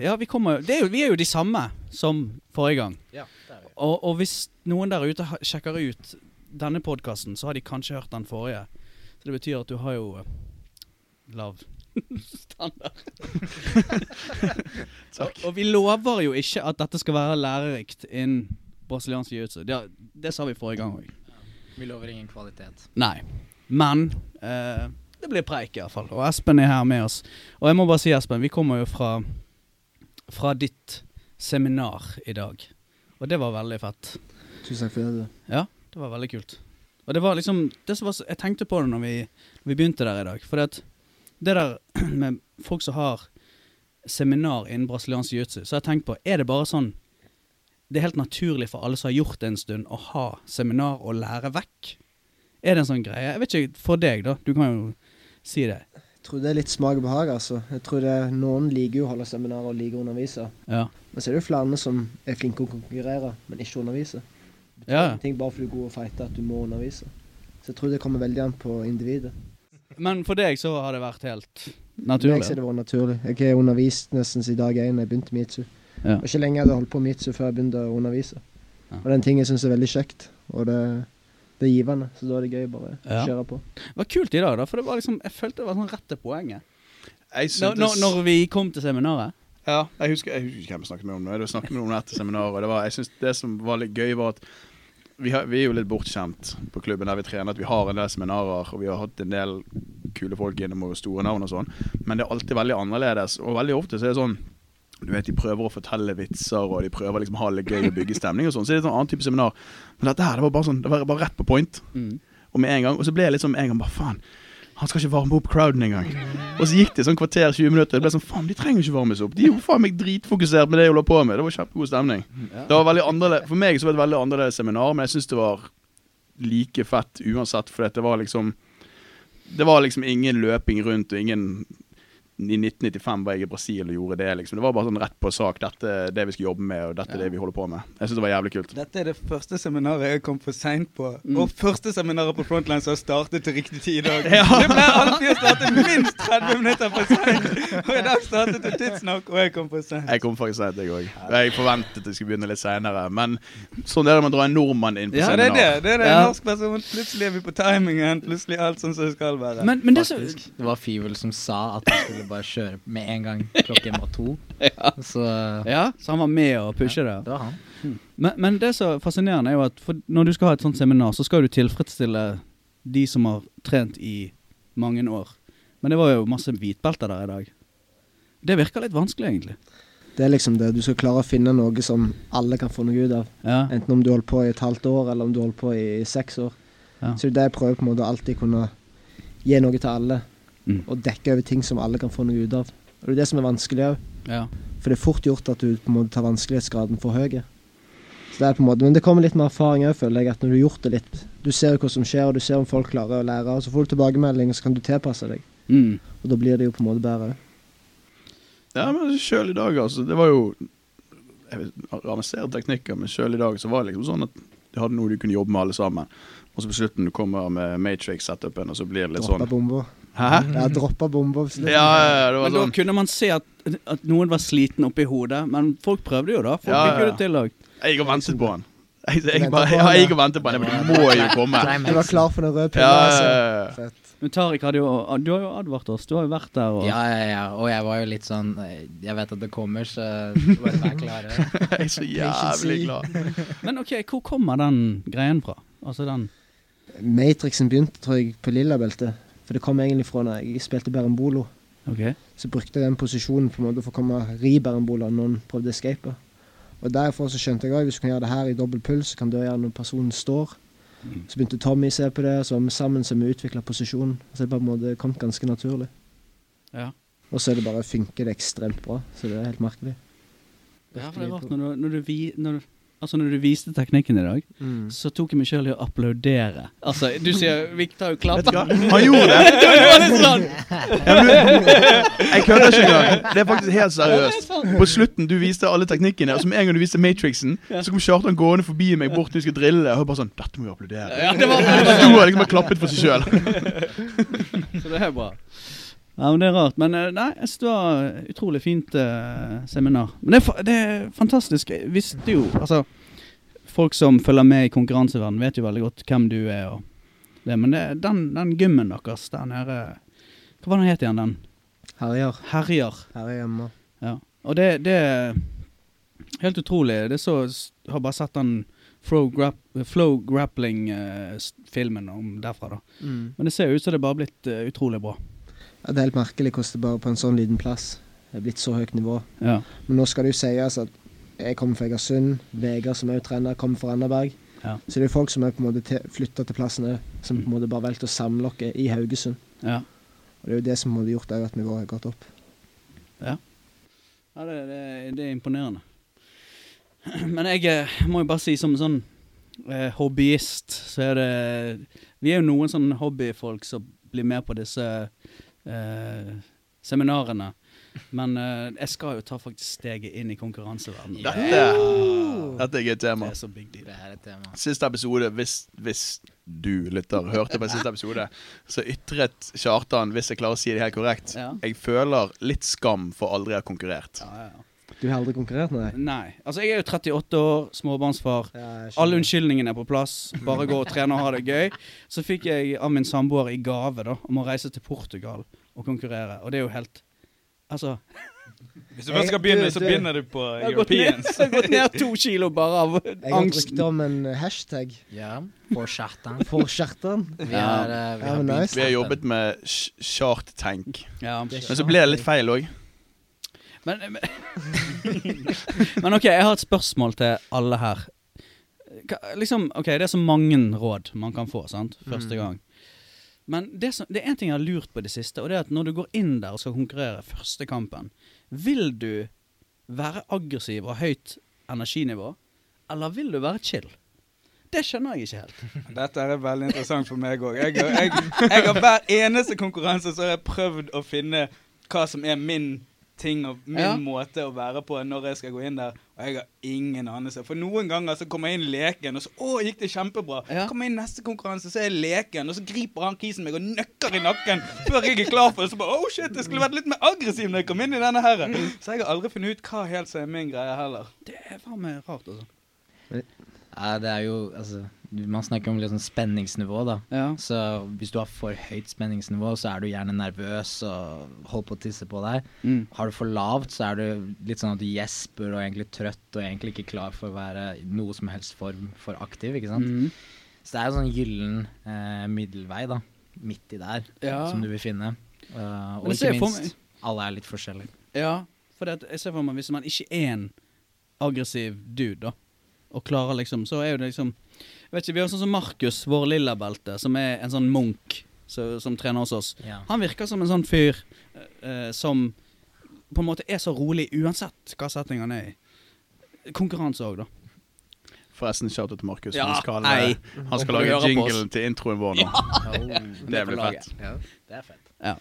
Ja, vi kommer det er jo, Vi er jo de samme som forrige gang. Ja, det er vi. Og, og hvis noen der ute sjekker ut denne podkasten, så har de kanskje hørt den forrige. Så det betyr at du har jo Love lav standard. og, og vi lover jo ikke at dette skal være lærerikt innen brasiliansk jiu-jitsu. Det, det sa vi forrige gang òg. Vi lover ingen kvalitet. Nei. Men eh, det blir preik, iallfall. Og Espen er her med oss. Og jeg må bare si, Espen, vi kommer jo fra, fra ditt seminar i dag. Og det var veldig fett. Tusen takk for det. Ja, det var veldig kult. Og det var liksom det var, så- Jeg tenkte på det når vi, når vi begynte der i dag. For det, det der med folk som har seminar innen brasiliansk jiu-jitsu, så har jeg tenkt på Er det bare sånn Det er helt naturlig for alle som har gjort det en stund, å ha seminar og lære vekk? Er det en sånn greie? Jeg vet ikke, for deg, da. Du kan jo si det. Jeg tror det er litt smak og behag, altså. Jeg tror det, Noen liker jo å holde seminarer og liker å undervise. Ja. Men så er det jo flere som er flinke å konkurrere, men ikke undervise. Det Ja. er ting bare fordi du er god å fighte at du må undervise. Så jeg tror det kommer veldig an på individet. Men for deg så har det vært helt For meg så naturlig? er det vært naturlig. Jeg har undervist nesten siden dag én jeg begynte med jitsu. Ja. Og ikke lenge jeg hadde holdt på med jitsu før jeg begynte å undervise. Ja. Og den ting jeg syns er veldig kjekt, og det, det er givende. Så da er det gøy bare å Ja. kjøre på. Det var kult i dag, da. For det var liksom, jeg følte det var sånn rett til poenget. Jeg Når, når, når vi kom til seminaret. Ja, jeg husker, jeg husker ikke hvem jeg snakket med om det. Jeg snakket med noen etter seminaret. og Det, var, jeg synes det som var litt gøy, var at vi, har, vi er jo litt bortskjemt på klubben der vi trener. At vi har en del seminarer, og vi har hatt en del kule folk innom og store navn og sånn. Men det er alltid veldig annerledes. Og veldig ofte så er det sånn du vet, De prøver å fortelle vitser og de prøver liksom å ha det gøy og bygge stemning. og sånn, Så det er et annet annen type seminar. Men dette her, det var bare sånn, det var bare rett på point. Mm. Og med en gang, og så ble jeg liksom en gang bare faen. Han skal ikke varme opp crowden engang. Og så gikk det sånn kvarter, 20 minutter. Det ble sånn, faen, De trenger ikke varmes opp. De er jo faen meg dritfokusert med det de holder på med. Det var kjempegod stemning. Ja. Det var veldig annerledes, For meg så var det et veldig annerledes seminar, men jeg syns det var like fett uansett. For det var liksom Det var liksom ingen løping rundt og ingen I 1995 var jeg i Brasil og gjorde det. liksom Det var bare sånn rett på sak. Dette er det vi skal jobbe med, og dette er det vi holder på med. Jeg syns det var jævlig kult. Dette er det første seminaret jeg kom for seint på. Mm. Og første seminaret på Frontline som har startet til riktig tid i dag. Ja. Det pleier alltid å starte minst 30 minutter for seint. Og i dag startet det tidsnok, og jeg kom for seint. Jeg kom faktisk sent, jeg òg. Jeg forventet det skulle begynne litt seinere. Men sånn er det med å dra en nordmann inn på Ja, det er det. det, er det. Ja. En norsk person. Plutselig er vi på timingen. Plutselig alt sånn som det skal være. Men, men det så... Det var Fivel som sa at han skulle bare kjøre med en gang klokken var to. ja. Så ja, så han var med og pushe det. det var han. Men, men det som er fascinerende, er jo at for når du skal ha et sånt seminar, så skal du tilfredsstille de som har trent i mange år. Men det var jo masse hvitbelter der i dag. Det virker litt vanskelig, egentlig. Det er liksom det. Du skal klare å finne noe som alle kan få noe ut av. Ja. Enten om du holder på i et halvt år, eller om du holder på i seks år. Ja. Så det er det jeg prøver på en måte å alltid kunne gi noe til alle. Mm. Og dekke over ting som alle kan få noe ut av. Og det er det som er vanskelig òg. ja. For det er fort gjort at du på en måte tar vanskelighetsgraden for høy. Så det er på en måte, Men det kommer litt med erfaring òg, føler jeg. At når du har gjort det litt Du ser hva som skjer, og du ser om folk klarer å lære. Og så får du tilbakemelding, og så kan du tilpasse deg. Mm. Og da blir det jo på en måte bedre. Ja, men sjøl i dag, altså. Det var jo jeg vet, avanserte teknikker, men sjøl i dag så var det liksom sånn at du hadde noe du kunne jobbe med alle sammen. Og så på slutten du kommer med Matrix-setupen, og så blir det litt Droppa sånn bomba. Hæ? Ja, droppa bomba. Ja, ja, ja, det var Men da sånn kunne man se at, at noen var sliten oppi hodet. Men folk prøvde jo, da. Folk Ja, fikk jo ja. det til òg. Jeg gikk og ventet på han. Jeg, jeg, bare, ja, jeg ja. gikk og ventet på han. Men du må jo komme. Du var klar for den røde Ja, ja, altså. ja, ja. Fett. Men Tariq hadde jo Du har jo advart oss. Du har jo vært der og Ja, ja, ja. Og jeg var jo litt sånn eh, Jeg vet at det kommer, så bare vær klare. Jeg er så jævlig glad. Men OK, hvor kommer den greien fra? Altså den Matrixen begynte, tror jeg, på lilla belte. For det kom egentlig fra når jeg spilte Berembolo. Okay. Så brukte jeg den posisjonen på en måte for å komme ri Berembola når noen prøvde å escape. Og derfor så skjønte jeg at hvis du kan gjøre det her i dobbel puls, så kan du gjøre det når personen står. Så begynte Tommy å se på det, så var vi sammen så vi utvikla posisjonen. Så det på en måte kom ganske naturlig. Ja. Og så er det bare funker det ekstremt bra. Så det er helt merkelig. Ja, for det er rart når du, når du, når du Altså når du viste teknikken i dag, Mm. så tok jeg meg sjøl i å applaudere. Altså, du sier Viktor har jo Vet du. Han gjorde det. det var litt sånn. Ja, men du, jeg kødder ikke engang. Det er faktisk helt seriøst. På slutten du viste alle teknikkene, og så med en gang du viste Matrixen, så kom Kjartan gående forbi meg bort når vi skulle drille. Og jeg bare sånn Dette må vi applaudere. Ja, det var Han sto og liksom og klappet for seg sjøl. Så det er bra. Ja, men Det er rart. Men eh, nei, jeg synes det var utrolig fint uh, seminar. Men det er, det er fantastisk. Jeg visste jo Altså, folk som følger med i konkurranseverden vet jo veldig godt hvem du er. og det, Men det, den, den gymmen deres der nede Hva var den het igjen, den? Herjer. Herjer. Her er hjemme. Ja. Og det, det er helt utrolig. Det så Jeg har bare sett den Flow, grap, flow Grappling-filmen uh, derfra, da. Mm. Men det ser jo ut som det er bare blitt uh, utrolig bra. Ja, det er helt merkelig hvordan det bare på en sånn liten plass det er blitt så høyt nivå. Ja. Men nå skal det jo sies at jeg kommer fra Egersund. Vegard, som er trener, kommer fra Randaberg. Ja. Så det er jo folk som er på en måte flytta til plassen òg, som på en måte bare valgte å samle oss i Haugesund. ja. Og det er jo det som har gjort at nivået har gått opp. Ja, det, det, det er imponerende. Men jeg eh, må jo bare si som sånn eh, hobbyist, så er det Vi er jo noen sånne hobbyfolk som blir med på disse eh, seminarene. Men eh, jeg skal jo ta faktisk steget inn i konkurranseverdenen. Dette, dette er et Det tema. er så big deal. Det er et tema. Siste episode, hvis, hvis du lytter, hørte på siste episode, så ytret Kjartan, hvis jeg klarer å si det helt korrekt, Ja. jeg føler litt skam for aldri å ha konkurrert. Ja, ja, ja. Du har aldri konkurrert med deg? Nei. Altså, jeg er jo 38 år, småbarnsfar. Ja. Alle unnskyldningene er på plass. Bare gå og trene og ha det gøy. Så fikk jeg av min samboer i gave da om å reise til Portugal og konkurrere. Og det er jo helt Altså Hvis du først skal begynne, så begynner du på Jeg har gått ned, Europeans. jeg har gått ned to kilo bare av Jeg har brukt om en hashtag Ja, for skjertan. for Skjertan. Vi Ja. har, eh, vi Ja, har nice. Vi har jobbet med Shark Tank, Ja. Er men så ble det litt feil òg. Men, men, men OK, jeg har et spørsmål til alle her. Liksom, ok, Det er så mange råd man kan få sant? første Mm. gang. Men det, som, det er én ting jeg har lurt på i det siste, og det er at når du går inn der og skal konkurrere første kampen, vil du være aggressiv og høyt energinivå, eller vil du være chill? Det skjønner jeg ikke helt. Dette er veldig interessant for meg òg. Jeg, jeg, jeg har hver eneste konkurranse så har jeg prøvd å finne hva som er min ting og min Ja. måte å være på når jeg skal gå inn der. Og jeg har ingen anelse. For noen ganger så kommer jeg inn leken, og så å, gikk det kjempebra. Ja. Kommer jeg inn neste konkurranse, så er jeg leken, og så griper han kisen meg og nøkker i nakken før jeg er klar for det. Så bare oh shit, jeg skulle vært litt mer aggressiv når jeg kom inn i denne her. Så jeg har aldri funnet ut hva helt som er min greie heller. Det er faen meg rart, altså. Ja, det er jo Altså, man snakker om sånn spenningsnivå, da. Ja. Så hvis du har for høyt spenningsnivå, så er du gjerne nervøs og holder på å tisse på deg. Mm. Har du for lavt, så er du litt sånn at du gjesper og egentlig trøtt og egentlig ikke klar for å være i noe som helst form for aktiv, ikke sant. Mm. Så det er en sånn gyllen eh, middelvei, da. Midt i der, Ja. som du vil finne. Uh, og ikke minst, alle er litt forskjellige. Ja, for det, jeg ser for meg hvis man ikke er en aggressiv dude, da, og klarer liksom, så er jo det liksom vet ikke, Vi har sånn som Markus, vår lillabelte, som er en sånn munk så, som trener hos oss. Ja. Han virker som en sånn fyr uh, som på en måte er så rolig uansett hva setting han er i. Konkurranse òg, da. Forresten, shout-out til Markus. Ja, han skal, ei. eh, han skal lage jingle jinglen til introen vår nå. Det blir fett. Ja, det er fett. Ja.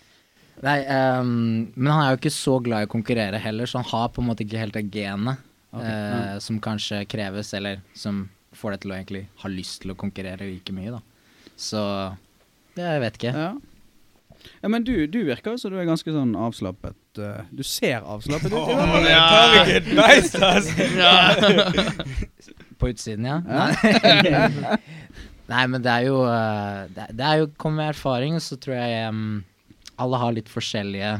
Nei, um, men han er jo ikke så glad i å konkurrere heller, så han har på en måte ikke helt det genet Ok, eh, som kanskje kreves, eller som får deg til å egentlig ha lyst til å konkurrere like mye, da. Så det, jeg vet ikke. Ja. ja, men du, du virker jo som du er ganske sånn avslappet. eh, du ser avslappet ut. Oh, fall. Jeg tar ikke et beist, altså! På utsiden, ja? Nei. Nei, men det er jo eh, Det, det er jo kommer med erfaring, så tror jeg um, alle har litt forskjellige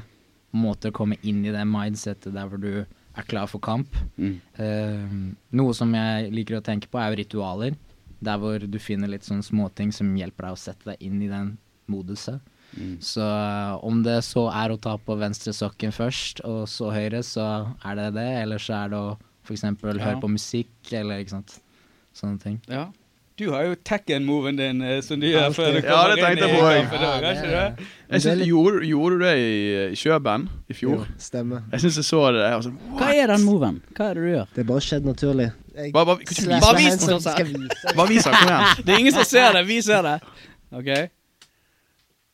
måter å komme inn i det mindsettet der hvor du er klar for kamp. Mm. Eh, noe som jeg liker å tenke på, er jo ritualer. Der hvor du finner litt sånne småting som hjelper deg å sette deg inn i den moduset. Mm. Så eh, om det så er å ta på venstre sokken først, og så høyre, så er det det. Eller så er det å f.eks. Ja. høre på musikk, eller ikke sant. Sånne ting. Ja. Du har jo Tekken-moven din eh, som du gjør før du kommer ja, inn i på, Ja, ja, det? Jeg synes, gjorde, gjorde du det i, Kjøben i fjor? Jo, stemmer. Jeg syns jeg så det. Jeg var sånn, Hva er den moven? Hva er det du gjør? Det er bare skjedd naturlig. Jeg, Bare, bare, du vise- Bare vis den! bare vis den, kom igjen. Det er ingen som ser det. Vi ser det. OK?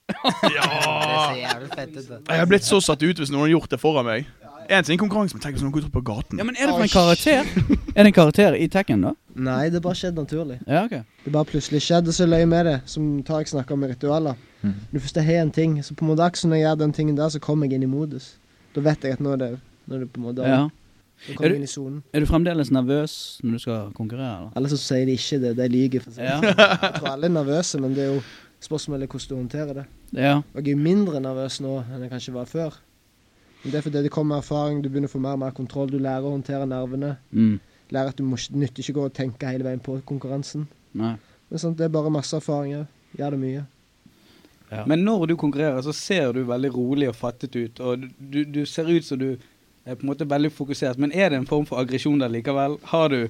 Det ser jævlig fett ut. Jeg har blitt så satt ut hvis noen har gjort det foran meg. En ting konkurranse, med Tekken som noen går ut på gaten. Ja, men Er det for en karakter? Er det en karakter i Tekken, da? Nei, det bare skjedde naturlig. Ja, ok. Det bare plutselig skjedde, så løy med det. Som Tarek snakka om med ritualer. Mm. Når du jeg har en ting, så på en måte akkurat når jeg gjør den tingen der, så kommer jeg inn i modus. Da vet jeg at nå er det, nå er det på en måte Ja. Da kommer Er du- jeg inn i sonen. Er du fremdeles nervøs når du skal konkurrere? eller? Alle som sier de ikke det, de lyver. for Ja. sånn. Jeg tror alle er nervøse, men det er jo spørsmålet hvordan du håndterer det. ja. Og jeg er jo mindre nervøs nå enn jeg kanskje var før. Det er fordi det kommer med erfaring, du begynner å få mer og mer kontroll. Du lærer å håndtere nervene. Mm. Lærer at du må ikke, nytter ikke å gå og tenke hele veien på konkurransen. Nei. Men sånn, det er bare masse erfaringer. Gjør det mye. Ja. Men når du konkurrerer, så ser du veldig rolig og fattet ut. Og du, du ser ut som du er på en måte veldig fokusert. Men er det en form for aggresjon der likevel? Har du,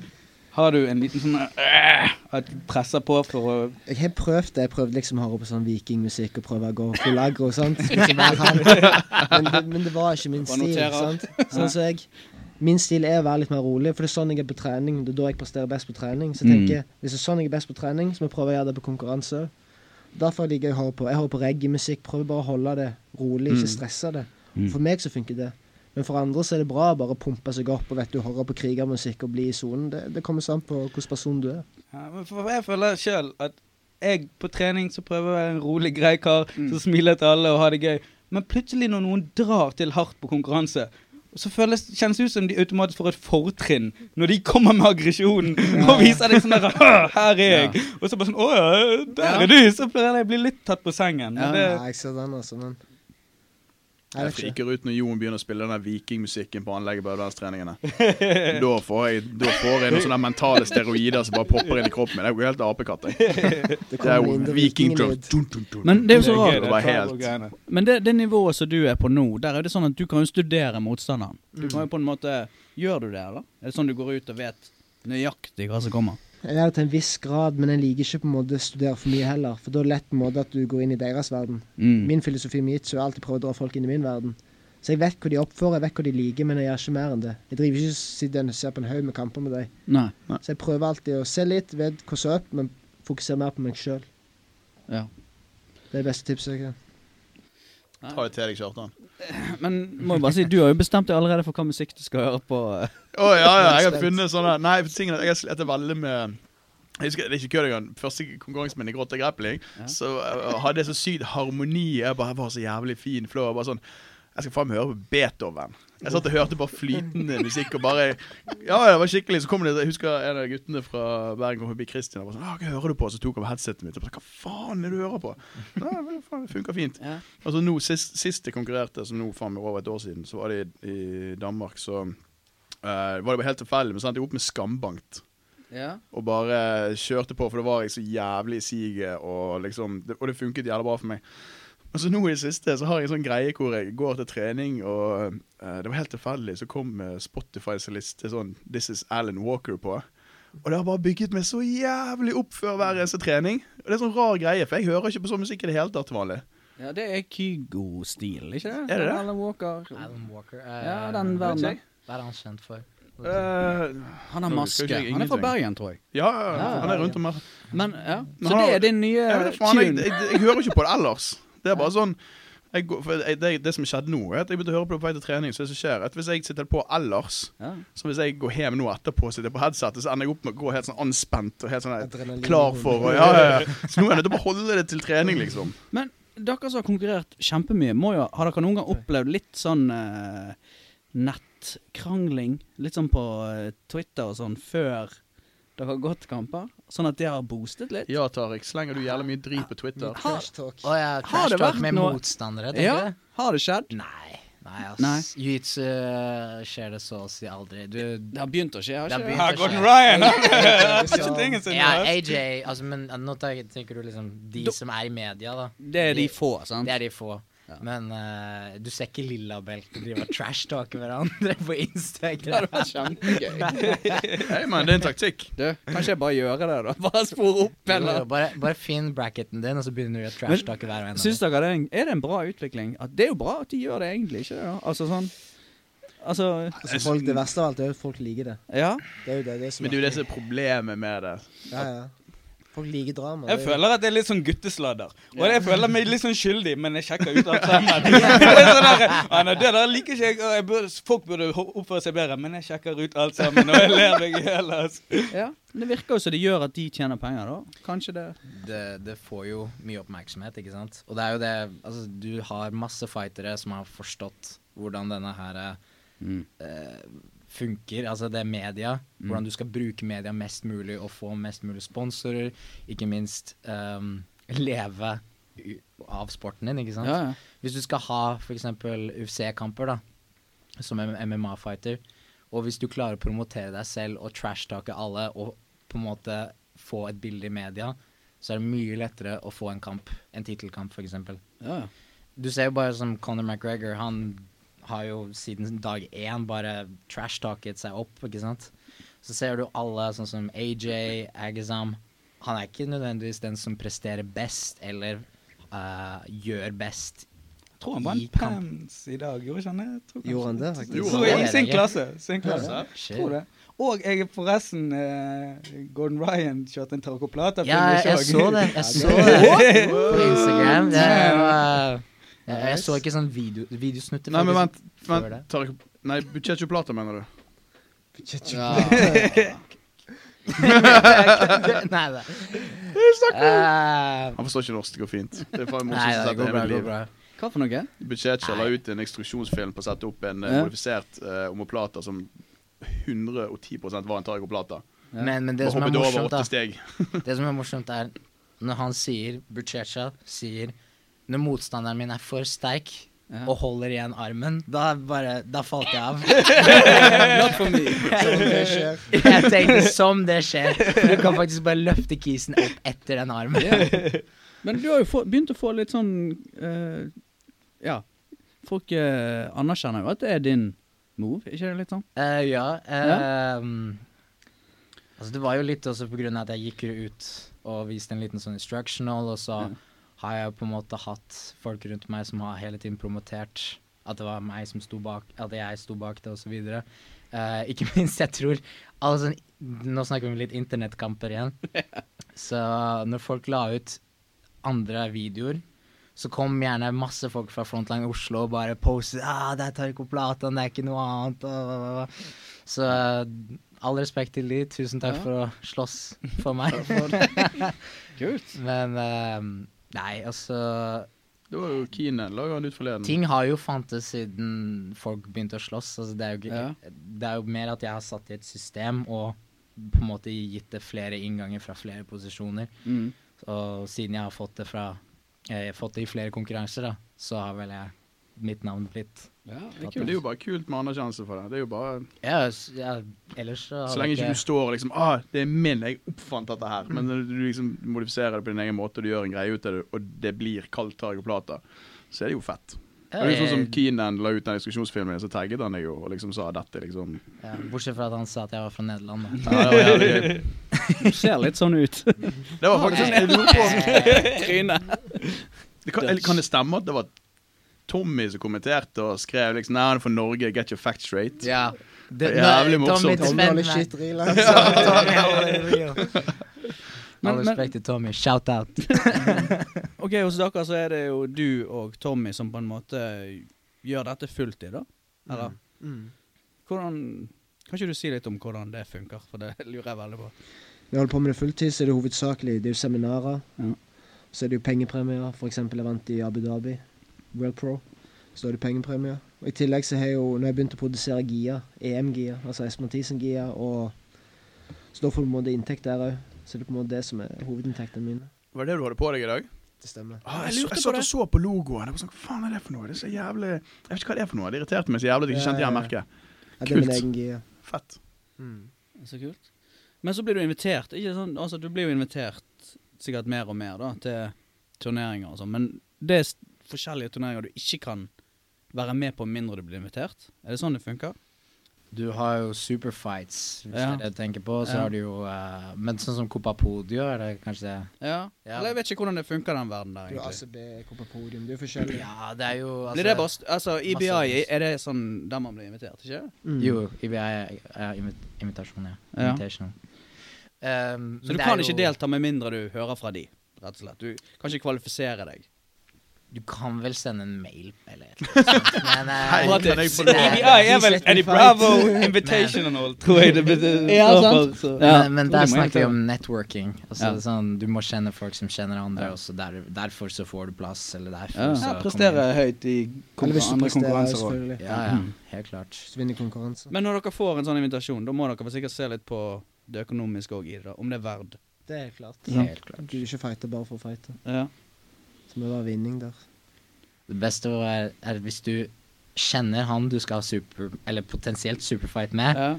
har du en liten sånn øh, At presser på for å Jeg har prøvd det. Jeg prøvde liksom å høre på sånn vikingmusikk og prøve å gå full aggro. og Liksom. Men, det, men det var ikke min stil. sant? Sånn så jeg, Min stil er å være litt mer rolig, for det er sånn jeg er på trening. Det er da jeg presterer best på trening. Så jeg Mm. Hvis det er sånn jeg er best på trening, så må jeg prøve å gjøre det på konkurranse. Derfor liker jeg å høre på Jeg hører på reggae-musikk. Prøver bare å holde det rolig, ikke stresse det. Mm. For meg så funker det. Men for andre så er det bra å bare pumpe seg opp og vet du, høre på krigermusikk og bli i sonen. Det, det kommer an på hvilken person du er. ja, men for Jeg føler sjøl at jeg på trening så prøver å være en rolig, grei kar som smiler til alle og har det gøy. Men plutselig når noen drar til hardt på konkurranse så føles, kjennes det ut som de automatisk får et fortrinn når de kommer med aggresjonen og viser deg sånn der «Hå, Her er jeg. Og så bare sånn Å ja, der er du. Så pleier jeg å bli litt tatt på sengen. Men Ja. det, nei, jeg ser den, altså, men Jeg Jeg friker ut når Jon begynner å spille den vikingmusikken på anlegget på ødelandstreningene. Da får jeg, da får jeg noen sånne mentale steroider som bare popper inn i kroppen min. Jeg går helt apekatt. jeg. Det Det er jo dun. Men det er jo så er rart. det var helt- Men det, det nivået som du er på nå, der er det sånn at du kan jo studere motstanderen. Du kan jo på en måte Gjør du det, eller? Er det sånn du går ut og vet nøyaktig hva som kommer? Jeg gjør det til en viss grad, men jeg liker ikke på en måte studere for mye heller. For da er det lett på en måte at du går inn i deres verden. Mm. Min filosofi med jitsu er alltid prøve å dra folk inn i min verden. Så jeg vet hva de oppfører, jeg vet hva de liker, men jeg gjør ikke mer enn det. Jeg driver ikke sitter og ser på en haug med kamper med deg. Nei. Så jeg prøver alltid å se litt, vet hva som er opp, men fokusere mer på meg sjøl. Ja. Det er det beste tipset jeg har. Ta det til deg, Kjartan. Men må jeg bare si, du har jo bestemt deg allerede for hva musikk du skal høre på. Å Å ja, ja, jeg har funnet sånne Nei, for tingen at jeg har slitt veldig med jeg husker, Det er ikke kødd engang. Første konkurransen min i gråte grappling, Ja. så uh, hadde jeg så sykt harmoni. Jeg bare jeg var så jævlig fin flow. Bare sånn Jeg skal faen meg høre på Beethoven. Jeg satt og hørte bare flytende musikk og bare Ja, det var skikkelig. Så kom det Jeg husker en av guttene fra Bergen kom forbi Christian og bare sånn «Ah, 'Hva hører du på?' Så tok han headsetet mitt og bare 'Hva faen er det du hører på?' Nei, men faen, det funker fint. Ja. Altså nå, sist, sist jeg konkurrerte, som nå faen meg over et år siden, så var det i, i Danmark, så uh, var det bare helt tilfeldig. Men så endte jeg opp med Skambankt. Ja. Og bare kjørte på, for det var jeg så jævlig i siget, og liksom det, Og det funket jævlig bra for meg. Og så nå i det siste så har jeg en sånn greie hvor jeg går til trening, og uh, det var helt tilfeldig. Så kom uh, Spotifys liste sånn 'This is Alan Walker' på. Og det har bare bygget meg så jævlig opp før hver eneste trening. Og det er sånn rar greie, for jeg hører ikke på sånn musikk i det hele tatt til vanlig. ja, det er Kygo-stil, ikke det? Er det det? Alan Walker. Alan Walker. Uh, Ja, den verden der. Hva er han kjent for? Uh, Han har maske. Han er fra. Bergen, tror jeg. ja, ja, Ja, han er rundt om her. Men ja, Så han det er din nye Jeg, faen, jeg, tune. jeg, jeg hører ikke på det ellers. Det er bare sånn går, jeg, det, det som skjedde nå, er at jeg begynte å høre på det på vei til trening. Så det som skjer, at Hvis jeg sitter på ellers, Ja. så hvis jeg går hjem nå etterpå og sitter på headsetet, så ender jeg opp med å gå helt sånn anspent og helt sånn Adrenalin. klar for og, ja, ja, ja. Så nå er jeg nødt til å holde det til trening, liksom. Men dere som har konkurrert kjempemye, må jo, har dere noen gang opplevd litt sånn eh, nettkrangling? Litt sånn på eh, Twitter og sånn før dere har gått kamper? Sånn at det har boostet litt? Ja, Tariq. Slenger du jævlig mye drit på Twitter? Har, Trash talk. Å ja, Har trash det talk vært med noe- motstandere, tenker ja, du? har det skjedd? Nei. Nei, ass. Nei. Jiu-jitsu eh, skjer det så å si aldri. Du Det har begynt å skje, har Det har ikke det? begynt. Gordon Ryan! Ja. AJ altså, Men eh, nå tenker du liksom de som er i media, da. Det er de få, sant? Det er de få. Ja. Men uh, du ser ikke lilla belte drive og trash-talke hverandre på Instagram. Det kjempegøy. Hei, men det er en taktikk. Du, kanskje jeg bare gjør det, da? Bare spore opp, eller? jo, bare, bare finn bracketen din, og så begynner du å trash-talke hver og en. Syns dere det er en, er det en bra utvikling? At det er jo bra at de gjør det, egentlig, ikke det? da? Altså sånn Altså Altså, folk, det verste av alt er jo at folk liker det. Ja. Det er jo det, det som Men det er jo det som er problemet med det. Ja, ja. Folk liker drama. Jeg det er føler at det er litt sånn guttesladder. Og jeg føler meg litt sånn skyldig, men jeg sjekker ut alt sammen. det er sånn der, ah, nei, det der liker ikke jeg. jeg burde, folk burde oppføre seg bedre, men jeg sjekker ut alt sammen, og jeg ler meg i hjel. Altså. Ja, Det virker jo som det gjør at de tjener penger, da. Kanskje det det, det får jo mye oppmerksomhet, ikke sant. Og det er jo det Altså, du har masse fightere som har forstått hvordan denne her eh, funker, altså det er media. Hvordan du skal bruke media mest mulig og få mest mulig sponsorer. Ikke minst um, leve av sporten din, ikke sant. Ja, ja. Hvis du skal ha f.eks. UFC-kamper, da, som MMA-fighter, og hvis du klarer å promotere deg selv og trashtake alle og på en måte få et bilde i media, så er det mye lettere å få en kamp, en tittelkamp f.eks. ja, ja. Du ser jo bare som Conor McGregor, han har jo siden dag én bare trashtalket seg opp, ikke sant. Så ser du alle sånn som AJ, Agazam. Han er ikke nødvendigvis den som presterer best eller uh, gjør best Jeg tror han I vant pants Pams i dag, gjorde han det? Gjorde han det, faktisk? Jo? I sin klasse. Sin klasse. Ja, Tror det. Og jeg er forresten eh, Gordon Ryan kjørte en Tarkoplata. Ja, jeg så det. Jeg så det på Instagram. Det var, jeg, jeg så ikke sånn video, videosnutter. Nei, men vent. vent tar ikke, Nei, Buccetti Plata, mener du? Nei, det. Eh, Han forstår ikke norsk, det går fint. Det er faen det å sette hele livet. Hva for noe? Buccetti la ut en instruksjonsfilm på å sette opp en eh, Ja. modifisert uh, omoplata som 110 var en Targo Plata. Ja. Men, men det som er morsomt, da steg. Det som er morsomt, er når han sier Buchecha sier Når motstanderen min er for sterk Ja. og holder igjen armen, da bare Da falt jeg av. Not for me. Det skjer. Jeg tenkte som det skjer. For du kan faktisk bare løfte kisen opp etter den armen. Men du har jo få, begynt å få litt sånn uh, Ja. Folk uh, anerkjenner jo at det er din move, ikke det litt sånn? Uh, ja. eh, altså det var jo litt også på grunn av at jeg gikk ut og viste en liten sånn instructional, og så Ja. Har jeg på en måte hatt folk rundt meg som har hele tiden promotert at det var meg som sto bak, at jeg sto bak det, osv. Uh, ikke minst, jeg tror alle sånn, Nå snakker vi om litt internettkamper igjen. Så når folk la ut andre videoer, så kom gjerne masse folk fra Frontline Oslo og bare postet ah, 'Det er Taiko Platan, det er ikke noe annet'. Og. Så eh, all respekt til de. Tusen takk Ja. for å slåss for meg. Kult. Men eh, Nei, altså Det var jo Keenan la han ut forleden. Ting har jo fantes siden folk begynte å slåss. Altså, det, er jo Ja. det er jo mer at jeg har satt i et system og på en måte gitt det flere innganger fra flere posisjoner. Mm. Og siden jeg har fått det fra eh, fått det i flere konkurranser, da, så har vel jeg mitt navn blitt Ja, det er det er jo bare kult med anerkjennelse for det. Det er jo bare Ja, ja ellers så Så lenge jeg ikke du står liksom ah, 'Det er min, jeg oppfant dette her'. Men når du liksom modifiserer det på din egen måte, og du gjør en greie ut av det, og det blir kalt og Plata, så er det jo fett. Ja, det er jo sånn som Keenan la ut den diskusjonsfilmen, så tagget han deg jo og liksom sa dette, liksom. ja, Bortsett fra at han sa at jeg var fra Nederland, da. Ja, det var. Ser litt sånn ut. Det var faktisk jeg lurer på Trynet. kan, kan det stemme at det var Tommy som kommenterte og skrev liksom Nei, han er for Norge, get your facts straight. Ja. Det er jævlig morsomt. Tommy holder shit det real. Men- All respekt til Tommy. Shout out. Ok, Hos dere så er det jo du og Tommy som på en måte gjør dette fulltid, da? Eller? Mm. Hvordan Kan ikke du si litt om hvordan det funker? For det lurer jeg veldig på. Vi holder på med det fulltid, så er det hovedsakelig det er jo seminarer. Ja. Så er det jo pengepremier. Eksempel jeg vant i Abu Dhabi, World Pro. Så er det pengepremier. Og I tillegg så har jeg jo, når jeg begynte å produsere GIA, EM-GIA, altså Espen Mathisen-GIA, og så da får du på en måte inntekt der òg. Så det er på en måte det som er hovedinntektene mine. Var det det du hadde på deg i dag? Det stemmer. Ah, Jeg jeg, lurte jeg satt og så på logoen. Jeg var sånn, Hva faen er det for noe? Det er så jævlig Jeg vet ikke hva det er for noe. Det irriterte meg så jævlig at jeg ikke kjente igjen merket. Ja, det er min egen GIA. Fett. Så kult. Men så blir du invitert. Ikke sånn, altså Du blir jo invitert sikkert mer og mer da til turneringer og sånn, men det er forskjellige turneringer du ikke kan være med på mindre du blir invitert. Er det sånn det funker? Du har jo superfights, hvis Ja. det er det du tenker på. Så Ja. har du jo uh, Men sånn som Copapodio, er det kanskje det? Ja. Ja. Eller jeg vet ikke hvordan det funker, den verden der, Du har. ACB, Copapodium, du det er forskjellig. Ja, det er jo Blir det bare st- Altså, IBI, er det sånn der man blir invitert, ikke Mm. Jo, IBI er, er invit invitasjon, ja. Ja. Invitational. Um, Så du kan ikke delta med mindre du hører fra de, rett og slett. Du kan ikke kvalifisere deg. Du kan vel sende en mail eller noe sånt, men eh, jeg er vel Eddie. Bravo Invitational, tror jeg det betyr. Ja, sant. Ja. men, men der snakker vi om networking. Altså Ja. sånn, Du må kjenne folk som kjenner andre, og så der, derfor så får du plass, eller derfor Ja. så Ja, kommer prestere høyt i du andre konkurranser òg. Ja, ja, Mm. helt klart. Hvis du vinner konkurranse. Men når dere får en sånn invitasjon, da må dere sikkert se litt på det økonomiske òg i det. Om det er verdt. Det er klart. Helt klart. Du ikke fighte bare for å fighte. Ja. Så må det være vinning der. Det beste er, er hvis du kjenner han du skal ha super, eller potensielt superfight med, ja.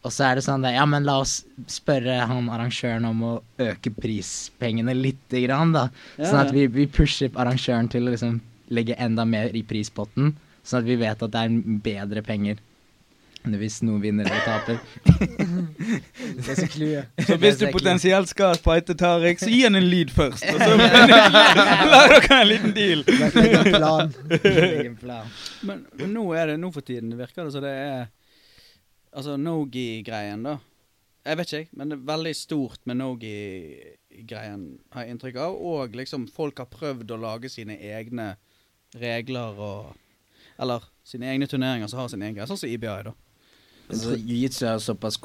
og så er det sånn det, Ja, men la oss spørre han arrangøren om å øke prispengene lite grann, da. Ja, Sånn at vi, vi pusher arrangøren til å liksom legge enda mer i prispotten, sånn at vi vet at det er bedre penger hvis noen vinner eller taper. Det er så klue. Så hvis du potensielt skal fighte Tariq, så gi han en lyd først. Og så lag dere en liten deal. Legg en plan. En plan. Men, men nå er det nå for tiden, det virker det så det er Altså Nogi-greien, da. Jeg vet ikke, jeg, men det er veldig stort med Nogi-greien, har jeg inntrykk av. Og liksom folk har prøvd å lage sine egne regler og Eller sine egne turneringer som har sin egen greie, sånn som IBI, da. Altså, Jiu-jitsu er såpass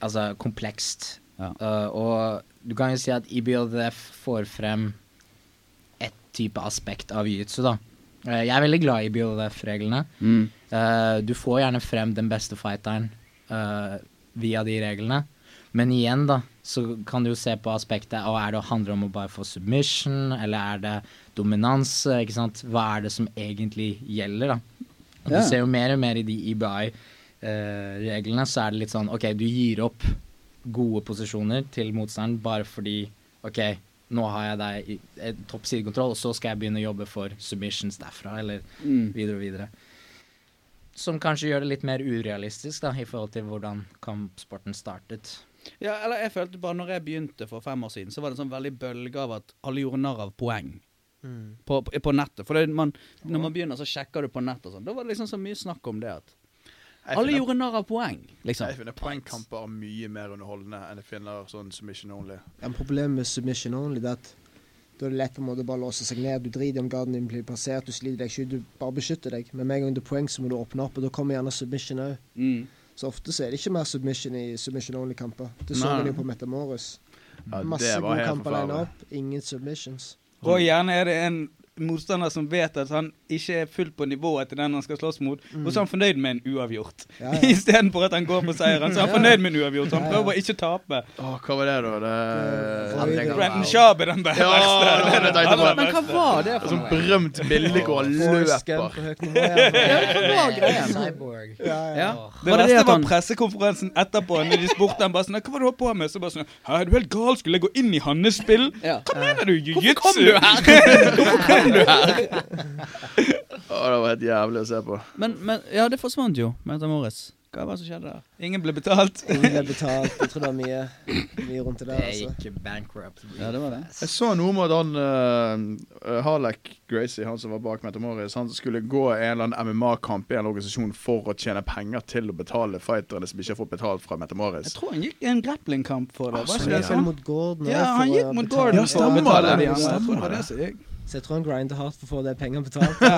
altså, komplekst. Ja. Uh, og du kan jo si at IBJF får frem ett type aspekt av jiu-jitsu, da. Uh, jeg er veldig glad i IBJF-reglene. Uh, du får gjerne frem den beste fighteren via de reglene. Men igjen, da, så kan du jo se på aspektet og er det handler om å bare få submission, eller er det dominanse? ikke sant? Hva er det som egentlig gjelder, da? Og yeah. Du ser jo mer og mer i de IBI-reglene, så er det litt sånn OK, du gir opp gode posisjoner til motstanderen bare fordi OK, nå har jeg deg i eh, topp sidekontroll, og så skal jeg begynne å jobbe for submissions derfra, eller Mm. videre og videre. Som kanskje gjør det litt mer urealistisk da, i forhold til hvordan kampsporten startet. Ja, eller jeg følte bare når jeg begynte for fem år siden, så var det en sånn veldig bølge av at alle gjorde narr av poeng Mm. på, på, på nettet. For det, man, når man begynner, så sjekker du på nettet og sånn. Da var det liksom så mye snakk om det at alle gjorde narr av poeng, liksom. Jeg finner poengkamper mye mer underholdende enn jeg finner sånn submission only. En problem med submission only er at da er det lett på en måte bare låse seg ned. Du driter i om garden din blir plassert, du sliter deg ikke ut, du bare beskytter deg. Men med en gang det er poeng, så må du åpne opp, og da kommer gjerne submission òg. Mm. Så ofte så er det ikke mer submission i submission only-kamper. Det så man jo på Metamoris. Ja, Masse gode kamper forferdelig. opp, ingen submissions. Og gjerne er det en motstander som vet at han ikke er fullt på nivået til den han skal slåss mot, og så er han fornøyd med en uavgjort. Mm. Ja, ja. Istedenfor at han går på seieren, så er han fornøyd med en uavgjort. Så han Ja, ja. prøver å tape. Åh, hva var det, da? Det, Det- Schaab er den be- Ja, det er det. Aller Men hva var det for noe? noe? berømt bilde hvor han løper. Det det det at var han pressekonferansen etterpå, når de spurte ham bare sånn Hva var det du holdt på med? Så bare sånn Hæ, er du helt gal? Skulle jeg gå inn i hans spill? Hva mener du? Jiu-jitsu? Hvorfor kom du her? Åh, det var helt jævlig å se på. Men, men ja, det forsvant jo, Meta Morris. Hva var det som skjedde der? Ingen ble betalt. Ingen ble betalt. Jeg tror det var mye, mye rundt det der. Det Altså. gikk bankrupt. Ja, det var det. Jeg så noe med han uh, Harlek Gracie, han som var bak Metamoris, han skulle gå en eller annen MMA-kamp i en organisasjon for å tjene penger til å betale fighterne som ikke har fått betalt fra Jeg tror han gikk en grappling-kamp for det. Ah, Var ikke Han det sånn? mot Gordon. Ja, han gikk mot Gordon Ja, å stemmer det. Ja. Jeg Stemmer tror det var det. som gikk. Så jeg tror han grinder hardt for å få de pengene betalt.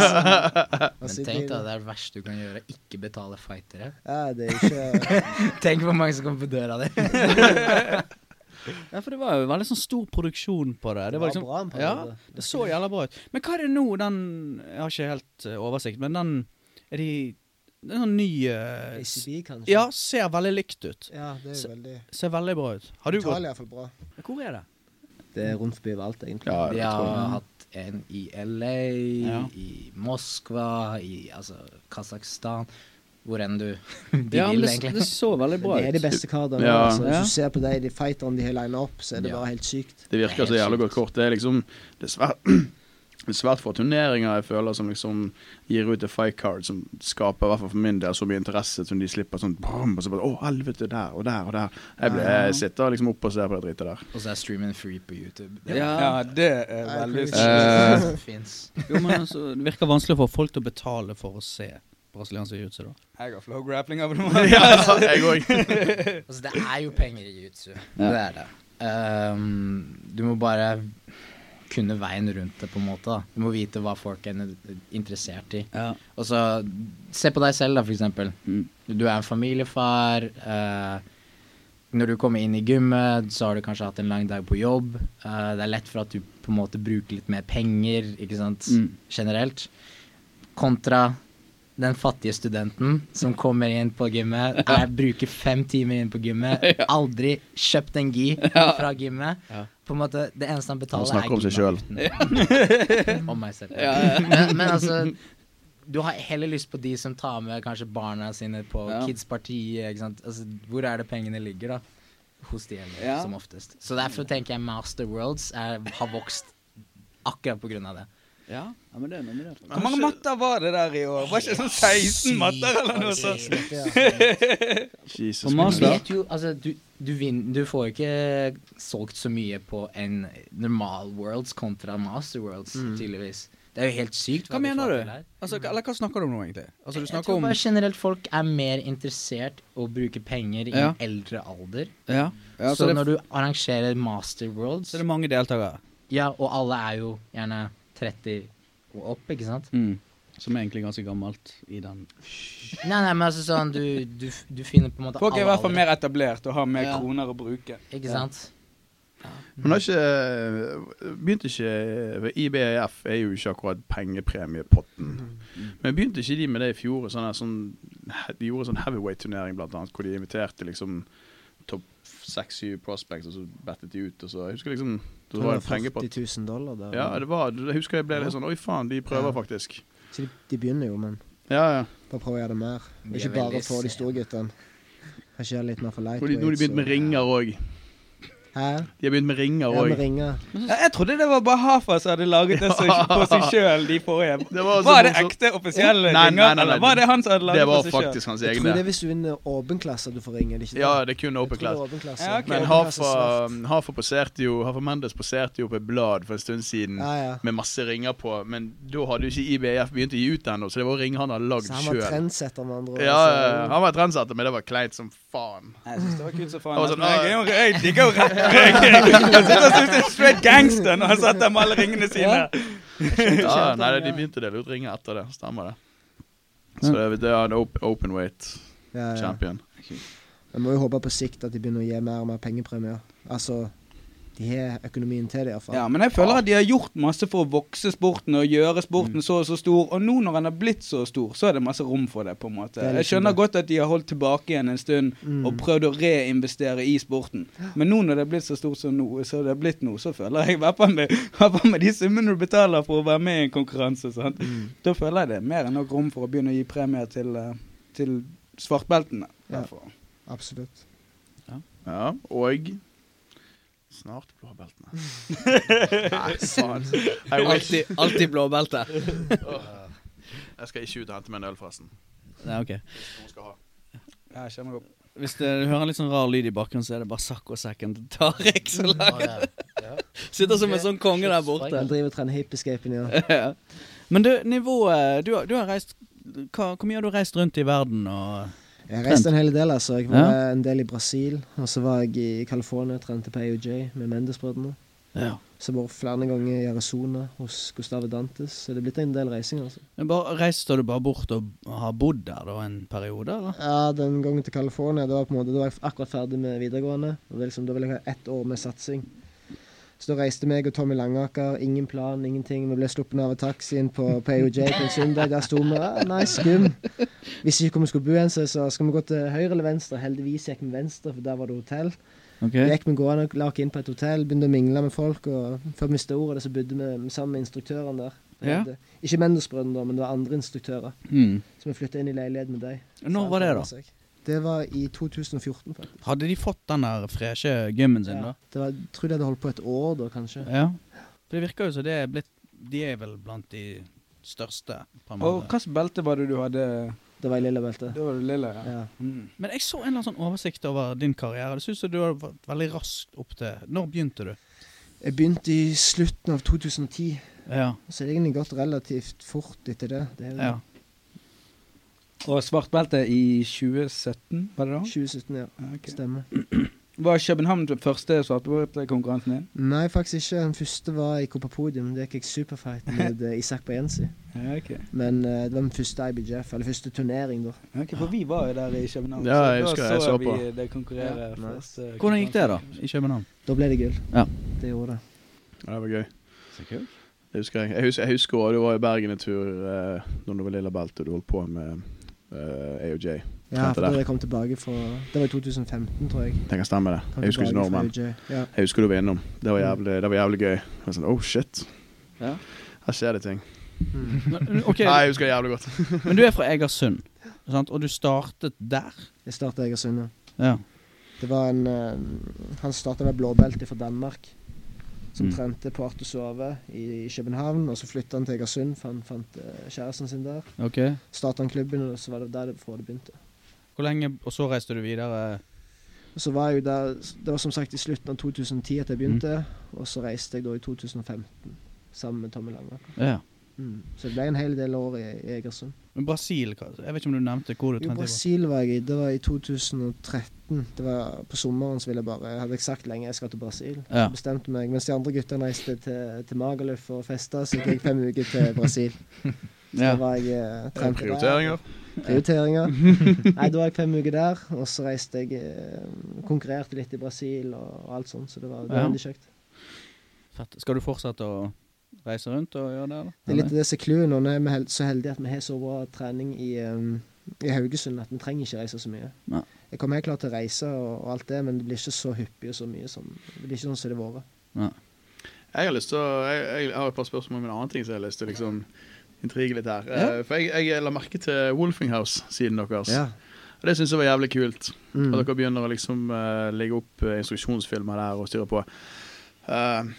Altså. Men tenk da, det. det er det verste du kan gjøre. Ikke betale fightere. Ja, det er ikke Tenk hvor mange som kommer på døra di. Ja, for det var jo veldig sånn stor produksjon på det. Det var liksom bra en Ja, det så jævla bra ut. Men hva er det nå, den Jeg har ikke helt uh, oversikt, men den Er de Det er sånn ny eh, ACB, kanskje? Ja, ser veldig likt ut. Ja, det er Se- jo veldig Ser veldig bra ut. Har du gått? Italia er iallfall bra. Hvor er det? Det er rundt forbi overalt, egentlig. Ja, jeg tror det. Har hatt en i LA, Ja. i Moskva, i altså, Kasakhstan Hvor enn du de Ja, vil, det, egentlig. det så veldig bra Det er de beste kardene. Ja. Altså. Ja. Hvis du ser på de, de fighterne de har lina opp, så er det Ja. bare helt sykt. Det virker så jævlig godt kort. Det er liksom Det er svært, det er svært få turneringer jeg føler som liksom gir ut et fight card som skaper, i hvert fall for min del, så mye interesse som de slipper sånn brum, og så bare Å, helvete, der og der og der. Jeg, ble, jeg sitter liksom oppe og ser på det dritet der. Og så er streamen free på YouTube. Det Ja. Ja, det er veldig finnes. Jo, men altså, det virker vanskelig å få folk til å betale for å se brasiliansk jiu-jitsu, da? Jeg har flow grappling abonnement. ja, jeg òg. Altså, det er jo penger i jiu-jitsu. Det er det. Um, du må bare kunne veien rundt det, på en måte. da. Du må vite hva folk er interessert i. Ja. Og så se på deg selv, da, for eksempel. Mm. Du er en familiefar. eh, når du kommer inn i gymmet, så har du kanskje hatt en lang dag på jobb. Eh, det er lett for at du på en måte bruker litt mer penger, ikke sant, Mm. generelt. Kontra den fattige studenten som kommer inn på gymmet, er, bruker fem timer inn på gymmet, aldri kjøpt en gi fra gymmet. På en måte, Det eneste han betaler, Han snakker om seg selv. Om meg selv. Men, men altså du har heller lyst på de som tar med kanskje barna sine på Ja. Kids-partiet. ikke sant? Altså, hvor er det pengene ligger, da? Hos de eldre, Ja. som oftest. Så derfor tenker jeg Master Worlds er, har vokst akkurat på grunn av det. Ja, ja men det er nominert. Hvor mange matter var det der i år? Var ikke sånn 16 matter eller noe sånt? Jesus. På Men du vet jo, altså, du, du, vinner, du får ikke solgt så mye på en normal Worlds kontra Master Worlds, tydeligvis. Det er jo helt sykt. Hva hva mener du? Altså, eller hva snakker du om nå, egentlig? Altså, du Jeg tror bare om generelt folk er mer interessert i å bruke penger i Ja. en eldre alder. Ja. ja så så, det, når du arrangerer Master Worlds, så er det mange deltakere. ja, og alle er jo gjerne 30 og opp, ikke sant? Mm. Som er egentlig ganske gammelt i den Nei, nei, men altså sånn, du, du, du finner på en måte Folk er i hvert fall mer etablert og har mer Ja. kroner å bruke. Ikke Ja. sant? Men har ikke Begynte ikke IBAF er jo ikke akkurat pengepremiepotten. Men begynte ikke de med det i fjor? Sånn, sånn, de gjorde sånn heavyweight-turnering blant annet, hvor de inviterte liksom seks-syv prospects, og så bettet de ut. Og så, jeg husker liksom Det var en 40 000 dollar der. Ja, det var, jeg husker jeg ble litt sånn Oi, faen, de prøver Ja. faktisk. Så de, de begynner jo, men Ja, ja. bare prøve å gjøre det mer. De er ikke bare få de store guttene. Kanskje gjøre litt mer for har nå har de begynt med ringer òg. Hæ? De har begynt med ringer Ja, òg. ringer. Ja, jeg trodde det var bare Hafa som hadde laget det ja. på seg sjøl, de forrige. Det var, Var det ekte offisielle Nei, nei, ringer, nei, nei, eller var det han som hadde laget Det var på seg sjøl? faktisk hans Jeg tror det er hvis du vinner åpen klasse du får ringe. det ikke det? Ja, det er kun åpen klasse. Ja, okay. Men Hafa. Hafa poserte jo Hafa Mendes poserte jo på et blad for en stund siden Ja, ja. med masse ringer på, men da hadde jo ikke IBF begynt å gi ut ennå, så det var ringer han hadde lagd Så han var trendsetter med andre ord. Ja, han var trendsetter, men det var kleint som faen. Jeg synes det var kult som faen. Jeg var sånn, men jeg, jeg. Jeg sitter og synes det er straight gangster når han satt der med alle ringene sine. Ja, nei, de begynte å dele ut ringer etter det. Stemmer det. Så det, det er en op open weight Ja, ja. champion. Vi må jo håpe på sikt at de begynner å gi mer og mer pengepremier. Altså, de har økonomien til det iallfall. Ja, men jeg føler at de har gjort masse for å vokse sporten og gjøre sporten så og så stor. Og nå når den har blitt så stor, så er det masse rom for det, på en måte. Jeg liksom skjønner det. godt at de har holdt tilbake igjen en stund Mm. og prøvd å reinvestere i sporten. Men nå når det er blitt så stort som nå, så det er blitt nå, så føler jeg i hvert fall med, med de summene du betaler for å være med i en konkurranse, sant? Mm. da føler jeg det er mer enn nok rom for å begynne å gi premier til, eh, til svartbeltene. Ja. absolutt. Absolutt. Ja, og snart blåbeltene. Nei, faen. Alltid, alltid blåbelte. Jeg skal ikke ut og hente meg en øl, forresten. Nei, ok. Noen skal ha. Ja, jeg kjenner opp. Hvis det, du hører en litt sånn rar lyd i bakgrunnen, så er det bare saccosekken til Tariq som lager Sitter som en sånn konge der borte. Han driver og trener hip-escapen, ja. Ja. Men du, nivået Du, du har reist hva, Hvor mye har du reist rundt i verden og Jeg reiste en hel del, altså. Jeg var Ja. en del i Brasil, og så var jeg i California og trente på AOJ med Mendes-brødrene. Ja. Så jeg var flere ganger i Arizona hos Gustave Dantes. Så det er blitt en del reising, altså. Men bare, Reiste du bare bort og har bodd der da en periode, eller? Ja, den gangen til California, Da var på en måte, da var jeg akkurat ferdig med videregående. Og det liksom, da ville jeg ha ett år med satsing. Så da reiste meg og Tommy Langaker, ingen plan, ingenting. Vi ble sluppet av taxien på, på AOJ på en søndag. Der sto vi. Ah, nice, skum. Visste ikke hvor vi skulle bo hen, så skal vi gå til høyre eller venstre. Heldigvis gikk vi venstre, for der var det hotell. Okay. Vi gikk med gående og la oss inn på et hotell, begynte å mingle med folk. og Før vi mista ordet, så bodde vi sammen med instruktørene der. Ja. Ikke Mendes-brødrene, da, men det var andre instruktører. Mm. Så vi flytta inn i leilighet med dem. Når var det, da? Da? Det var i 2014, faktisk. Hadde de fått den der freshe gymmen sin, da? Det var, jeg tror de hadde holdt på et år da, kanskje. Ja. For det virker jo som det er blitt De er vel blant de største, på en Og hvilket belte var det du hadde? Det var i lilla belte. Det var du lille, ja. Ja. Mm. Men jeg så en eller annen sånn oversikt over din karriere. Det syns jeg du har vært veldig raskt opp til Når begynte du? Jeg begynte i slutten av 2010, Ja. så det har egentlig gått relativt fort etter det. det er jo, ja. Og svartbelte i 2017, var det da? 2017, ja. Okay. Stemmer. Var København den første svartbeltekonkurransen din? Nei, faktisk ikke. Den første var i Copa Podium. Der gikk jeg superfight med eh, Isak Bajensi. Ja, ok. Men uh, det var min første IBJF, eller første turnering, da. Ok, For vi var jo der i København. Ja, jeg husker jeg så vi på. det konkurrere. Ja, nice. første Hvordan gikk det, da? I København? Da ble det gull. Ja. Det gjorde det. Ja, det var gøy. Så kult. Det husker jeg. Jeg husker, jeg husker også, du var i Bergen en tur uh, når du var lilla belte og du holdt på med AOJ. Ja, for da jeg kom tilbake fra Det var i 2015, tror jeg. Det kan stemme, det. Kom Jeg husker ikke når, men Ja. jeg husker du var innom. Det var jævlig, det var jævlig gøy. Jeg var sånn, oh shit, Ja. her skjer det ting. Mm. Okay. Nei, jeg husker det jævlig godt. men du er fra Egersund, sant? og du startet der? Jeg startet Egersund, ja. Ja. Det var en uh, Han starta med blåbelte fra Danmark. Som Mm. trente på Arthur Sove i, i København. Og så flytta han til Egersund, for han fant uh, kjæresten sin der. Ok. Starta han klubben, og så var det der det, det begynte. Hvor lenge, og så reiste du videre? Så var jeg jo der Det var som sagt i slutten av 2010 at jeg begynte. Mm. Og så reiste jeg da i 2015 sammen med Tommy Lange. Ja. Mm. Så det ble en hel del år i, i Egersund. Men Brasil, jeg vet ikke om du nevnte hvor du Jo, trente? Jo, Brasil var jeg i. Det var i 2013. Det var På sommeren så ville jeg bare Jeg hadde ikke sagt lenge jeg skal til Brasil. Ja. Jeg bestemte meg. Mens de andre guttene reiste til, til Magaluf og festa, så gikk jeg fem uker til Brasil. Så Ja. var jeg eh, trente der. Prioriteringer. Prioriteringer. Nei, da var jeg fem uker der, og så reiste jeg eh, Konkurrerte litt i Brasil og, og alt sånt, så det var, veldig Ja. kjekt. Fett. Skal du fortsette å reise rundt og gjøre det? eller? Det er litt av disse clouene. nå. Er vi så heldige at vi har så bra trening i, um, i Haugesund at vi trenger ikke reise så mye. Nei. Jeg kommer helt klart til å reise og, og alt det, men det blir ikke så hyppig og så mye som Det blir ikke sånn som det har vært. Jeg har lyst til å Jeg, jeg har et par spørsmål om en annen ting som jeg har lyst til å liksom intrige litt her. Ja. Uh, for jeg, jeg la merke til Wolfinghouse-siden deres. Ja. Og det syns jeg var jævlig kult. Mm. At dere begynner å liksom uh, legge opp eh, instruksjonsfilmer der og styre på. Eh,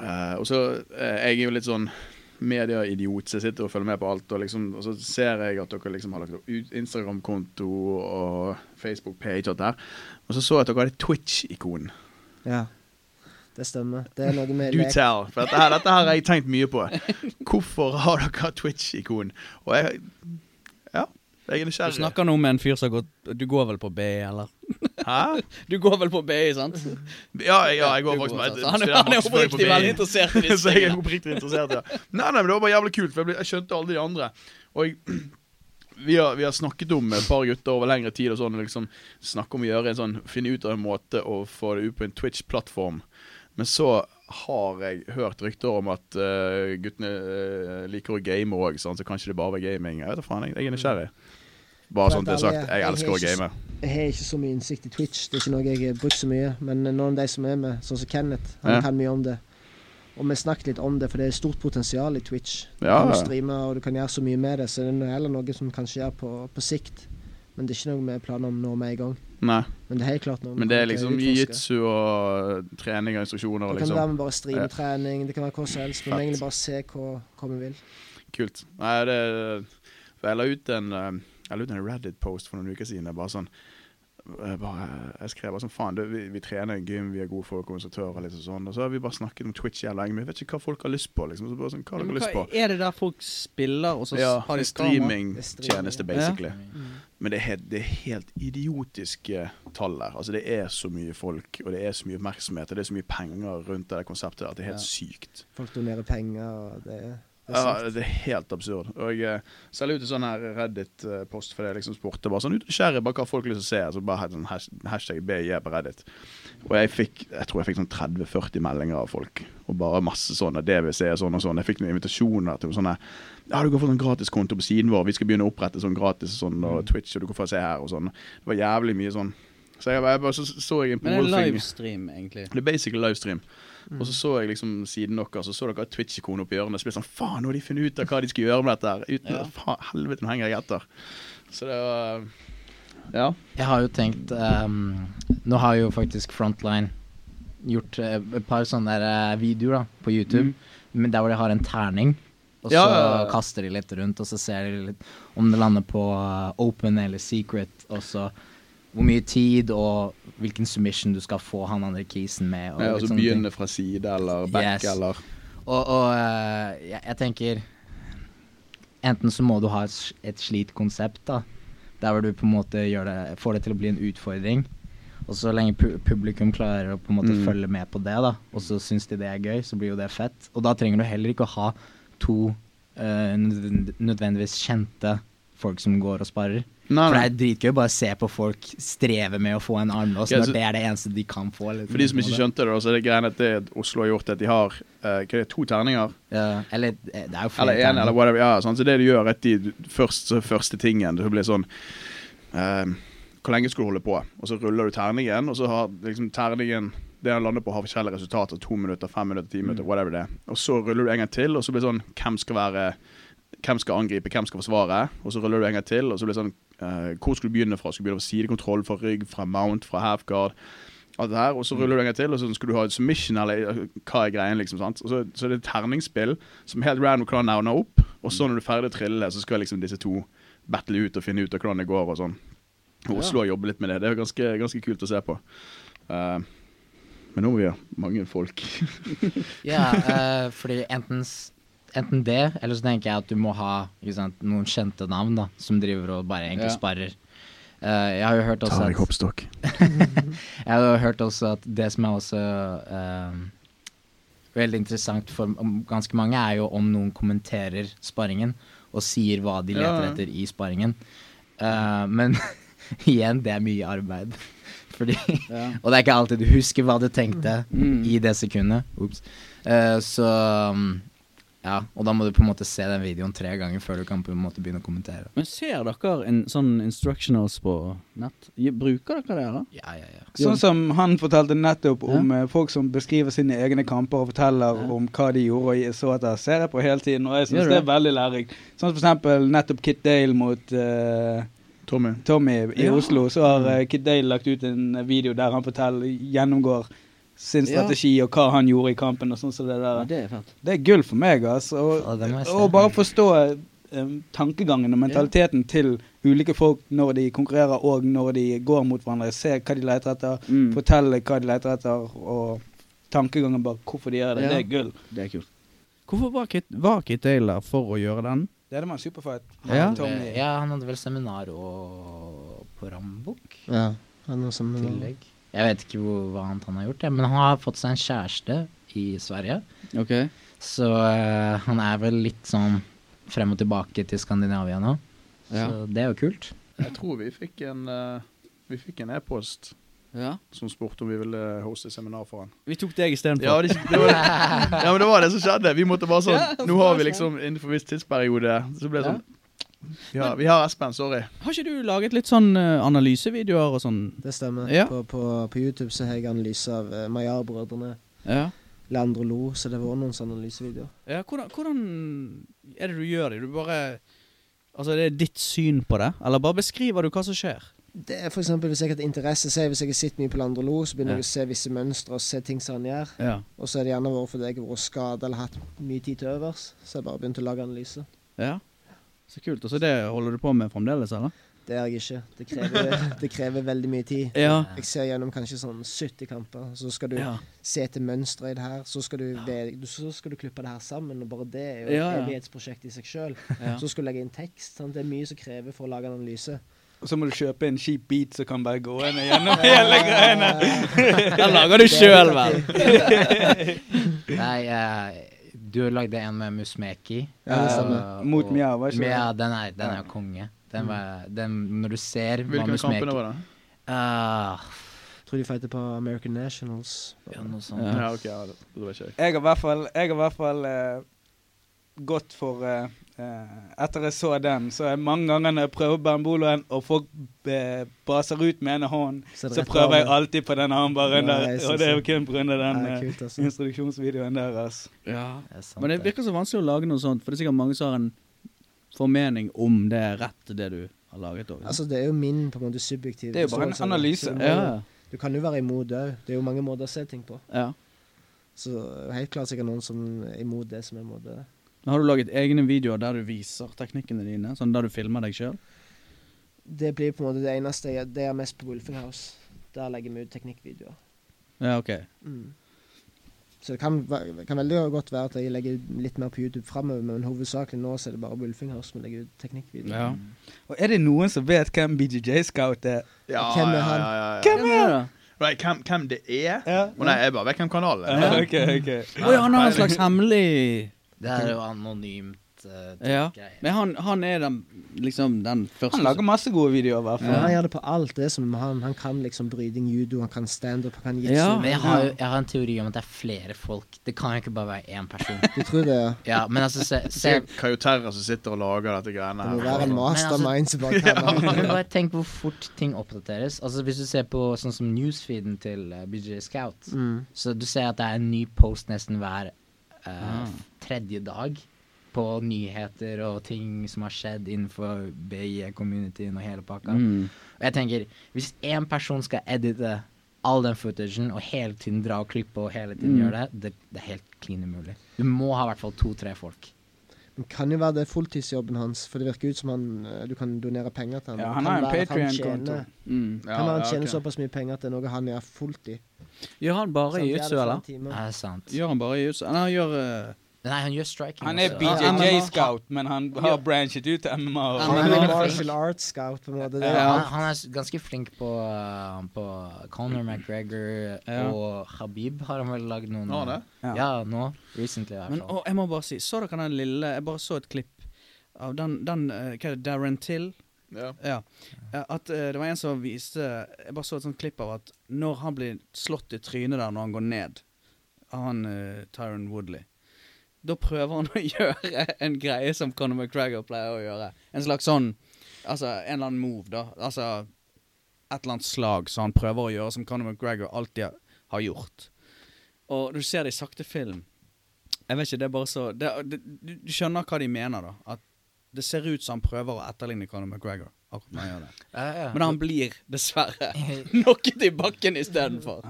eh, og så uh, Jeg er jo litt sånn medieidiot, så jeg sitter og følger med på alt. Og, liksom, og så ser jeg at dere liksom har lagt ut Instagram-konto og Facebook-page og alt der. Og så så jeg at dere hadde Twitch-ikon. ja. Det stemmer. Det er noe med Do lek. tell. For dette her, dette her har jeg tenkt mye på. Hvorfor har dere Twitch-ikon? Og jeg jeg er Du snakker nå med en fyr som gått Du går vel på B, eller? Hæ? Du går vel på BI, sant? Ja, ja, jeg går faktisk med? Han, er- han er oppriktig veldig interessert i disse Så jeg er oppriktig interessert, ja. Nei, nei, men det var bare jævlig kult, for jeg, ble, jeg skjønte alle de andre. Og jeg, vi, har, vi har snakket om et par gutter over lengre tid og sånn, liksom snakke om å gjøre en sånn, finne ut av en måte å få det ut på en Twitch-plattform. Men så har jeg hørt rykter om at uh, guttene uh, liker å game òg, så kanskje det bare var gaming. Jeg vet da faen, jeg, jeg er nysgjerrig. Bare sånn det er sagt, jeg elsker å game. Jeg har ikke så mye innsikt i Twitch. Det er ikke noe jeg har brukt så mye. Men noen av de som er med, sånn som Kenneth, han Ja. kan mye om det. Og vi snakket litt om det, for det er stort potensial i Twitch. Du Ja, kan streame, og du kan gjøre så mye med det, så det er heller noe som kanskje gjør på, på sikt. Men det er ikke noe vi planer om nå med en gang. Nei, Men det er helt klart noe men det er liksom jiu-jitsu og trening og instruksjoner og Det kan være liksom. med bare streametrening, det kan være hva som helst. Vi må egentlig bare se hva, hva vi vil. Kult. Nei, det For jeg la ut en eh, Jeg la ut en Reddit-post for noen uker siden. Det er bare sånn jeg, bare, jeg skrev bare sånn Faen, du, vi, vi trener i gym, vi er gode folk og instruktører. Litt sånn Og så har vi bare snakket om Twitch jævlig lenge. Men jeg vet ikke hva folk har lyst på. Liksom. Så bare sånn, hva har dere lyst på? er det der folk spiller, og så Ja, har de streamingtjeneste, basically. Ja. Mm. Men det er, helt, det er helt idiotiske tall der. Altså, det er så mye folk, og det er så mye oppmerksomhet, og det er så mye penger rundt det konseptet der at det er helt Ja. sykt. Folk donerer penger, og det, det er Ja, det er helt absurd. Og jeg selv ut en sånn her Reddit-post for det liksom spurte bare sånn ut nysgjerrig bare hva folk vil lyst til å se. Så bare sånn hash- hashtag BJ på Reddit. Og jeg fikk jeg tror jeg fikk sånn 30-40 meldinger av folk. Og bare masse sånne, DVC og sånn og sånn. Jeg fikk noen invitasjoner til sånne Ja, du kan få en gratiskonto på siden vår. Vi skal begynne å opprette sånn gratis sånn, og Twitch, og du kan få se her og sånn. Det var jævlig mye sånn. Så jeg, jeg bare så, så jeg Men det er livestream, egentlig. Det er basically livestream. Mm. Og så så jeg liksom siden deres, så så dere et Twitch-ikon oppi hjørnet. Så ble det sånn Faen, nå har de funnet ut av hva de skal gjøre med dette her. Uten Ja. faen, helvete, nå henger jeg etter. Så det var Ja. Jeg har jo tenkt um, Nå har jo faktisk Frontline gjort eh, et par sånne eh, videoer da på YouTube, men der hvor de har en terning. Og så Ja, kaster de litt rundt, og så ser de litt om det lander på eh, open eller secret. Og så hvor mye tid og hvilken submission du skal få han andre kisen med. Og ja og så begynne fra side eller back Yes. eller Og, og jeg, jeg tenker enten så må du ha et, et slitt konsept, da. Der hvor du på en måte gjør det, får det til å bli en utfordring. Og så lenge pu publikum klarer å på en måte Mm. følge med på det, da, og så syns de det er gøy, så blir jo det fett. Og da trenger du heller ikke å ha to uh, nødvendigvis kjente folk som går og sparer. Nei, For det er dritgøy bare se på folk streve med å få en armlås Ja, når det er det eneste de kan få. liksom. For de som ikke skjønte det, så er det greia at det Oslo har gjort, at de har uh, det, to terninger. Ja, eller eh, det er jo flere Eller en, eller whatever. Ja, sånn. Så det du gjør at de først, første tingen, det blir sånn eh, Hvor lenge skal du holde på? Og så ruller du terningen, og så har liksom terningen det han lander på, har forskjellige resultater. To minutter, fem minutter, ti minutter, whatever det er. Og så ruller du en gang til, og så blir det sånn Hvem skal være Hvem skal angripe, hvem skal forsvare? Og så ruller du en gang til, og så blir det sånn uh, Hvor skal du begynne fra? Skal du begynne fra sidekontroll, fra rygg, fra mount, fra half guard? Alt det her, og så ruller du en gang til, og så skal du ha et submission, eller eh, hva er greien, liksom. sant? Og så, så det er et terningsspill som helt random kan navne opp, og så når du er ferdig å trille, så skal liksom disse to battle ut og finne ut av hvordan det går og sånn. Oslo har jobbet litt med det. Det er ganske, ganske kult å se på. Uh, men nå må vi ha mange folk. Ja, uh, fordi enten, enten det, eller så tenker jeg at du må ha ikke sant, noen kjente navn da, som driver og bare egentlig Ja. sparer. Uh, jeg har jo hørt også Tariq at, Hoppstokk. jeg har jo hørt også at det som er også uh, veldig interessant for ganske mange, er jo om noen kommenterer sparringen og sier hva de leter etter i sparringen. Eh, men igjen, det er mye arbeid. Fordi Ja. Og det er ikke alltid du husker hva du tenkte Mm. i det sekundet. Eh, så um, ja, og da må du på en måte se den videoen tre ganger før du kan på en måte begynne å kommentere. Men ser dere en sånn instructionals på nett? Bruker dere det? da? Ja, ja, ja. Sånn som han fortalte nettopp om ja. folk som beskriver sine egne kamper og forteller Ja. om hva de gjorde, og så etter ser jeg på hele tiden, og jeg syns det er veldig lærerikt. Sånn som for eksempel nettopp Kit Dale mot eh, Tommy. Tommy i Ja. Oslo, så har Kid Kit Dale lagt ut en eh, video der han forteller, gjennomgår sin Ja. strategi og hva han gjorde i kampen og sånn som det der. det er fett. Det er gull for meg, altså. Ja, Og, og bare forstå um, tankegangen og mentaliteten til ulike folk når de konkurrerer og når de går mot hverandre. Se hva de leter etter, Mm. fortelle hva de leter etter, og tankegangen bak hvorfor de gjør det. Ja. Det er gull. Det er kult. Hvorfor var Kit, var Kit Dale der for å gjøre den? Det er det med en superfight. Ja. Tommy. ja, han hadde vel seminar og på Rambukk Ja, han som tillegg. Jeg vet ikke hvor, hva annet han har gjort, ja. men han har fått seg en kjæreste i Sverige. Okay. Så uh, han er vel litt sånn frem og tilbake til Skandinavia nå. Ja. Så det er jo kult. Jeg tror vi fikk en uh, Vi fikk en e-post ja. som spurte om vi ville hoste seminar for han. Vi tok deg istedenfor. Ja, de, det var, ja, men det var det som skjedde. Vi måtte bare sånn Ja, Nå har vi liksom innenfor en viss tidsperiode Så ble det sånn Ja, vi har Espen, sorry. Har ikke du laget litt sånn eh, analysevideoer og sånn? Det stemmer. Ja. På, på, på YouTube så har jeg analyse av uh, Mayar-brødrene. Ja. Leandro Lo, så det var noen sånne analysevideoer. ja hvordan, hvordan er det du gjør det? Du bare Altså, det er ditt syn på det? Eller bare beskriver du hva som skjer? Det er for eksempel Hvis jeg har interesse, se hvis jeg har sett mye på Landre Lo, så begynner Ja. jeg å se visse mønstre og se ting som han gjør. Ja. Og så er det gjerne vært fordi jeg har vært skada eller hatt mye tid til overs. Så jeg bare begynte å lage analyse. ja. Så kult. Og så det holder du på med fremdeles, eller? Det har jeg ikke. Det krever, det krever veldig mye tid. Ja. Jeg ser gjennom kanskje sånn 70 kamper, så skal du se etter mønstre i det her. Så skal du, så skal du klippe det her sammen, og bare det er jo et evighetsprosjekt i seg sjøl. Så skal du legge inn tekst. Sant? Det er mye som krever for å lage en analyse. Og så må du kjøpe en kjip beat som kan bare gå inn gjennom hele greiene. Den lager du sjøl, vel? Nei, uh, du lagde en med Musmeki. Ja, det eh, og- Mot Mia, var ikke det? Mia, den er, den er jo konge. Den var, den, når du ser hva Hvilke kampene var det? Uh, Tror de fighter på American Nationals. ja, noe sånt. Ja. Ja, ok, ja, det, ikke jeg. Jeg har i hvert fall, jeg har i hvert fall uh, gått for eh, Etter jeg så den, så er mange ganger når jeg prøver bamboloen, og folk eh, baser ut med ene hånd, Så så prøver jeg alltid på den armbaren Ja, der. Og det er jo kun pga. den Ja, eh, kult, altså. introduksjonsvideoen der, altså. Ja. Det sant, Men det virker så vanskelig å lage noe sånt, for det er sikkert mange som har en formening om det er rett, det du har laget òg. Altså, det er jo min på en måte subjektive Det er jo bare en analyse. Du, ja. du kan jo være imot det òg. Det er jo mange måter å se ting på. ja. Så helt klart sikkert noen som er imot det som er imot det. Men Har du laget egne videoer der du viser teknikkene dine? Sånn der du filmer deg sjøl? Det blir på en måte det eneste jeg Det er mest på Wolfing House. Der legger vi ut teknikkvideoer. Ja, OK. Mm. Så det kan, kan veldig godt være at jeg legger litt mer på YouTube framover, men hovedsakelig nå så er det bare Bulfinger som legger ut teknikkvideoer. Ja. Og er det noen som vet hvem BJJ Scout er? Ja, Hvem er han? ja, ja, ja. Hvem er det? Right, hvem, hvem det er? Ja. Å nei, jeg bare vet hvem kanalen er. Ja, okay, okay. Å han har en slags hemmelig Det er jo anonymt. Uh, Ja. Men han, han er den, liksom den første Han lager masse gode videoer, i hvert Ja. Han gjør det på alt. det som han, han kan liksom bryting, judo, han kan standup, han kan jitsu. Ja. Men jeg har, jeg har en teori om at det er flere folk. Det kan jo ikke bare være én person. Du tror det? ja? Ja, men altså, se, se Se Kayo Terra som sitter og lager dette greiene Det må være en altså- mastermind som bare kan alt. Men bare tenk hvor fort ting oppdateres. Altså Hvis du ser på sånn som newsfeeden til uh, BJ Scout, Mm. så du ser at det er en ny post nesten hver eh, Ah. tredje dag på nyheter og ting som har skjedd innenfor BI-communityen og hele pakka. Mm. Og jeg tenker, hvis én person skal edite all den footagen og hele tiden dra og klippe og hele tiden Mm. gjøre det, det, det er helt klin umulig. Du må ha i hvert fall to-tre folk. Men kan jo være det fulltidsjobben hans, for det virker ut som han eh, du kan donere penger til han. Ja, han kan har en Patrion-konto. Mm. Ja, Kan være han ja, tjener okay. såpass mye penger at det er noe han gjør fulltid. Gjør han bare i eller? er det sant. Gjør han bare? Nei, han gjør eh, Nei, han gjør striking Han er BJJ MMA. Scout, men han har branchet ut til MMA. og- Han er er martial arts scout, på en måte. Ja, han, han er ganske flink på, uh, på Conor McGregor Ja. og Habib har han vel lagd noen Har det? Ja. Ja, nå. Recently, i hvert Men fall. å, jeg må bare si, så dere den lille Jeg bare så et klipp av den, den uh, Hva er det, Darren Till? Ja. Ja. Eh, At uh, det var en som viste Jeg bare så et sånt klipp av at når han blir slått i trynet der når han går ned, av han uh, Tyron Woodley, da prøver han å gjøre en greie som Conor McGregor pleier å gjøre. En slags sånn Altså en eller annen move, da. Altså et eller annet slag som han prøver å gjøre, som Conor McGregor alltid har- gjort. Og du ser det i sakte film. Jeg vet ikke, det er bare så det, det, du, du skjønner hva de mener, da. At det ser ut som han prøver å etterligne Conor McGregor. Akkurat når han gjør det. Ja, ja. Men han blir dessverre knocket i bakken istedenfor.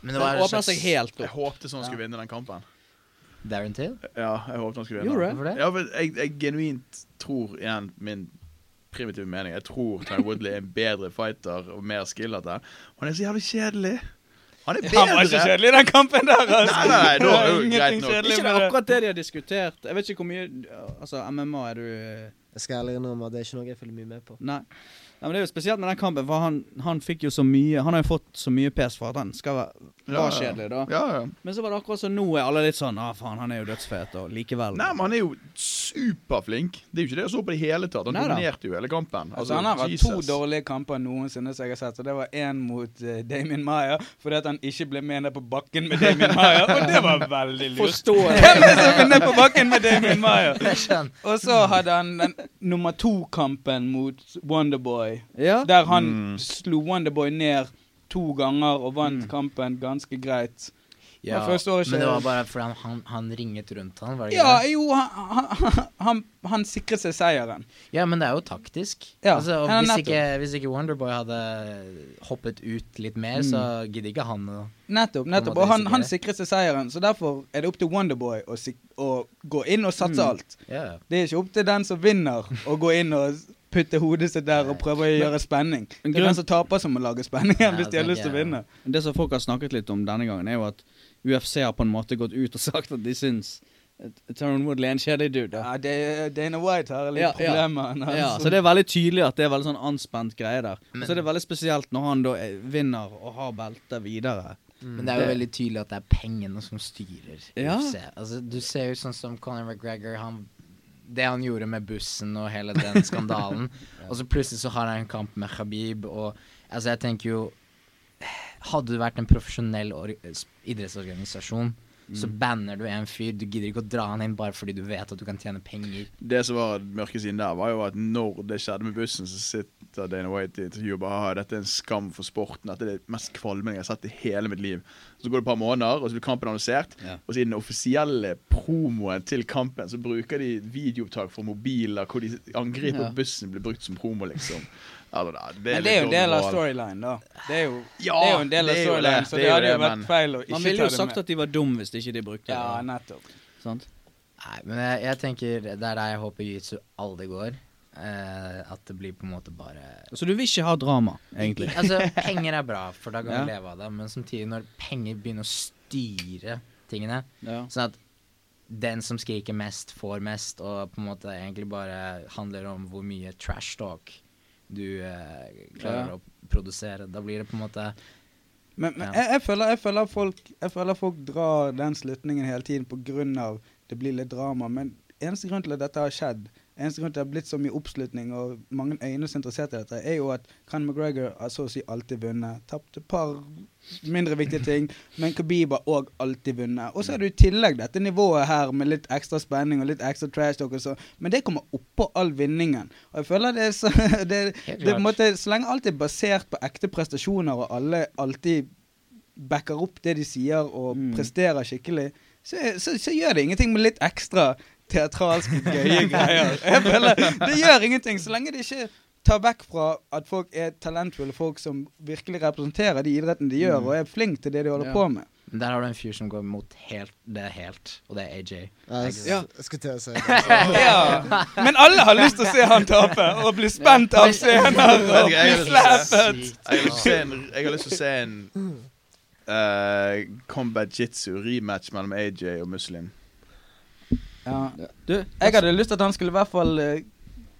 Men Det det åpner seg helt opp. Jeg håpte sånn skulle vinne den kampen. Darren Till? Ja, jeg håpet han skulle vinne. Gjorde det? Hvorfor det? Ja, men jeg, jeg genuint tror igjen min primitive mening Jeg tror Ty Woodley er en bedre fighter og mer skillete. Han er så jævlig kjedelig. Han er bedre. Han var ikke kjedelig i den kampen der, altså. Nei, nei, nei, da det jo greit nok. Ikke det akkurat det de har diskutert. Jeg vet ikke hvor mye Altså, MMA er du eh, Jeg skal ærlig innrømme at det er ikke noe jeg følger mye med på. Nei. Nei, men Det er jo spesielt med den kampen, for han, han fikk jo så mye Han har jo fått så mye pes for at han skal være, var ja. kjedelig, da. Ja, ja. Men så var det akkurat som nå er alle litt sånn ah, faen, han er jo dødsfet, og likevel. Nei, men han er jo superflink. Det er jo ikke det jeg så på det i hele tatt. Han Nei da. dominerte jo hele kampen. Altså, han har hatt to dårlige kamper noensinne som jeg har sett. Og det var én mot uh, Damien Maier fordi at han ikke ble med ned på bakken med Damien Maier, Og det var veldig lurt. Forstår Hvem er det som er ned på bakken med Damien Maya? Jeg. Og så hadde han den nummer to-kampen mot Wonderboy, Ja. der han Mm. slo Wonderboy ned to ganger og vant Mm. kampen ganske greit. Ja, men, Men det var bare fordi han, han, han ringet rundt han, var det ikke Ja, det? jo, han, han, han, sikret seg seieren. Ja, men det er jo taktisk. Ja, altså, hvis, ikke, hvis ikke Wonderboy hadde hoppet ut litt mer, så gidder ikke han å Nettopp. nettopp. Og han, han sikret seg seieren, så derfor er det opp til Wonderboy å, å gå inn og satse Mm. alt. Ja. Det er ikke opp til den som vinner å gå inn og putte hodet sitt der og prøve å gjøre spenning. Det er den som taper som må lage spenning Ja, hvis de har lyst til å vinne. Det som folk har snakket litt om denne gangen, er jo at UFC har på en måte gått ut og sagt at de syns Taron Woodley er en kjedelig dude. Da. Ja, det, Dana White har litt Ja, ja. problemer. Ja. Ja, altså. så det er veldig tydelig at det er veldig sånn anspent greie der. Men- så det er veldig spesielt når han da er- vinner og har beltet videre. Men det er jo Det- veldig tydelig at det er pengene som styrer Ja. UFC. Altså, du ser jo sånn som Conor McGregor, han det han gjorde med bussen og hele den skandalen. Og så plutselig så har han en kamp med Khabib, og altså jeg tenker jo Hadde det vært en profesjonell idrettsorganisasjon, så banner du en fyr. Du gidder ikke å dra han inn bare fordi du vet at du kan tjene penger. Det som var mørke siden der, var jo at når det skjedde med bussen, så sitter Dana White i intervjuet og bare «Ah, dette er en skam for sporten. Dette er det mest kvalmende jeg har sett i hele mitt liv. Så går det et par måneder, og så blir kampen annonsert. Ja. Og så i den offisielle promoen til kampen så bruker de videoopptak fra mobiler hvor de angriper Ja. bussen blir brukt som promo, liksom. Da, det Men det er jo en del av storylinen, storyline, da. Det er jo, Ja, det er jo en del av det er storyline, så det det, hadde jo det, vært men- feil å ikke Man ville jo sagt med. at de var dum hvis ikke de brukte Ja, det. nettopp. Sant? Nei, men jeg, jeg tenker det er der jeg håper jiu-jitsu aldri går. Eh, at det blir på en måte bare Så du vil ikke ha drama, egentlig? Altså, penger er bra, for da kan Ja. du leve av det, men samtidig, når penger begynner å styre tingene. Ja. Sånn at den som skriker mest, får mest, og på en måte egentlig bare handler om hvor mye trash talk du eh, klarer Ja. å produsere. Da blir det på en måte Men, men Ja. jeg, jeg, føler, jeg, føler folk, jeg føler folk drar den slutningen hele tiden av det blir litt drama. Men eneste grunn til at dette har skjedd, eneste grunn til at det har blitt så mye oppslutning og mange øyne som er interessert i dette, er jo at Conor McGregor har så å si alltid vunnet. Tapt et par mindre viktige ting, men Khabib har òg alltid vunnet. Og så er det i tillegg dette nivået her med litt ekstra spenning og litt ekstra trash talk og sånn, men det kommer oppå all vinningen. Og jeg føler det er så det, det, måte, Så lenge alt er basert på ekte prestasjoner, og alle alltid backer opp det de sier og Mm. presterer skikkelig, så, så, så gjør det ingenting med litt ekstra teatralske, gøye greier. Jeg føler, Det gjør ingenting, så lenge det ikke tar vekk fra at folk er talentfulle folk som virkelig representerer de idrettene de gjør, og er flinke til det de holder Ja. på med. Men Der har du en fyr som går mot helt, det er helt, og det er AJ. Ja, jeg, Ja. jeg skulle til å si det. Ja. Men alle har lyst til å se han tape, og bli spent av scener og bli slappet. jeg har lyst til å se en, eh, combat jitsu rematch mellom AJ og Muslim. Ja. Du, Jeg hadde lyst til at han skulle i hvert fall eh,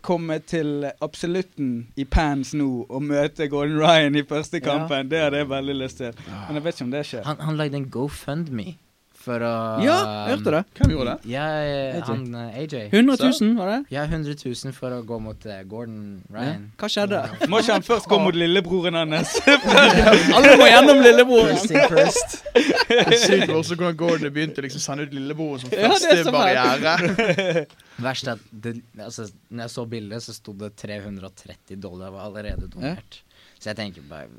komme til absolutten i pants nå og møte Gordon Ryan i første kampen. Det hadde jeg veldig lyst til. Men jeg vet ikke om det skjer. Han, han lagde en GoFundMe for å Ja, jeg hørte det. Hvem gjorde det? Ja, han AJ. 100 000, var det? Ja, 100 000 for å gå mot eh, Gordon Ja. Ryan. Hva skjedde? Må ikke han først gå mot lillebroren hans? Alle må gjennom lillebroren. First in first. Det er sykt også hvordan Gordon begynte å liksom sende ut lillebroren som Ja, det er første så fett. barriere. Verst er at det, altså, når jeg så bildet, så sto det 330 dollar var allerede donert. Så jeg tenker bare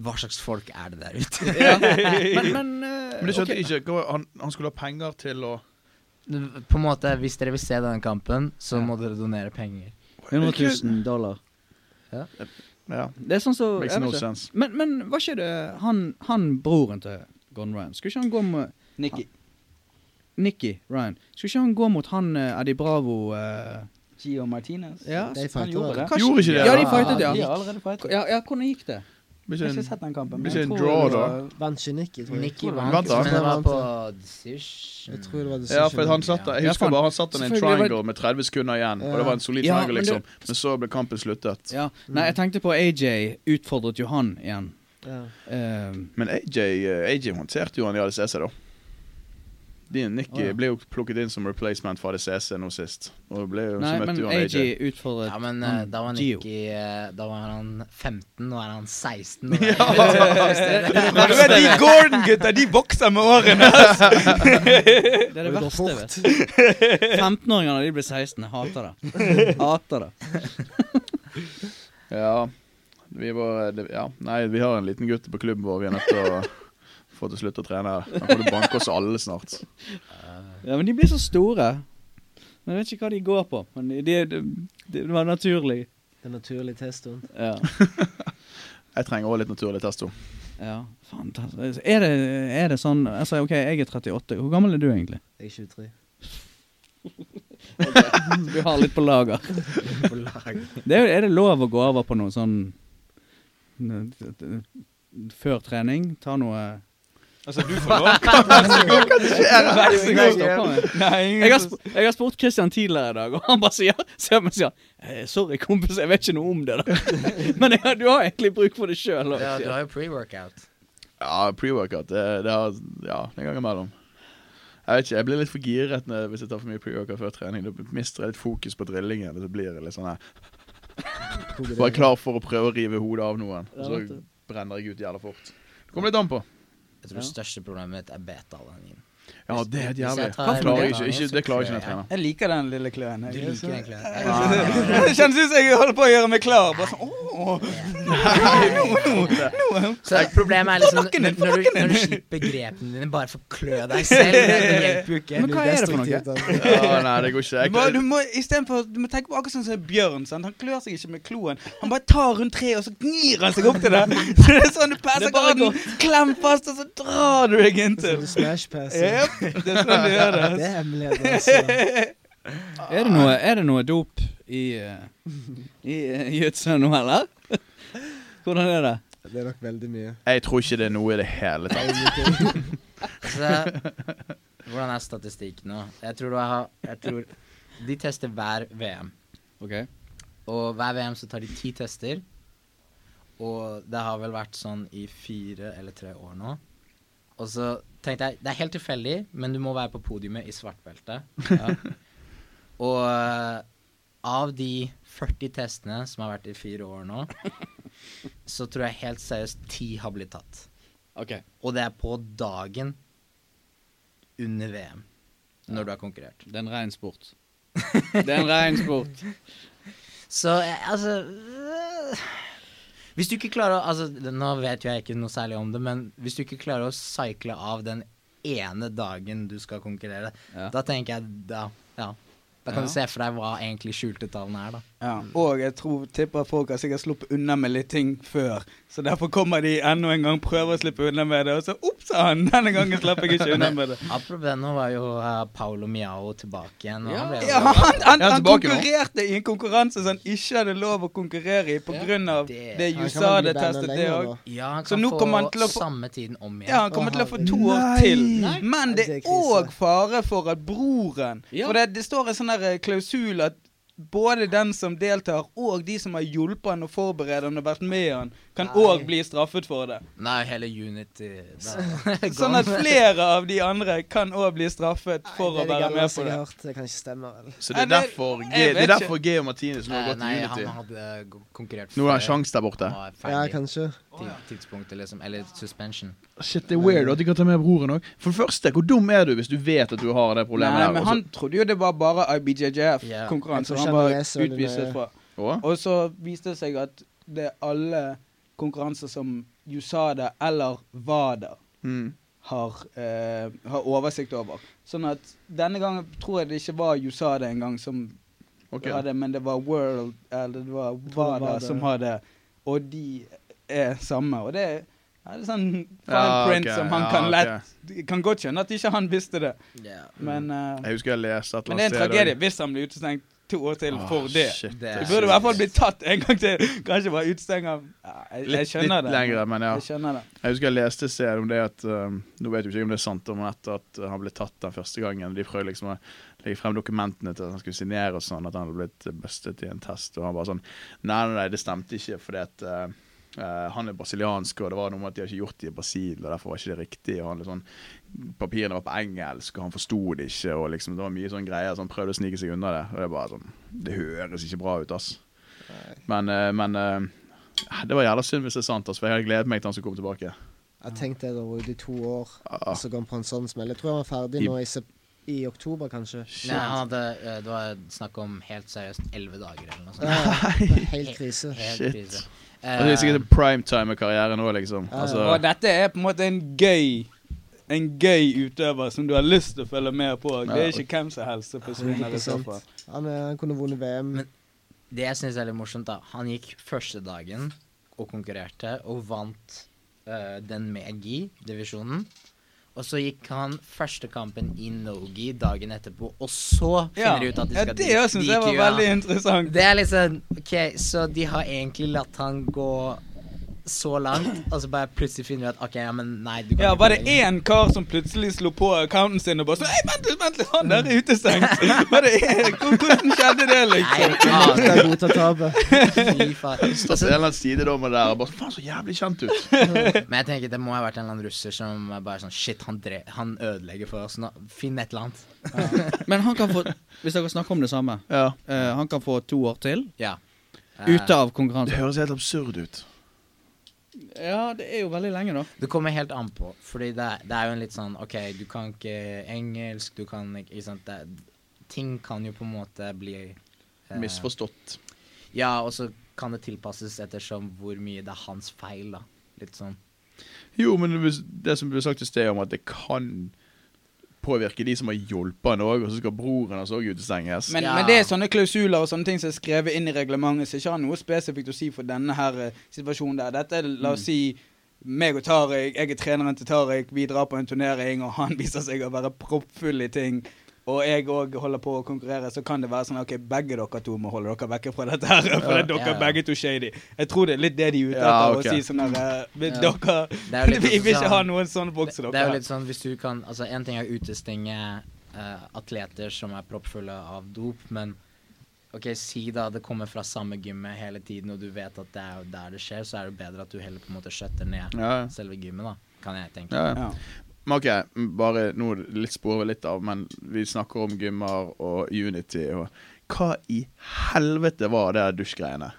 Hva slags folk er det der ute? Ja. Men, men, uh, Men du skjønte okay. ikke hva- han, han skulle ha penger til å På en måte, Hvis dere vil se denne kampen, så Ja. må dere donere penger. 100 000 dollar. Ja, Det er sånn så makes no ikke. sense. Men, men var ikke det han, han broren til Gon Ryan? Skulle ikke han gå med Nikki. Nicky Ryan? Skulle ikke han gå mot han eh, Eddie Bravo uh, Gio Martinez. Ja, De han gjorde det. Kanskje- Gjorde ikke det? Ja, de fightet, ja. De har allerede fightet. Ja, ja hvordan gikk det? Blir Jeg har ikke sett den kampen. blir men ikke en tror draw da? ikke Nikki, tror jeg. Nikki vant, Vant da. men det var på decision. Jeg tror det var Ja, decision. for han satt Jeg husker bare han satt den i en triangle med 30 sekunder igjen. Og det var en solid Ja, triangle, men liksom. Men så ble kampen sluttet. Ja. Nei, jeg tenkte på AJ utfordret Johan igjen. Ja. Eh, Men AJ, eh, AJ håndterte jo han i ADCC, da. Din Nicky oh, ja. ble jo plukket inn som replacement for ADCC nå sist. Og ble jo, nei, så møtte men AG han utfordret Ja, men han eh, da var Gio. Nicky eh, Da var han 15, nå er han 16. Men du vet, de Gordon-gutta, de vokser med årene. altså. Det er det Det verste, vet du. 15-åringer når de blir 16. Jeg hater det. Hater det. Ja. Vi var, det, ja. Nei, vi har en liten gutt på klubben vår vi er nødt til å få til slutt å trene. Da får du banke oss alle snart. Ja, men de blir så store. Men Jeg vet ikke hva de går på, men det de, de, det var naturlig. Det er naturlig testoen. Ja. Jeg trenger òg litt naturlig testo. ja. Fantastisk. Er det, er det sånn Altså, OK, jeg er 38. Hvor gammel er du egentlig? Jeg er 23. Du har litt på lager. Det er, er det lov å gå over på noe sånn Før trening? Ta noe Altså, du får lov. Hva skjer? Vær så Jeg god. har, sp jeg har spurt Christian tidligere i dag, og han bare sier, ser meg og sier eh, Sorry, kompis, jeg vet ikke noe om det. da Men jeg, du har egentlig bruk for det sjøl. Ja, du har jo pre-workout. Ja, pre-workout. Det, det har Ja, en gang imellom. Jeg vet ikke, jeg blir litt for giret når- hvis jeg tar for mye pre-workout før trening. Da mister jeg litt fokus på drillingen. Så blir jeg litt sånn her Bare klar for å prøve å rive hodet av noen. Og så brenner jeg ut jævla fort. Det kommer litt an på. Jeg tror det største problemet mitt er beta-alanin. Ja, det er jeg jævlig. tar klarer ikke, ikke, det klarer ikke når klør jeg. Jeg liker den lille kløen. Jeg. liker den kløen. Ah. Det kjennes ut som jeg holder på å gjøre meg klar. Bare sånn, åh. Så problemet er liksom når, du, når du slipper grepene dine bare for å klø deg selv, det hjelper jo ikke. Men hva er det for noe? Ja, nei, det går ikke. Må, du må, i for, du må tenke på akkurat sånn som Bjørn. Sant? Han klør seg ikke med kloen. Han bare tar rundt treet, og så gnir han seg opp til det. Så det er sånn du passer er garden, klem fast, og så drar du deg inntil. Smash-pass. smash pass. skal det er sånn du gjør det. Det er hemmelighet, altså. Er det noe, er det noe dop i, uh, i uh, nå, eller? Hvordan er det? Det er nok veldig mye. jeg tror ikke det er noe i det hele tatt. Så, hvordan er statistikken nå? Jeg tror, du har, jeg tror De tester hver VM. Ok. Og hver VM så tar de ti tester. Og det har vel vært sånn i fire eller tre år nå. Og så tenkte jeg Det er helt tilfeldig, men du må være på podiumet i svartbelte. Ja. og eh, av de 40 testene som har vært i fire år nå, så tror jeg helt seriøst ti har blitt tatt. Ok. Og det er på dagen under VM, når du har konkurrert. Det er en rein sport. Det er en rein sport. Så eh, altså øh, Hvis du ikke klarer å altså, Nå vet jo jeg ikke noe særlig om det, men hvis du ikke klarer å cycle av den ene dagen du skal konkurrere, Ja. da tenker jeg da Ja. Da kan du se for deg hva egentlig skjulte tallene er, da. Ja, og jeg tror, tipper folk har sikkert sluppet unna med litt ting før. Så derfor kommer de enda en gang prøver å slippe unna med det, og så ops han! Denne gangen slapp jeg ikke unna med det. Apropos det, nå var jo uh, Paolo Miao tilbake igjen. Og han Ja, han, han, han han tilbake nå? konkurrerte i en konkurranse som han ikke hadde lov å konkurrere i pga. av det- det bandet testet det òg. ja, han Så kan nå kommer han få til å få- samme tiden om igjen. Ja, han kommer til å få to Nei. år til. Nei. Men det er òg fare for at broren Ja. For det, det står en sånn klausul at både den som deltar, og de som har hjulpet han og forberedt han og vært med han, kan Nei. òg bli straffet for det. Nei, hele Unity. Sånn at flere av de andre kan òg bli straffet for å være med på det. hørt. Det kan ikke stemme, vel. Så det er Nei, derfor G, det er derfor G og Martinez nå har Eh, gått Nei, til han hadde konkurrert for Nå har han sjanse der borte. Ja, kanskje. Tidspunktet, liksom. Eller suspension. Shit, det er weird at de kan ta med broren òg. For det første, hvor dum er du hvis du vet at du har det problemet Nei, der? men han trodde jo det var bare IBJJF-konkurranse yeah. han var utvist fra. Og så viste det seg at det er alle konkurranser som USADA eller WADA Mm. har, eh, har oversikt over. Sånn at denne gangen tror jeg det ikke var USADA engang som okay. hadde, men det var World Eller det var WADA. som hadde, og de er samme. Og det er ja, det er sånn fine Ja, print okay, som han ja, kan lett lett Kan godt skjønne at ikke han visste det, men uh, Jeg husker jeg leste at Men det er en tragedie hvis han blir utestengt to år til oh, for det. shit. Det burde i hvert fall bli tatt en gang til. Kanskje bare utestengt ja, jeg, jeg Litt, skjønner litt det. lengre, men ja. Jeg det. Jeg husker jeg leste sted om det at um, Nå vet jeg ikke om det er sant, men etter at han ble tatt den første gangen De prøvde liksom å legge frem dokumentene til at han skulle signere og sånn, at han hadde blitt bustet i en test. Og han bare sånn Nei, nei, nei, det stemte ikke, fordi at uh, uh, han er brasiliansk, og det var noe med at de har ikke gjort det i Brasil, og derfor var ikke det riktig. Og han sånn, Papirene var på engelsk, og han forsto det ikke, og liksom det var mye sånn greier, så han prøvde å snike seg unna det. Og det er bare sånn Det høres ikke bra ut, ass. Men, uh, men uh, det var jævla synd hvis det er sant, ass, for jeg hadde gledet meg til han skulle komme tilbake. Jeg tenkte jeg da var ute i to år, og så går han på en sånn smell. Jeg tror han var ferdig I- nå i, i oktober, kanskje. Nei, han hadde, eh, det var snakk om helt seriøst elleve dager eller noe sånt. Nei, det helt krise. Helt Shit. krise. Altså, det er sikkert Eh, en primetime-karriere nå, liksom. Altså, Og dette er på en måte en gøy En gøy utøver som du har lyst til å følge med på. Det er ikke hvem som helst som forsvinner i så 100%. fall. Han, kunne vunnet VM. Men- det jeg syns er litt morsomt, da Han gikk første dagen og konkurrerte og vant uh, den med gi-divisjonen. Og så gikk han første kampen i no-gi dagen etterpå, og så finner de ut at de skal ja det òg syns jeg var det var veldig interessant. Det er liksom OK, så de har egentlig latt han gå så langt, og så bare plutselig finner du at OK, ja, men nei, du kan Ja, ikke Var det én kar som plutselig slo på accounten sin og bare sånn Hei, vent litt, vent litt, han der er utestengt! Var det én? Hvordan skjedde det, Nei, liksom? jeg aner Skal å godta tapet? Fy faen. Stått en eller annen sidedommer der og bare Faen, så jævlig kjent ut. Men jeg tenker det må ha vært en eller annen russer som bare sånn Shit, han, dre han ødelegger for oss nå. Finn et eller annet. Men han kan få Hvis dere snakker om det samme Ja. uh, Han kan få to år til Ja. ute av konkurransen. Det høres helt absurd ut. Ja, det er jo veldig lenge, da. Det kommer helt an på, fordi det, det er jo en litt sånn OK, du kan ikke engelsk, du kan ikke Ikke sant. Det, ting kan jo på en måte bli eh, Misforstått. Ja, og så kan det tilpasses ettersom hvor mye det er hans feil, da. Litt sånn. Jo, men det som ble sagt i sted om at det kan påvirke de som har hjulpet han òg, og så skal broren hans òg utestenges. Men, Ja. men det er sånne klausuler og sånne ting som er skrevet inn i reglementet, så ikke har noe spesifikt å si for denne her eh, situasjonen der. Dette er, la oss si, meg og Tariq, jeg er treneren til Tariq, vi drar på en turnering, og han viser seg å være proppfull i ting. Og jeg òg holder på å konkurrere, så kan det være sånn OK, begge dere to må holde dere vekke fra dette her, for Ja. dere Ja, ja. begge to shady. Jeg tror det er litt det de er ute etter, Ja, å si sånn her eh, men Ja. Dere Det er Vi vil sånn- ikke ha noen sånne bokser, som Det, det er jo litt sånn hvis du kan Altså, én ting er å utestenge uh, atleter som er proppfulle av dop, men OK, si da det kommer fra samme gymmet hele tiden, og du vet at det er der det skjer, så er det bedre at du heller på en måte skjøtter ned Ja. selve gymmet, da. Kan jeg tenke. Ja. Ja. Men ok, bare nå litt sporer vi litt av, men vi snakker om gymmer og Unity og Hva i helvete var det dusjgreiene?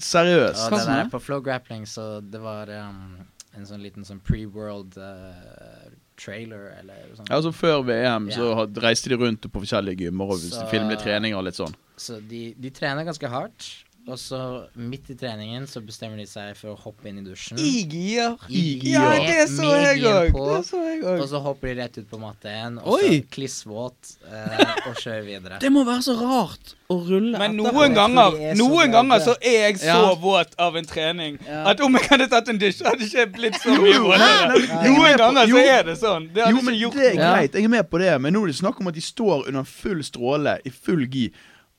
Seriøst? Ja, der er? på Flow Grappling, så det var um, en sånn liten sånn pre-world uh, trailer, eller sånn. Altså Før VM så reiste de rundt på forskjellige gymmer og Så- filmet treninger og litt sånn. Så de, de trener ganske hardt, og så midt i treningen så bestemmer de seg for å hoppe inn i dusjen. I gier. I Ja, det så jeg gir òg. på. Det så Og så hopper de rett ut på matte igjen, og Oi! så klissvåt, eh, og kjører videre. Det må være så rart å rulle Men etterpå. noen ganger er Noen ganger så er jeg så Ja. våt av en trening Ja. at om jeg hadde tatt en dusj, hadde det ikke blitt så mye våtere. er Noen ganger så er det sånn. Det hadde Jo, men ikke gjort det er greit, jeg er med på det, men nå er det snakk om at de står under full stråle, i full gi,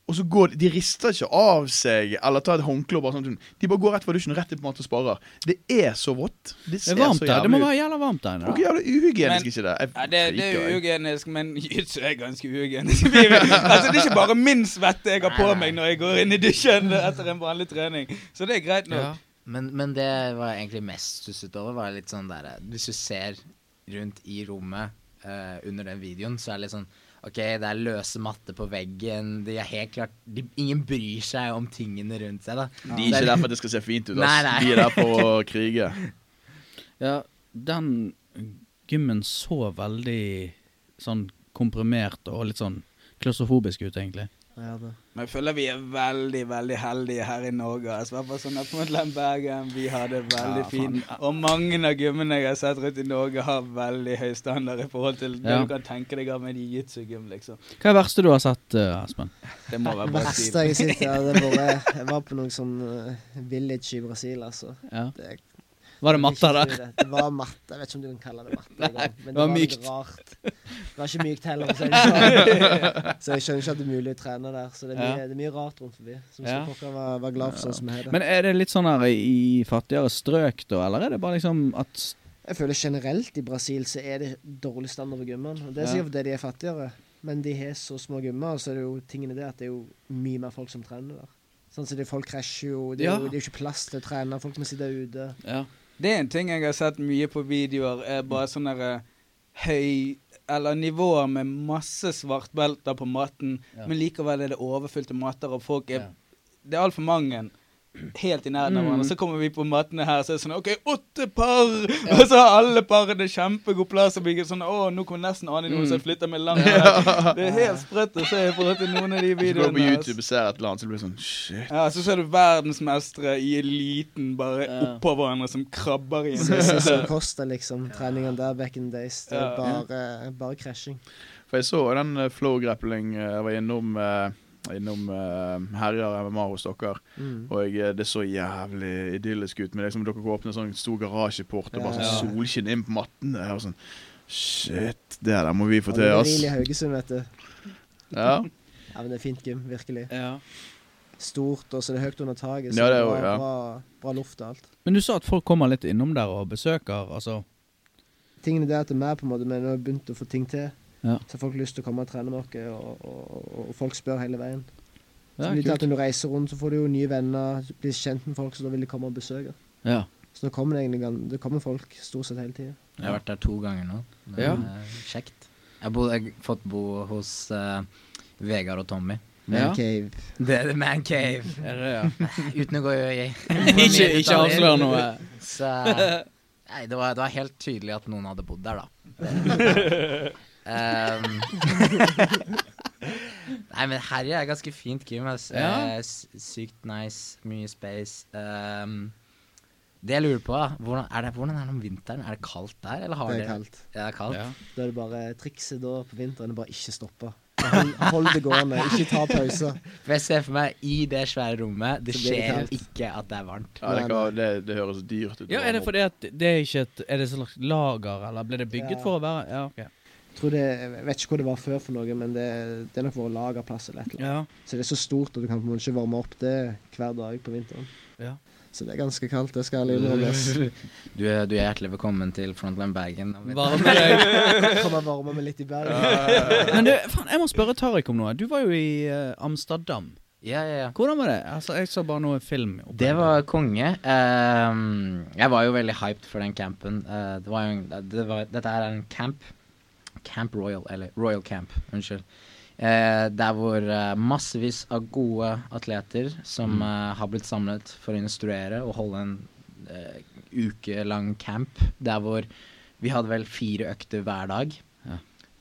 og så går de De rister ikke av seg eller tar et håndkle og bare sånn. De bare går rett fra dusjen rett inn på mat og sparer. Det er så vått. Det Det er varmt så der. Det må være jævla varmt der det er uhygienisk, Men- ikke det? Jeg Ja, det, det er jo uhygienisk, men jitsu er ganske uhygienisk. Altså, det er ikke bare min svette jeg har på meg når jeg går inn i dusjen etter en vanlig trening. Så det er greit nok. Ja. Men, men det var jeg egentlig mest stusset over, var litt sånn der Hvis du ser rundt i rommet uh, under den videoen, så er det litt sånn OK, det er løse matte på veggen. De er helt klart de, Ingen bryr seg om tingene rundt seg, da. De er ikke der for at det skal se fint ut. Nei, nei. De er der for å krige. Ja, den gymmen så veldig sånn komprimert og litt sånn klaustrofobisk ut, egentlig. Ja. Men jeg føler vi er veldig veldig heldige her i Norge. I hvert fall sånn at Modland Bergen, Vi har det veldig Ja, fint. Og mange av gymmene jeg har sett rundt i Norge, har veldig høy standard i forhold til det Ja. du kan tenke deg av med jiu-jitsu-gym. liksom. Hva er det verste du har sett, Aspen? Espen? Det må være Det Brasil. verste jeg har sett, ja, det var Jeg var på noen sånn eh, village i Brasil, altså. Ja. Det, Var det matte, der? Det. det var matte. Jeg vet ikke om du kan kalle det matte. Nei, Men det, var var, mykt. rart. Det var ikke mykt heller. Så jeg, så jeg skjønner ikke at det er mulig å trene der. Så det er mye, Ja. det er mye rart rundt forbi. Så vi Ja. pokker være, være glad for sånn som er det. Men er det litt sånn her i fattigere strøk, da, eller er det bare liksom at Jeg føler generelt i Brasil så er det dårlig standard på gymmene. Det er sikkert fordi de er fattigere, men de har så små gymmer, så er det jo tingene det at det er jo mye mer folk som trener der. Sånn som det, Folk krasjer jo, det er Ja. jo det er jo ikke plass til å trene, folk må sitte ute. Ja. Det er en ting jeg har sett mye på videoer, er bare sånne der, høy Eller nivåer med masse svartbelter på matten, Ja. men likevel er det overfylte matter, og folk er Ja. Det er altfor mange helt i nærheten av Mm. hverandre. Så kommer vi på mattene her, så er det sånn OK, åtte par! Og så har alle parene kjempegod plass, og blir sånn Å, nå kommer nesten Ani noen, mm. som flytter meg langt Ja. Det er helt sprøtt å se på noen av de Så går du videoene. på YouTube og ser et eller annet, så blir det sånn Shit. Ja, Så ser du verdensmestere i eliten bare Ja. oppå hverandre som krabber i en Så Som koster liksom. treningen der back in days. Det er Ja. bare, bare krasjing. For jeg så den eh, flow grappling eh, Jeg var innom eh, Innom uh, Herjer MMA hos dere. Mm. Og jeg, eh, det så jævlig idyllisk ut. Men liksom dere kan åpne en sånn stor garasjeport og bare Ja. sånn solskinn inn på mattene. Og sånn Shit, det der må vi få til, det er ass. Ril i Haugesund, vet du. Ja. Ja, men det er fint gym, virkelig. ja. Stort, og så det er det høyt under taket. Så Ja, det er bra, ja. bra, bra luft og alt. Men du sa at folk kommer litt innom der og besøker, altså Tingene der til meg, på en måte, men jeg har begynt å få ting til. Ja. Så har lyst til å komme og trene med oss, og, og, og, folk spør hele veien. Så Ja, litt at. Når du reiser rundt, så får du jo nye venner, blir kjent med folk, så da vil de komme og besøke. Ja. Så nå kommer det egentlig det kommer folk stort sett hele tida. Jeg har vært der to ganger nå. Det Ja. er ja. kjekt. Jeg har bod- jeg har fått bo hos uh, Vegard og Tommy. Ja. Man cave. Det er The Man Cave. Er det det, ja? Uten å gå i ikke ikke avslør noe. Så Nei, det var, det var helt tydelig at noen hadde bodd der, da. Um, nei, men Herje er ganske fint gym. Altså. Ja. Eh, sykt nice, mye space. Um, det jeg lurer på, da, hvordan er det, hvordan er det om vinteren? Er det kaldt der, eller har Det det er kaldt. Ja, det er kaldt. Ja. Da er det bare trikset da på vinteren er bare ikke stoppe. Hold, hold det gående, ikke ta pauser. For jeg ser for meg i det svære rommet, det det skjer kaldt. ikke at det er varmt. Ja, det, kan, det, det høres dyrt ut. Ja, er det fordi at det er ikke et Er det et slags lager, eller ble det bygget Ja. for å være Ja, ok. Tror det, jeg vet ikke hva det var før for noe, men det, det er nok vår lagerplass eller et eller annet. Ja. Så det er så stort at du kan på en måte ikke varme opp det hver dag på vinteren. Ja. Så det er ganske kaldt, det skal innrømmes. Du, er- du er hjertelig velkommen til Frontline Bergen. Varme deg. Kan man varme meg litt i Bergen? Men du, faen, jeg må spørre Tariq om noe. Du var jo i uh, Amsterdam. Ja, ja, ja. Hvordan var det? Altså, Jeg så bare noe film. oppe Det var konge. Um, jeg var jo veldig hyped for den campen. Uh, det var jo det var, dette er en camp. Camp Royal, eller Royal Camp, unnskyld. Eh, der hvor eh, massevis av gode atleter som Mm. eh, har blitt samlet for å instruere og holde en eh, ukelang camp. Der hvor vi hadde vel fire økter hver dag. Ja.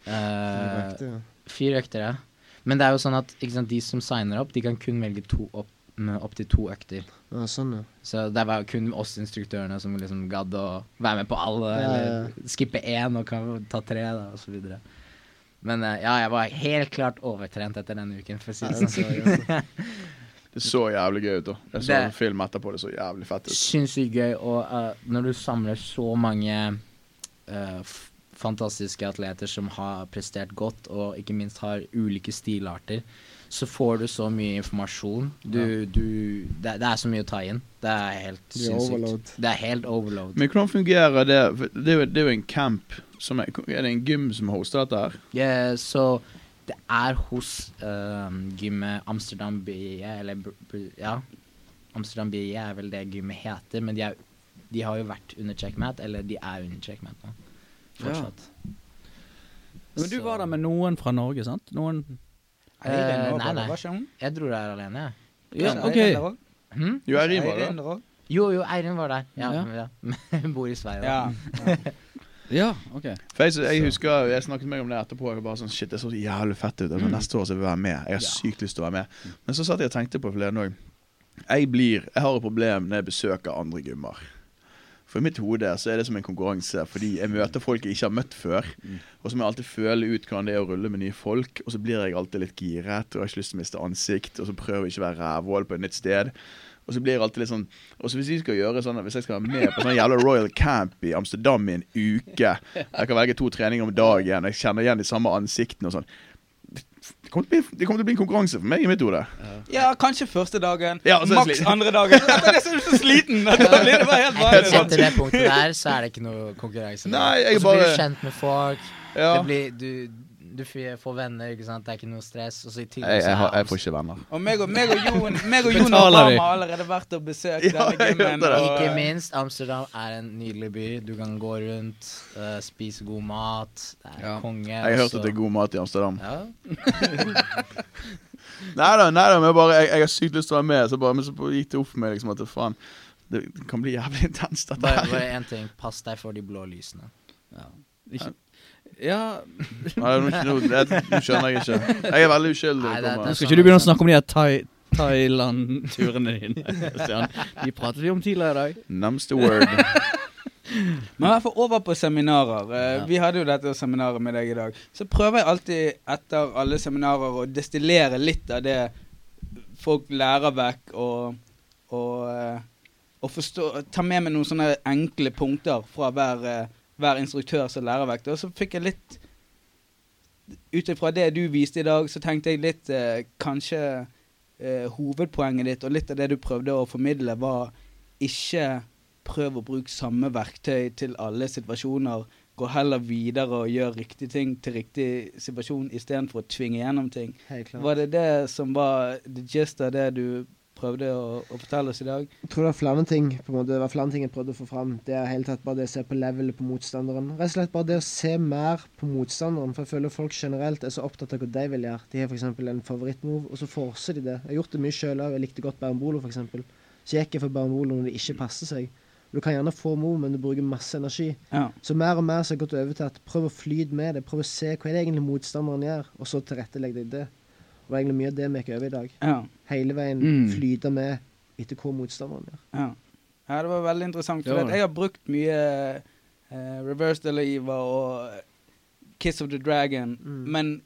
Eh, Riktig, ja. Fire økter, ja. Men det er jo sånn at ikke sant, de som signer opp, de kan kun velge to opp, opp til to økter. Ja, sånn, ja. Så det var kun oss instruktørene som liksom gadd å være med på alle, Ja, ja, eller skippe én og ta tre, da, og så videre. Men eh, ja, jeg var helt klart overtrent etter denne uken, for å si det det sånn. så Det så jævlig gøy ut. da Jeg så Det- en film etterpå, det så jævlig fett ut. Sinnssykt gøy, og uh, når du samler så mange uh, f fantastiske atleter som har prestert godt, og ikke minst har ulike stilarter, så får du så mye informasjon. Du, du det, det er så mye å ta inn. Det er helt sinnssykt. Det er helt overload. Men hvordan fungerer det? Det er jo, det er jo en camp. Som er, er det en gym som hoster dette her? Ja, så det er hos uh, gymmet Amsterdam BIE, eller ja. Amsterdam BIE er vel det gymmet heter, men de, er, de har jo vært under checkmat, eller de er under checkmat nå. Fortsatt. Men du var der med noen fra Norge, sant? Noen Eh, nei, nei. Jeg dro der alene, jeg. Ja, ok. Hm? Jo, Eirin var der? Jo, jo, Eirin var der. Ja, Ja. ja. Hun bor i Sverige. Ja. Ja, OK. For jeg, jeg husker Jeg snakket med meg om det etterpå. Jeg bare sånn, Shit, det så jævlig fett ut. Men Neste år så vil jeg være med. Jeg har sykt lyst til å være med. Men så satt jeg og tenkte på forleden òg. Jeg blir Jeg har et problem når jeg besøker andre gymmer. For i mitt hode så er det som en konkurranse, fordi jeg møter folk jeg ikke har møtt før. Og så må jeg alltid føle ut hvordan det er å rulle med nye folk. Og så blir jeg alltid litt giret og har ikke lyst til å miste ansikt. Og så prøver jeg ikke å være rævhål på et nytt sted. Og så blir jeg alltid litt sånn Og så hvis jeg skal gjøre sånn Hvis jeg skal være med på sånn jævla Royal Camp i Amsterdam i en uke Jeg kan velge to treninger om dagen, jeg kjenner igjen de samme ansiktene og sånn. Det kommer, bli, det kommer til å bli en konkurranse for meg i mitt hode. ja, kanskje første dagen. Ja, og så det Maks andre dagen. Etter det så er du så sliten! Da blir det bare helt vanlig. Etter det punktet der, så er det ikke noe konkurranse. Nei, jeg Og så blir du kjent med folk. Ja. Det blir, du, du får venner, ikke sant. Det er ikke noe stress. Og så i tillegg Jeg, så jeg, har, jeg får ikke venner. Og meg og, meg og Jon meg og Jon har allerede vært og besøkt Ja, denne gymmen. Ikke minst, Amsterdam er en nydelig by. Du kan gå rundt, uh, spise god mat. Det er Ja. konge. Jeg har hørt at det er god mat i Amsterdam. Ja. Nei da, nei da, men jeg, bare, jeg, jeg har sykt lyst til å være med. Så bare, men så gikk det opp for meg liksom at det, faen, det kan bli jævlig intenst, dette her. bare én ting. Pass deg for de blå lysene. Ja. Ikke, ja Nei, nå, nå, det, nå skjønner jeg ikke. Jeg er veldig uskyldig. Nei, det- det skal ikke du begynne å snakke om de her Thai Thailand-turene dine. Stian. De pratet vi om tidligere i dag. Nærmeste word. Men i hvert fall over på seminarer. Eh, Ja. Vi hadde jo dette seminaret med deg i dag. Så prøver jeg alltid etter alle seminarer å destillere litt av det folk lærer vekk, og, og, eh, og forstå, ta med meg noen sånne enkle punkter fra hver, hver instruktør som lærervekt. Og så fikk jeg litt Ut ifra det du viste i dag, så tenkte jeg litt eh, Kanskje eh, hovedpoenget ditt og litt av det du prøvde å formidle, var ikke prøv å bruke samme verktøy til alle situasjoner. Gå heller videre og gjør riktige ting til riktig situasjon istedenfor å tvinge gjennom ting. Var det det som var the gist av det du prøvde å, å fortelle oss i dag? Jeg tror det var flere ting på en måte, det var flere ting jeg prøvde å få fram. Det er helt tatt bare det å se på levelet på motstanderen. Rett og slett bare det å se mer på motstanderen. For jeg føler folk generelt er så opptatt av hva de vil gjøre. De har f.eks. en favorittmove, og så forser de det. Jeg har gjort det mye sjøl òg. Jeg likte godt Bernbolo, f.eks. Så gikk jeg for Bernbolo når det ikke passer seg. Du kan gjerne få move, men du bruker masse energi. Ja. Så mer og mer så har jeg gått over til at prøv å flyte med det. Prøv å se hva er det egentlig motstanderen gjør, og så tilrettelegg deg det. Og egentlig mye av det vi gikk over i dag. Ja. Hele veien Mm. flyte med etter hva motstanderen gjør. Ja. ja, det var veldig interessant. For var jeg har brukt mye eh, Reverse Deliva og Kiss of the Dragon, Mm. men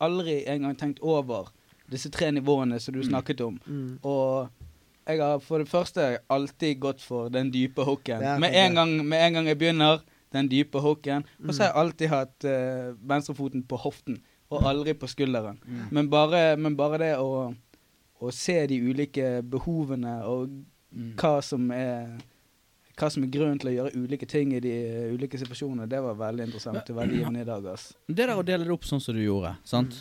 aldri engang tenkt over disse tre nivåene som du snakket om. Mm. Og jeg har for det første alltid gått for den dype hooken. Med en, gang, med en gang jeg begynner, den dype hooken. Og Mm. så har jeg alltid hatt eh, venstrefoten på hoften, og aldri på skulderen. Mm. Men, bare, men bare det å, å se de ulike behovene og Mm. hva som er hva som er grunnen til å gjøre ulike ting i de ulike situasjonene, det var veldig interessant og veldig givende i dag. ass. Det der å dele det opp sånn som du gjorde, sant?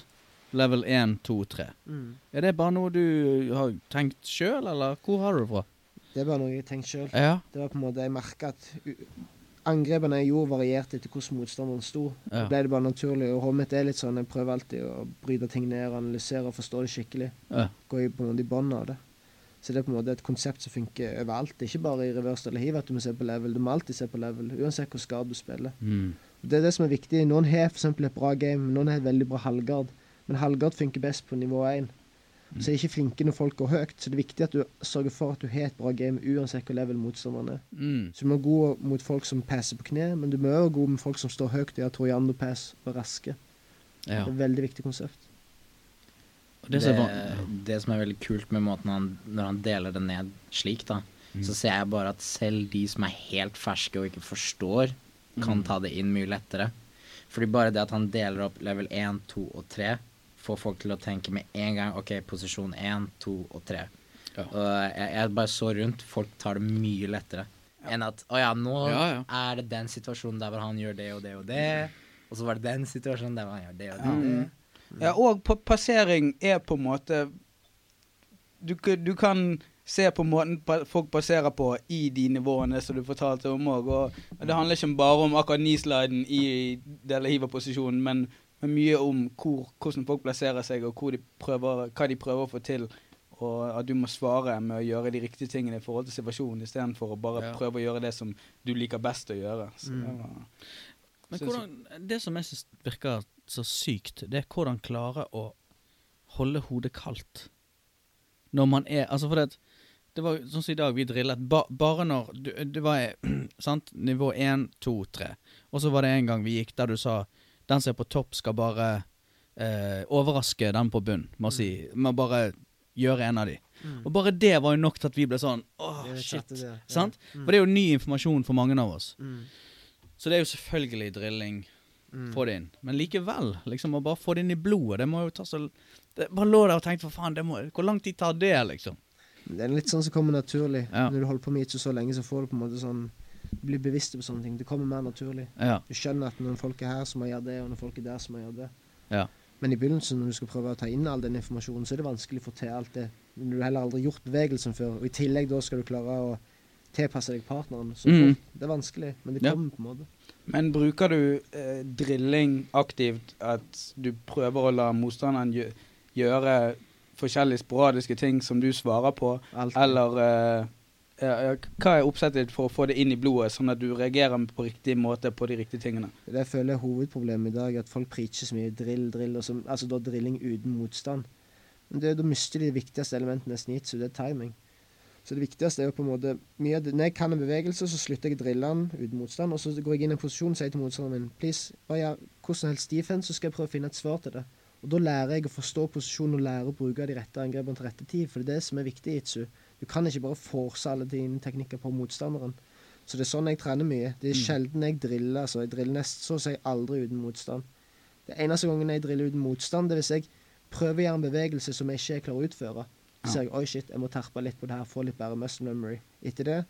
Level 1, 2, 3. Mm. Er det bare noe du har tenkt sjøl, eller hvor har du det fra? Det er bare noe jeg har tenkt sjøl. Ja. Det var på en måte Jeg merka at angrepene jeg gjorde, varierte etter hvordan motstanderen sto. Ja. Ble det bare naturlig. Og hodet mitt er litt sånn Jeg prøver alltid å bryte ting ned, analysere og forstå det skikkelig. Ja. Gå i, på en måte i bånn av det. Så det er på en måte et konsept som funker overalt. Er Ikke bare i reverse eller hiv at du må se på level. Du må alltid se på level, uansett hvor skade du spiller. Mm. Det er det som er viktig. Noen har f.eks. et bra game, noen har et veldig bra halvgard. Men halvgard funker best på nivå 1. Mm. Så er ikke flinke når folk går høyt. Så det er viktig at du sørger for at du har et bra game uansett hvor level motstanderen er. Mm. Så du må være god mot folk som passer på kne, men du må også være god med folk som står høyt og gjør Toriando pass og raske. Ja. Det er et veldig viktig konsept. Det, Det, som er det som er veldig kult med måten han Når han deler det ned slik, da, Mm. så ser jeg bare at selv de som er helt ferske og ikke forstår, kan Mm. ta det inn mye lettere. Fordi bare det at han deler opp level 1, 2 og 3, får folk til å tenke med en gang OK, posisjon 1, 2 og 3. Ja. Og jeg, jeg bare så rundt, folk tar det mye lettere enn at å ja, nå Ja, ja. er det den situasjonen der hvor han gjør det og det og det, og så var det den situasjonen der hvor han gjør det og det. Ja. og det. Ja, og på passering er på en måte du, du kan se på måten folk passerer på i de nivåene som du fortalte om òg. Og det handler ikke bare om akkurat knee-sliden i Delahiva-posisjonen, men, men mye om hvor, hvordan folk plasserer seg, og de prøver, hva de prøver å få til. Og at du må svare med å gjøre de riktige tingene i forhold til situasjonen, istedenfor å bare Ja. prøve å gjøre det som du liker best å gjøre. Så det Mm. var, Men hvordan, det som jeg syns virker så sykt, det er hvordan klare å holde hodet kaldt. Når man er Altså, for det, det var sånn som i dag, vi drillet ba, bare når du, Det var sant, nivå 1, 2, 3. Og så var det en gang vi gikk der du sa den som er på topp, skal bare eh, overraske den på bunn. Med å si Med å bare gjøre en av de. Og bare det var jo nok til at vi ble sånn Åh, shit. det. Ja. Sant? Mm. For det er jo ny informasjon for mange av oss. Mm. Så det er jo selvfølgelig drilling. Mm. Få det inn. Men likevel, liksom å bare få det inn i blodet, det må jo ta så det, Bare lå der og tenkte for faen, det må, hvor lang tid tar det, liksom? Det er litt sånn som kommer naturlig. Ja. Når du holder på med ikke så lenge, så får du på en måte sånn Du blir bevisst på sånne ting. Det kommer mer naturlig. Ja. Du skjønner at noen folk er her, så må jeg gjøre det, og noen folk er der, så må jeg gjøre det. Ja. Men i begynnelsen, når du skal prøve å ta inn all den informasjonen, så er det vanskelig å få til alt det. Når du heller aldri har gjort bevegelsen før, og i tillegg da skal du klare å tilpasse deg partneren. Så Mm. Det er vanskelig, men det Ja. kommer på en måte. Men bruker du eh, drilling aktivt, at du prøver å la motstanderen gjøre forskjellige sporadiske ting som du svarer på, Alt. eller eh, ja, ja, hva er oppsettet ditt for å få det inn i blodet, sånn at du reagerer på riktig måte på de riktige tingene? Det jeg føler er hovedproblemet i dag, at folk preacher så mye drill, drill, så, altså da drilling uten motstand. Men det, da mister de det viktigste elementene i så det er timing. Så det viktigste er jo på en måte mye Når jeg kan en bevegelse, så slutter jeg å drille den uten motstand, og så går jeg inn i en posisjon og sier til motstanderen min please, hva gjør hvordan helst defense, så skal jeg prøve å finne et svar til det. Og da lærer jeg å forstå posisjonen og lære å bruke de rette angrepene til rette tid, for det er det som er viktig i jitsu. Du kan ikke bare force alle dine teknikker på motstanderen. Så det er sånn jeg trener mye. Det er Mm. sjelden jeg driller. altså Jeg driller nest så å si aldri uten motstand. Det eneste gangen jeg driller uten motstand, det er hvis jeg prøver å gjøre en bevegelse som jeg ikke klarer å utføre. Så ser jeg oi shit, jeg må terpe litt på det her, få litt bedre muscle memory. Etter det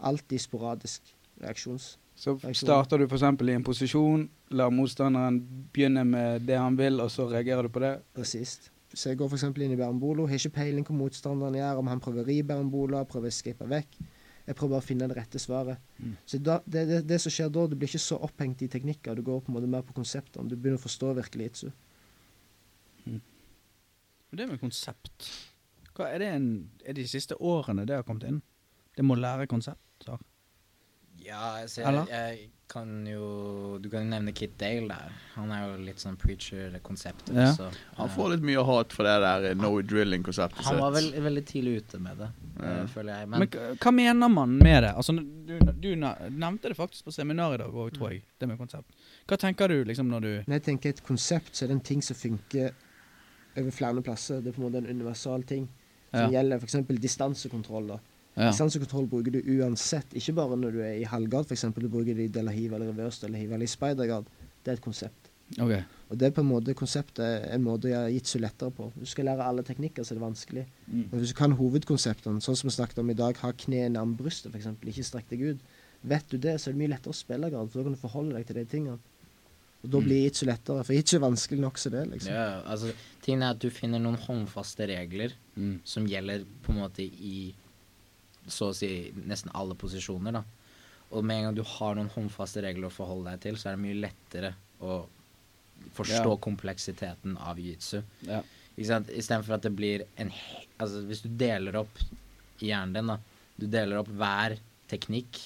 alltid sporadisk reaksjons. Så starter du f.eks. i en posisjon, lar motstanderen begynne med det han vil, og så reagerer du på det. Presist. Så jeg går f.eks. inn i Bernbolo, har ikke peiling på motstanderen gjør, om han prøver å ri Bernbola, prøver å skape vekk. Jeg prøver bare å finne det rette svaret. Mm. Så da, det, det, det som skjer da, du blir ikke så opphengt i teknikker, du går på en måte mer på konseptene. Du begynner å forstå virkelig jitsu. Det med konsept Hva Er det en, er de siste årene det har kommet inn? Det må lære konsepter. Ja, altså, jeg, jeg kan jo Du kan jo nevne Kit Dale der. Han er jo litt sånn preacher-konseptet. Ja. Så, Han eh, får litt mye hat for det der eh, no drilling-konseptet han var vel, veldig tidlig ute med det, eh, Ja. føler jeg. Men, Men, hva mener man med det? Altså, du, du nevnte det faktisk på seminar i dag òg, tror jeg. Det med konsept. Hva tenker du liksom når du Når jeg tenker et konsept, så er det en ting som funker over flere plasser. Det er på en måte en universal ting. Som Ja. gjelder f.eks. distansekontroll. da. Ja. Distansekontroll bruker du uansett, ikke bare når du er i halvgard, f.eks. Du bruker det i Delahiv eller reverse Delahiv eller i Speidergard, Det er et konsept. Okay. Og det er på en måte konseptet en måte jeg har gitt så lettere på. Du skal lære alle teknikker, så er det vanskelig. Mm. Men hvis du kan hovedkonseptene, sånn som vi snakket om i dag, ha kne nærme brystet f.eks., ikke strekk deg ut. Vet du det, så er det mye lettere å spille grad, for da kan du forholde deg til de tingene. Og da Mm. blir jitsu lettere, for jitsu er vanskelig nok som det, liksom. Ja, altså, tingen er at du finner noen håndfaste regler Mm. som gjelder på en måte i så å si nesten alle posisjoner, da. Og med en gang du har noen håndfaste regler å forholde deg til, så er det mye lettere å forstå Ja. kompleksiteten av jiu-jitsu. Ja. Istedenfor at det blir en Altså, hvis du deler opp hjernen din, da. Du deler opp hver teknikk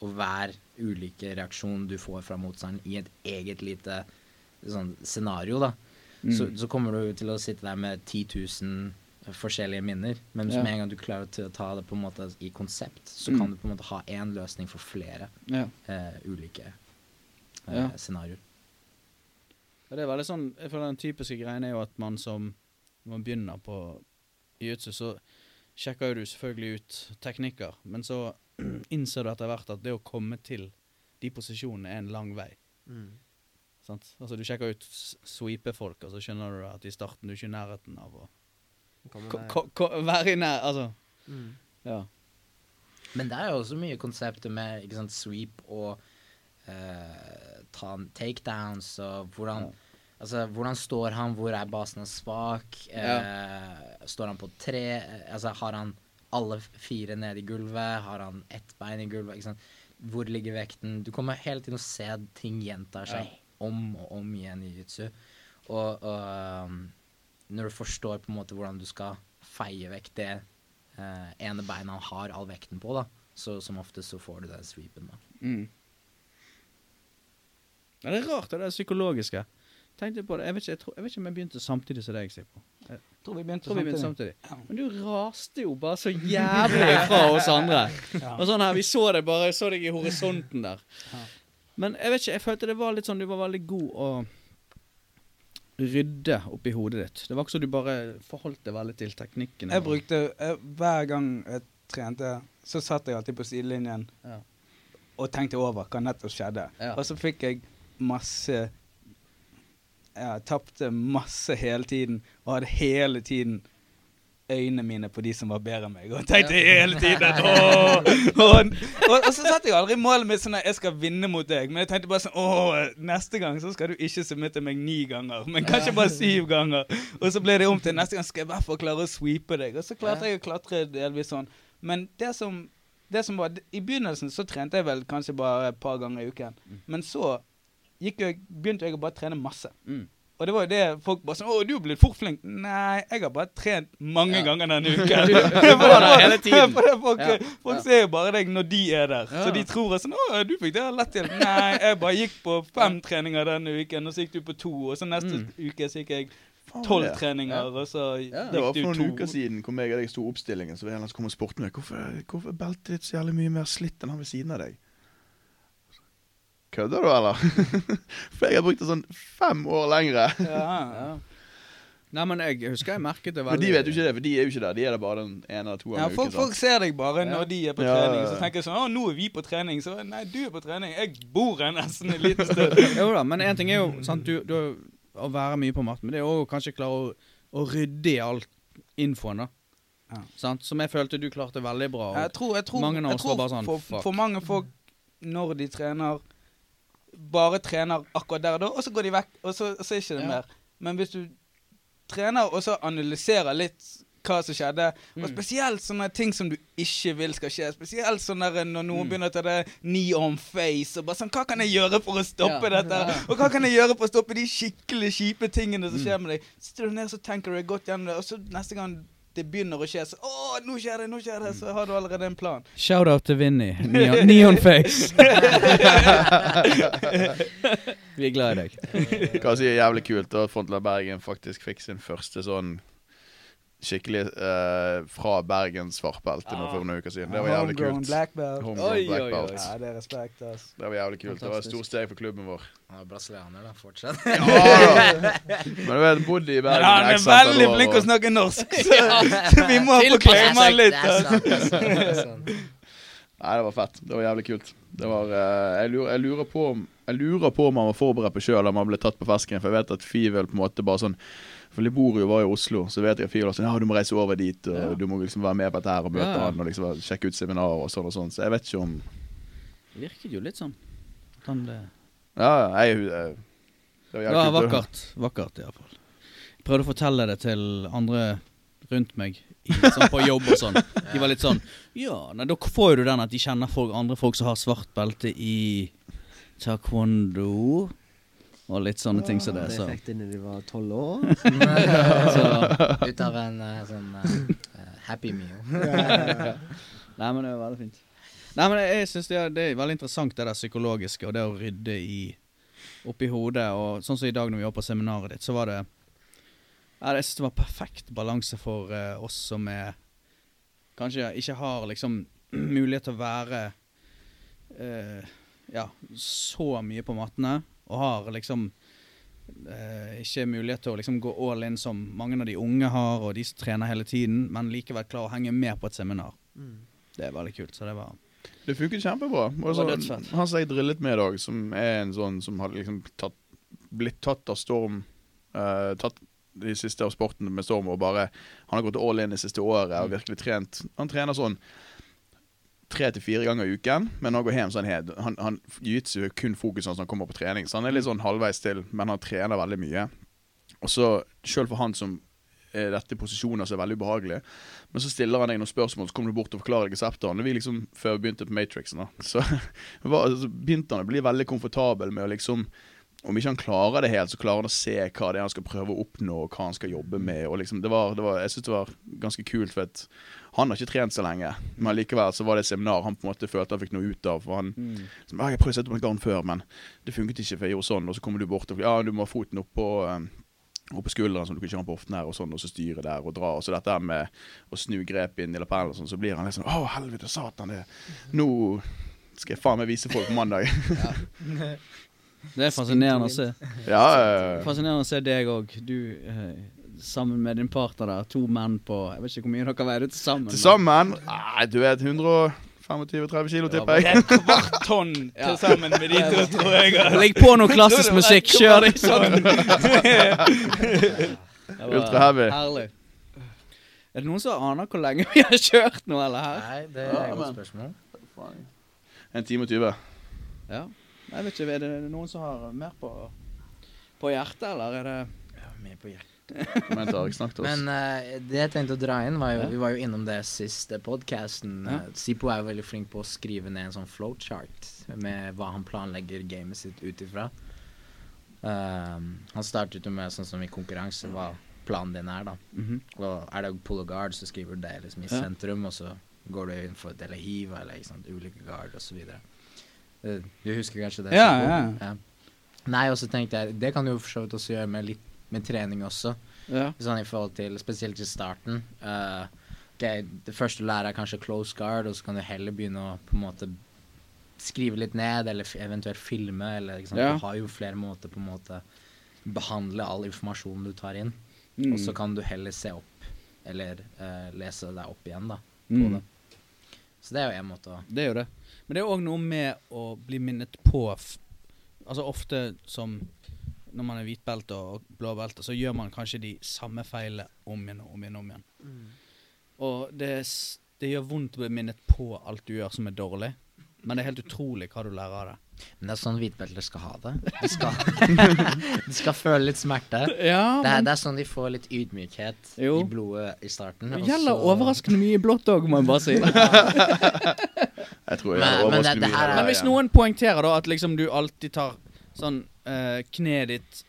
og hver ulike reaksjon du får fra motstanderen i et eget lite sånn scenario, da. Mm. Så, så kommer du til å sitte der med 10 000 forskjellige minner. Men Ja. med en gang du klarer til å ta det på en måte i konsept, så Mm. kan du på en måte ha én løsning for flere Ja. eh, ulike eh, Ja. scenarioer. Ja, det er veldig sånn, jeg føler Den typiske greien er jo at man som når man begynner på jiu-jitsu, så sjekker jo du selvfølgelig ut teknikker, men så innser du etter hvert at det å komme til de posisjonene er en lang vei. Mm. Sant? Altså Du sjekker ut sweepe-folk, og så skjønner du at i starten du er ikke i nærheten av å være i nær... Altså, Mm. ja. Men det er jo også mye konseptet med ikke sant, sweep og uh, ta takedowns og hvordan Ja. Altså, hvordan står han? Hvor er basen hans svak? Eh, står han på tre? Eh, Altså, har han alle fire nede i gulvet? Har han ett bein i gulvet? Ikke sant? Hvor ligger vekten? Du kommer hele tiden å se at ting gjentar seg om og om igjen i jiu-jitsu. Og, og um, når du forstår på en måte hvordan du skal feie vekk det eh, ene beinet han har all vekten på, da, så som oftest så får du den sweepen, da. Mm. ja. Det er rart, det der psykologiske. Tenkte på det, jeg vet, ikke, jeg, tror, jeg vet ikke om jeg begynte samtidig som deg, Sipo. Jeg Tror vi begynte tror vi begynte samtidig. samtidig. Men du raste jo bare så jævlig fra oss andre. Ja. Og sånn her, Vi så deg bare, så deg i horisonten der. Ja. Men jeg vet ikke, jeg følte det var litt sånn Du var veldig god å rydde oppi hodet ditt. Det var ikke så du bare forholdt deg veldig til teknikken. Jeg brukte jeg, Hver gang jeg trente, så satt jeg alltid på sidelinjen Ja. og tenkte over hva nettopp skjedde. Ja. Og så fikk jeg masse Jeg tapte masse hele tiden og hadde hele tiden øynene mine på de som var bedre enn meg. Og tenkte hele tiden åh, og, og, og så satte jeg aldri målet mitt sånn at jeg skal vinne mot deg. Men jeg tenkte bare sånn Åh, neste gang så skal du ikke submitte meg ni ganger, men kanskje bare syv ganger. Og så ble det om til neste gang skal jeg i hvert fall klare å sweepe deg. Og så klarte jeg å klatre delvis sånn. Men det som, det som var I begynnelsen så trente jeg vel kanskje bare et par ganger i uken. Men så gikk jeg, begynte jeg å bare trene masse. Mm. Og det var jo det folk bare sånn 'Å, du er blitt fort flink.' Nei, jeg har bare trent mange Ja. ganger denne uken. Du var der hele tiden. For det, folk Ja. folk Ja. ser jo bare deg når de er der. Ja. Så de tror at sånn 'Å, du fikk det lett til.' Nei, jeg bare gikk på fem treninger denne uken, og så gikk du på to. Og så neste Mm. uke så gikk jeg tolv treninger, Ja. og så Ja. Det var for noen to. uker siden hvor jeg og deg sto oppstillingen, så var det en som kom og spurte meg hvorfor, hvorfor beltet ditt så jævlig mye mer slitt enn han ved siden av deg. Kødder du, eller? For jeg har brukt det sånn fem år lengre. Ja. Ja. Nei, men jeg husker jeg merket det veldig Men de vet jo ikke det, for de er jo ikke der. De er der bare den ene eller to ganger ja, folk, uken. folk ser deg bare Ja. når de er på trening. Så tenker jeg sånn 'Å, nå er vi på trening.' Så nei, du er på trening. Jeg bor her nesten et lite sted. Jo da, men én ting er jo sant, du, du, å være mye på matten, men det er jo kanskje klare å, å rydde i all infoen, da. Ja. Sant? Som jeg følte du klarte veldig bra. Jeg tror, jeg tror, Mange av jeg tror bare sånn, for, for mange folk, når de trener, bare trener akkurat der og da, og så går de vekk, og så, så er ikke det Ja. mer. Men hvis du trener og så analyserer litt hva som skjedde, og Mm. spesielt sånne ting som du ikke vil skal skje, spesielt sånn når noen Mm. begynner å ta det knee on face, og bare sånn, hva kan jeg gjøre for å stoppe Ja. dette? Og hva kan jeg gjøre for å stoppe de skikkelig kjipe tingene som Mm. skjer med deg? Så sitter du ned og tenker du godt gjennom det, og så neste gang det begynner å skje, så å, nå skjer det, nå skjer det, så har du allerede en plan. Shout-out til Vinni. Neon, neonface. Vi er glad i deg. Hva sier jævlig kult da, Frontland Bergen faktisk fikk sin første sånn skikkelig uh, fra Bergens svartbelte nå for noen uker siden. Det var jævlig Homegrown kult. black belt. Homegrown Oi, black belt. oi. Ja, det er respekt, ass. Det var jævlig kult. Det var et Fantastisk. stort steg for klubben vår. Han er brasilianer, da, fortsatt. Ja, Men du vet, bodde i Bergen han er veldig flink til å snakke norsk, så, så vi må få han litt. Nei, det var fett. Det var jævlig kult. Det var, uh, jeg, lurer, jeg, lurer på om, jeg lurer på om han var forberedt på sjøl om han ble tatt på fesken. For jeg vet at Fivel på en måte bare sånn For Liborio var i Oslo, så vet jeg var sånn Ja, du må reise over dit, og Ja. du må liksom være med på dette her og møte Ja, ja. han og liksom sjekke ut seminarer og sånn og sånn. Så jeg vet ikke om Det virket jo litt sånn. Han ble Ja, jeg, jeg, det var jævlig kult. vakkert. Vakkert, iallfall. Prøvde å fortelle det til andre rundt meg, i, sånn på jobb og sånn. De var litt sånn Ja, nei, da får jo du den at de kjenner folk, andre folk som har svart belte i taekwondo. Og litt sånne ting som det. Det Så. fikk de når de var tolv år. så Ut av en eh, sånn eh, happy meal. Nei, men det er veldig fint. Nei, men jeg synes det er, det er veldig interessant det der psykologiske og det å rydde i oppi hodet. Og sånn som i dag når vi var på seminaret ditt, så var det ja, Jeg synes det var perfekt balanse for uh, oss som er Kanskje ikke har liksom mulighet til å være uh, ja, så mye på mattene, og har liksom eh, ikke mulighet til å liksom gå all in som mange av de unge har, og de som trener hele tiden, men likevel klarer å henge med på et seminar. Det er veldig kult. Så det var Det funket kjempebra. Også, Det han som jeg drillet med i dag, som er en sånn som hadde liksom tatt, blitt tatt av storm uh, Tatt de siste av sporten med storm og bare Han har gått all in det siste året og virkelig trent. Han trener sånn tre til fire ganger i uken, men når han går hjem, så han helt Han, han jiu-jitsu kun fokus når han kommer på trening, så han er litt sånn halvveis til, men han trener veldig mye. Og så, sjøl for han som er dette posisjoner som er veldig ubehagelige, men så stiller han deg noen spørsmål, så kommer du bort og forklarer reseptene. Vi liksom, Før vi begynte på Matrixen, da, så, var, så begynte han å bli veldig komfortabel med å liksom Om ikke han klarer det helt, så klarer han å se hva det er han skal prøve å oppnå, og hva han skal jobbe med. og liksom, det var, det var, Jeg syns det var ganske kult, for at han har ikke trent så lenge. Men likevel så var det et seminar han på en måte følte han fikk noe ut av. For han mm. «Ja, 'Jeg prøvde å sette opp en garn før, men det funket ikke, for jeg gjorde sånn.' Og så kommer du bort og ja, du må ha foten oppå um, oppå skulderen, så du kan ikke ha den på hoften her, og sånn, og så styre der og dra. Og så dette med å snu grep inn i lapellen, og sånn, så blir han litt sånn 'Å, helvete, satan, det Nå skal jeg faen meg vise folk på mandag'. Det er fascinerende å se. ja, øh. Fascinerende å se deg òg. Du eh, sammen med din partner der. To menn på Jeg vet ikke hvor mye dere veier til sammen. til sammen Nei, du vet 125-30 kilo, tipper Det jeg. er et kvart tonn til sammen med de to, tror jeg. Legg på noe klassisk musikk, kjør deg sånn. Ultra heavy. Herlig. Er det noen som aner hvor lenge vi har kjørt nå, eller her? Nei, det er Ja, et godt spørsmål. En time og 20. Ja. Jeg vet ikke, Er det noen som har mer på, på hjertet, eller er det Ja, mer på hjertet. Men eh, det jeg tenkte å dra inn, var jo Ja. Vi var jo innom det siste podcasten. Ja. Eh, Sipo er jo veldig flink på å skrive ned en sånn flowchart med hva han planlegger gamet sitt ut ifra. Um, han startet jo med sånn som i konkurranse, hva planen din er, da. Mhm. Og er det pull of guard, så skriver du det liksom i Ja. sentrum, og så går du inn for delehiva eller ikke sant, ulike guard osv. Uh, du husker kanskje det? Ja, ja. Nei, og så tenkte jeg Det kan du jo for så vidt også gjøre med litt med trening også. Ja. Sånn i forhold til Spesielt i starten. Uh, ok, det første du lærer er kanskje close guard, og så kan du heller begynne å på en måte skrive litt ned, eller eventuelt filme, eller. Ja. Du har jo flere måter på en måte behandle all informasjonen du tar inn. Mm. Og så kan du heller se opp, eller uh, lese deg opp igjen, da, på Mm. det. Så det er jo en måte å Det er jo det. Men det er òg noe med å bli minnet på Altså ofte som når man er hvitbelte og blåbelte, så gjør man kanskje de samme feilene om igjen og om igjen. om igjen. Og det, det gjør vondt å bli minnet på alt du gjør som er dårlig, men det er helt utrolig hva du lærer av det. Men det er sånn hvitbelter skal ha det. De skal, de skal føle litt smerte. Ja, Det er, det er sånn de får litt ydmykhet Jo. i blodet i starten. det og gjelder så- overraskende mye blått òg, må jeg bare si. Jeg tror jeg Men- men det- det her er- Men hvis noen poengterer da at liksom du alltid tar sånn eh, kneet ditt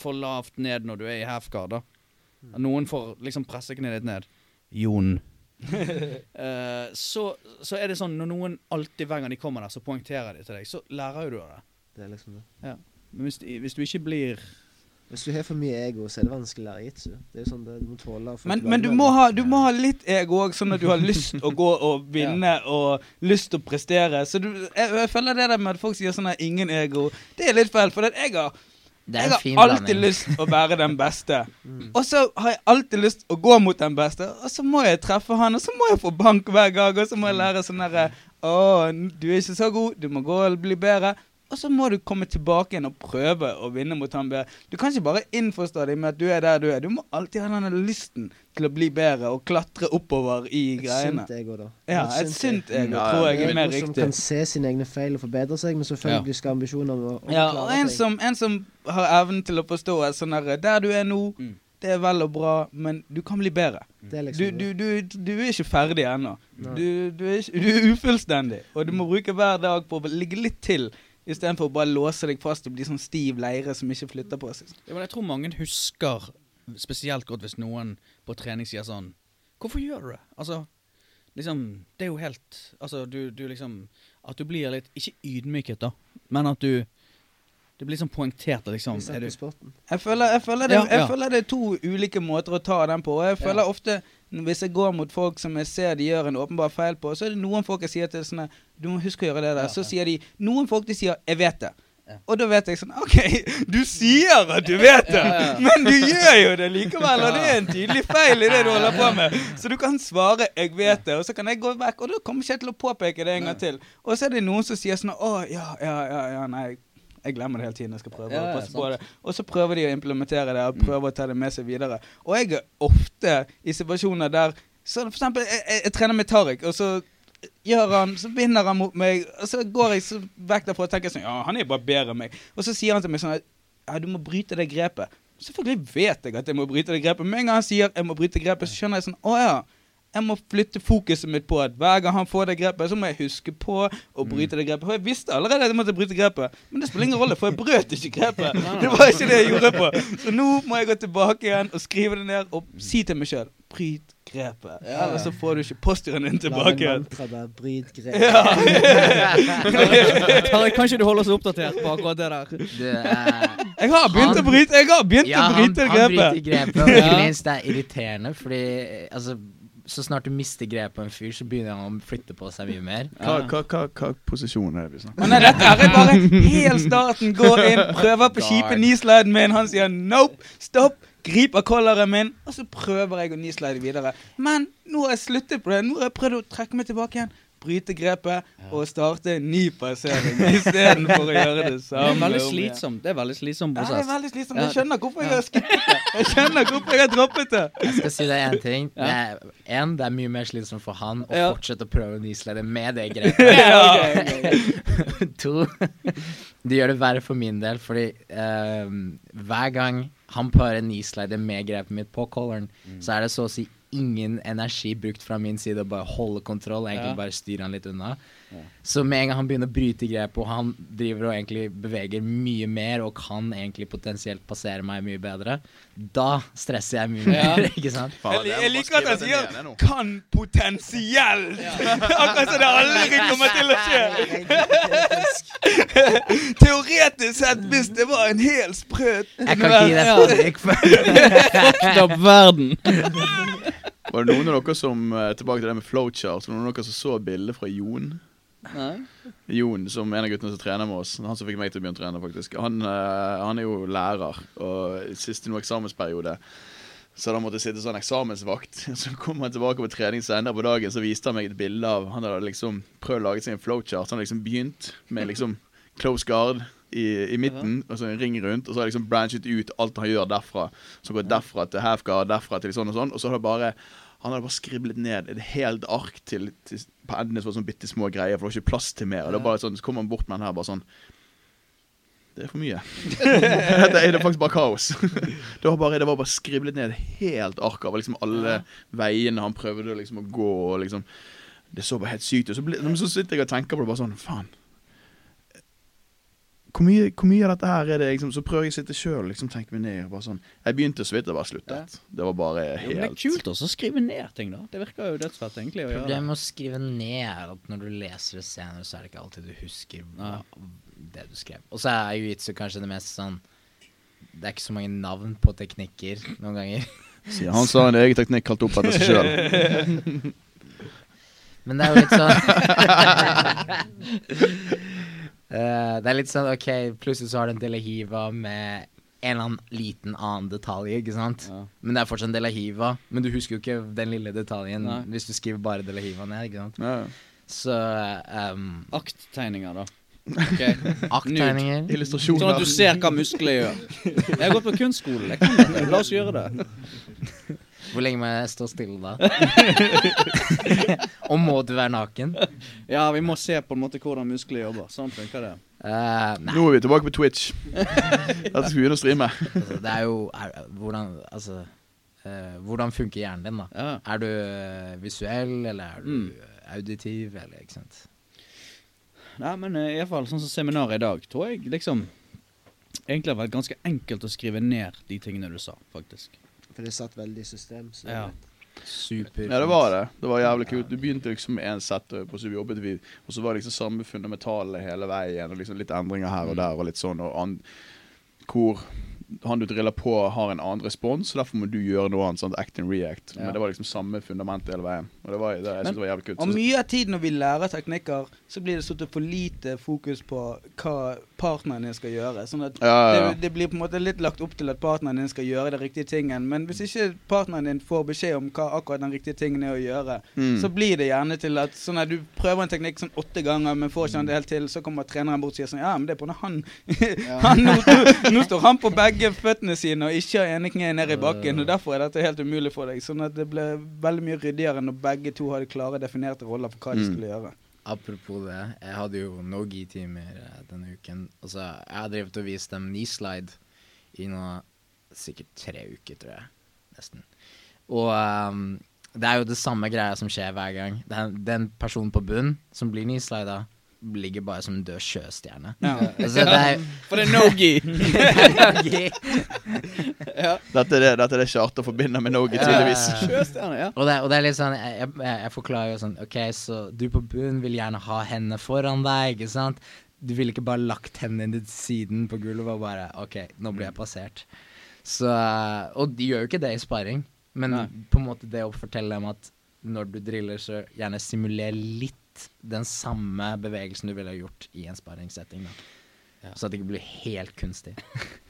for lavt ned når du er i halfguard, da. Noen får liksom presse kneet ditt ned. Jon. Eh, så, så er det sånn når noen alltid hver gang de kommer der, så poengterer de til deg, så lærer jo du av det. Det er liksom det. Men hvis, hvis du ikke blir Hvis du har for mye ego, så er det vanskelig å lære jitsu. Det er jo sånn det du må tåle. Men, men du, må ha, du må ha litt ego òg, sånn at du har lyst å gå og vinne og lyst til å prestere. Så du, jeg, jeg føler det der med at folk sier sånn her 'ingen ego', det er litt feil. For at jeg har, jeg har alltid blanding. lyst å være den beste. Og så har jeg alltid lyst å gå mot den beste, og så må jeg treffe han, og så må jeg få bank hver gang, og så må jeg lære sånn herre Å, du er ikke så god, du må gå og bli bedre. Og så må du komme tilbake igjen og prøve å vinne mot han bedre. Du kan ikke bare innforstå deg med at du er der du er. Du må alltid ha denne lysten til å bli bedre og klatre oppover i Et greiene. sunt ego, da. Ja, et sunt ego Ja, tror jeg er mer riktig En som kan se sine egne feil og forbedre seg, men selvfølgelig skal ambisjoner om å, å Ja, og en seg. som, en som har evnen til å forstå at sånn der, der du er nå, Mm. det er vel og bra, men du kan bli bedre. Det er Du, liksom du, du, du er ikke ferdig ennå. Du, du, er ikke- du er ufullstendig, og du må bruke hver dag på å ligge litt til. Istedenfor å bare låse deg fast og bli sånn stiv leire som ikke flytter på seg. Ja, men jeg tror mange husker spesielt godt hvis noen på trening sier sånn Hvorfor gjør du det? Altså, liksom Det er jo helt Altså, du, du liksom At du blir litt Ikke ydmyket, da, men at du Det blir sånn poengtert liksom. Jeg føler, jeg, føler det, jeg føler det er to ulike måter å ta den på. Jeg føler Ja. ofte hvis jeg går mot folk som jeg ser de gjør en åpenbar feil på, så er det noen folk jeg sier til sånn Du må huske å gjøre det der. Så sier de Noen folk de sier 'jeg vet det'. Ja. Og da vet jeg sånn OK, du sier at du vet det, Ja, ja. men du gjør jo det likevel. Og det er en tydelig feil i det du holder på med. Så du kan svare 'jeg vet det', og så kan jeg gå vekk. Og da kommer ikke jeg til å påpeke det en gang til. Og så er det noen som sier sånn 'Å, ja, ja, ja, ja, nei'. Jeg glemmer det hele tiden. Jeg skal prøve Ja, ja, passe på det. Og så prøver de å implementere det og prøver å ta det med seg videre. Og jeg er ofte i situasjoner der så For eksempel, jeg, jeg, jeg trener med Tariq, og så gjør han, så vinner han mot meg, og så går jeg så vekk derfra og tenker sånn Ja, han er jo bare bedre enn meg. Og så sier han til meg sånn at Ja, du må bryte det grepet. Selvfølgelig vet jeg at jeg må bryte det grepet. Med en gang han sier jeg må bryte grepet, så skjønner jeg sånn Å ja. Jeg må flytte fokuset mitt på at hver gang han får det grepet, så må jeg huske på å bryte det grepet. For jeg visste allerede at jeg måtte bryte grepet, men det spiller ingen rolle, for jeg brøt ikke grepet. Det var ikke det jeg gjorde på. Så nå må jeg gå tilbake igjen og skrive det ned og si til meg sjøl bryt grepet. Ja. Ellers så får du ikke posturen din tilbake igjen. mantra bare Bryt grepet. Tariq, Kanskje du holder oss oppdatert på akkurat det der? Du, Jeg har begynt Han- å bryte Jeg har begynt ja, å han, bryte han grepet. bryter grepet, og ikke minst det er irriterende, fordi altså så snart du mister grepet på en fyr, så begynner han å flytte på seg mye mer. Hva, hva, hva, hva posisjon er det vi snakker om? nei, dette er bare helt starten. Går inn, prøver på kjipe kneesliden min. Han sier nope, stopp. Griper kolleren min, og så prøver jeg å kneeslide videre. Men nå har jeg sluttet på det. Nå har jeg prøvd å trekke meg tilbake igjen. Bryte grepet og starte en ny passering istedenfor å gjøre det samme. Det er veldig slitsom. Det er veldig slitsom Ja, det er veldig slitsomt. Jeg skjønner hvorfor jeg har skippet det. Jeg skjønner hvorfor jeg har droppet det. Jeg skal si deg én ting. Det er, en, det er mye mer slitsomt for han å fortsette å prøve å kneeslide med det grepet. to, det gjør det verre for min del, fordi ehm, hver gang han bare kneeslider med grepet mitt på colleren, så er det så å si ingen energi brukt fra min side å bare holde kontroll, egentlig Ja. bare styre han litt unna. Så med en gang han begynner å bryte grepet, og han driver og egentlig beveger mye mer og kan egentlig potensielt passere meg mye bedre, da stresser jeg mye Ja. mer, ikke sant? Faen, Jeg, jeg liker at han sier 'kan potensielt'. Akkurat som det aldri kommer til å skje. Teoretisk sett, hvis det var en hel sprø Jeg kan ikke gi deg Ja. fadderikk for Fucked up verden. Var det noen av dere som eh, Tilbake til det med flowchart. Noen av dere som så bildet fra Jon? Nei. Jon, som en av guttene som trener med oss. Han som fikk meg til å begynne å trene, faktisk. Han, eh, han er jo lærer, og sist i noen eksamensperiode så da måtte jeg sitte sånn eksamensvakt. Så kom han tilbake på trening senere på dagen, så viste han meg et bilde av Han hadde liksom prøvd å lage seg en flowchart. Han hadde liksom begynt med liksom close guard i, i midten, og så en ring rundt, og så har jeg liksom branchet ut alt han gjør derfra. Så går derfra til half derfra til sånn og sånn, og så har det bare han hadde bare skriblet ned et helt ark til, til på endene så var sånn bitte små greier, for det var ikke plass til mer. Og det var bare sånn, Så kom han bort med den her bare sånn Det er for mye. Dette er det faktisk bare kaos. det, var bare, det var bare skriblet ned et helt ark av liksom alle veiene han prøvde liksom å gå. og liksom Det så bare helt sykt ut. Så, så sitter jeg og tenker på det bare sånn Faen. Hvor mye, hvor mye av dette her er det liksom Så prøver jeg å sitte sjøl og liksom tenke meg ned. og Bare sånn Jeg begynte så vidt, det bare sluttet. Det var bare Jo, men det er kult også å skrive ned ting, da. Det virker jo dødsfett, egentlig. det. Problemet med å skrive ned er at når du leser det senere, så er det ikke alltid du husker ja. det du skrev. Og så er jiu-jitsu kanskje det mest sånn det er ikke så mange navn på teknikker noen ganger. Sier han som har en egen teknikk kalt opp etter seg sjøl. Men det er jo litt sånn Eh, Det er litt sånn OK, plutselig så har du en Delahiva med en eller annen liten annen detalj, ikke sant? Ja. Men det er fortsatt en Delahiva. Men du husker jo ikke den lille detaljen Nei. hvis du skriver bare Delahiva ned, ikke sant? Ja. Så um, Akttegninger, da. Okay. akttegninger Illustrasjoner. Sånn at du ser hva muskler gjør. Jeg har gått på kunstskole. Jeg kan dette. La oss gjøre det. Hvor lenge må jeg stå stille da? Og må du være naken? Ja, vi må se på en måte hvordan muskler jobber. Sånn funker det. Uh, Nå er vi tilbake på Twitch. Dette skal vi begynne å streame. altså, det er jo er, Hvordan Altså uh, Hvordan funker hjernen din, da? Ja. Er du eh, visuell, eller er du Mm. auditiv, eller ikke sant? Nei, men uh, iallfall sånn som seminaret i dag, tror jeg liksom egentlig har vært ganske enkelt å skrive ned de tingene du sa, faktisk. For det satt veldig i system. Så Ja. Super. Ja, det var det. Det var jævlig kult. Du begynte liksom med én setup, og så jobbet vi Og så var det liksom samme fundamentale hele veien, og liksom litt endringer her og der, og litt sånn, og an, hvor han du driller på, har en annen respons, så derfor må du gjøre noe annet. Sånn, act and react. Ja. Men det var liksom samme fundament hele veien. Og det var, det, jeg synes det var jævlig kult. Og mye av tiden når vi lærer teknikker, så blir det satt for lite fokus på hva partneren din skal gjøre. Sånn at ja, ja, det, det blir på en måte litt lagt opp til at partneren din skal gjøre den riktige tingen. Men hvis ikke partneren din får beskjed om hva akkurat den riktige tingen er å gjøre, Mm. så blir det gjerne til at sånn at du prøver en teknikk sånn åtte ganger, men får ikke den helt til, så kommer treneren bort og sier sånn Ja, men det er på når han, han nå, nå, nå står han på begge føttene sine og ikke har ene kneet ned i bakken, og derfor er dette helt umulig for deg. Sånn at det ble veldig mye ryddigere når begge to hadde klare, definerte roller for hva de Mm. skulle gjøre. Apropos det, jeg hadde jo no-gi-timer eh, denne uken. Altså, Jeg har drevet og vist dem knee-slide i nå sikkert tre uker, tror jeg. Nesten. Og um, det er jo det samme greia som skjer hver gang. Den, den personen på bunn som blir knee-slida, ligger bare som en død sjøstjerne. Ja. Altså, det er For det er no-gi! Dette, er det, dette er det Charter forbinder med Nogi, tydeligvis. Ja. Sjøstjerne, ja. Og det, og det er litt sånn jeg, jeg, jeg forklarer jo sånn OK, så du på bunn vil gjerne ha hendene foran deg, ikke sant? Du ville ikke bare lagt hendene dine til siden på gulvet og bare OK, nå blir jeg passert. Så Og de gjør jo ikke det i sparring, men Nei. på en måte det å fortelle dem at når du driller, så gjerne simuler litt den samme bevegelsen du ville ha gjort i en sparringssetting. Ja. Så at det ikke blir helt kunstig.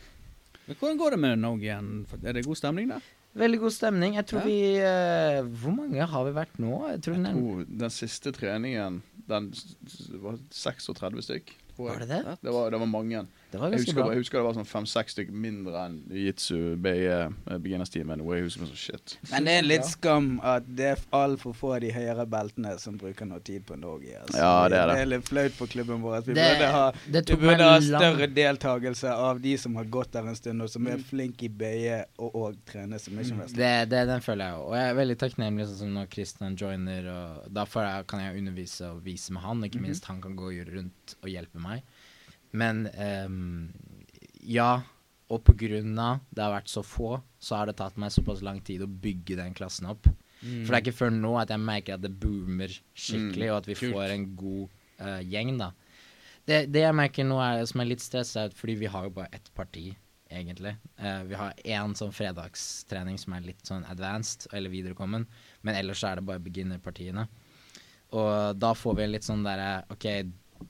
Men hvordan går det med no-gi igjen? Er det god stemning der? Veldig god stemning. Jeg tror Ja. vi uh, Hvor mange har vi vært nå? Jeg tror den er Oh, den siste treningen, den var 36 stykk. Var det det? Det var, det var mange. Det var Jeg husker, bra. jeg husker det var sånn fem-seks stykker mindre enn jitsu BE eh, beginners-teamen. Hvor jeg husker sånn shit. Men det er litt skam at det er altfor få av de høyere beltene som bruker noe tid på Norge. Altså. Ja, det er det. Det er litt flaut for klubben vår. Vi Det- burde ha, det vi burde ha lang- større deltakelse av de som har gått der en stund, og som er flinke i BE og, og trener submission wrestling. Det, det, den føler jeg òg. Og jeg er veldig takknemlig sånn som når Christian joiner. Og da jeg, kan jeg undervise og vise med han. Ikke minst han kan gå rundt og hjelpe meg. Men ehm, ja, og av det har vært så få, så har det tatt meg såpass lang tid å bygge den klassen opp. For det er ikke før nå at jeg merker at det boomer skikkelig, Mm, og at vi kult. får en god uh, gjeng, da. Det, det jeg merker nå er, som er litt stressa, fordi vi har jo bare ett parti, egentlig. Uh, vi har én sånn fredagstrening som er litt sånn advanced, eller viderekommen, men ellers er det bare beginnerpartiene. Og da får vi litt sånn derre OK,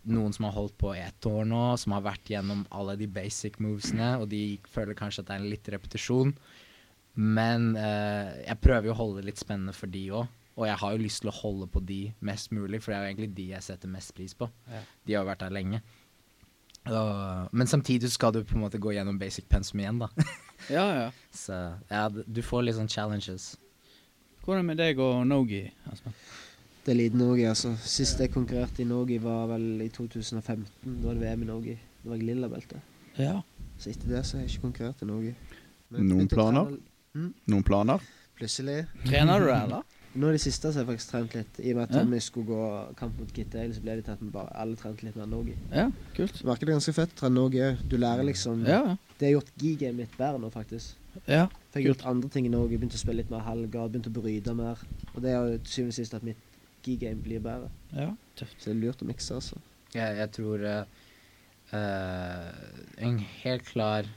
noen som har holdt på i ett år nå, som har vært gjennom alle de basic movesene, og de føler kanskje at det er en litt repetisjon. Men eh, jeg prøver jo å holde det litt spennende for de òg. Og jeg har jo lyst til å holde på de mest mulig, for det er jo egentlig de jeg setter mest pris på. Ja. De har jo vært der lenge. Og, men samtidig skal du på en måte gå gjennom basic pensum igjen, da. Ja, ja. Så ja, du får litt sånn challenges. Hvordan med deg og Nogi? Altså? Det er liten Norge, altså. Sist jeg konkurrerte i Norge, var vel i 2015. Da var det VM i Norge. Da var jeg lillabelte. Ja. Så etter det så har jeg ikke konkurrert i Norge. Noen planer? Mm? Noen planer? Plutselig. Trener du det, eller? Nå i det siste så har jeg faktisk trent litt. I og med at Ja. Tommy skulle gå kamp mot Kit Dale, så ble det til at vi bare alle trente litt mer Norge. Ja, kult. Det virker det ganske fett å trene Norge òg. Du lærer liksom Ja, Det har gjort gigamet mitt bedre nå, faktisk. ja. For jeg har gjort andre ting i Norge. Begynt å spille litt mer helger, begynt å bryte mer. Og det har jo til syvende og sist at mitt gigame blir bedre. ja. Tøft. Så det er lurt å mikse, altså. Jeg, jeg tror uh, eh, En helt klar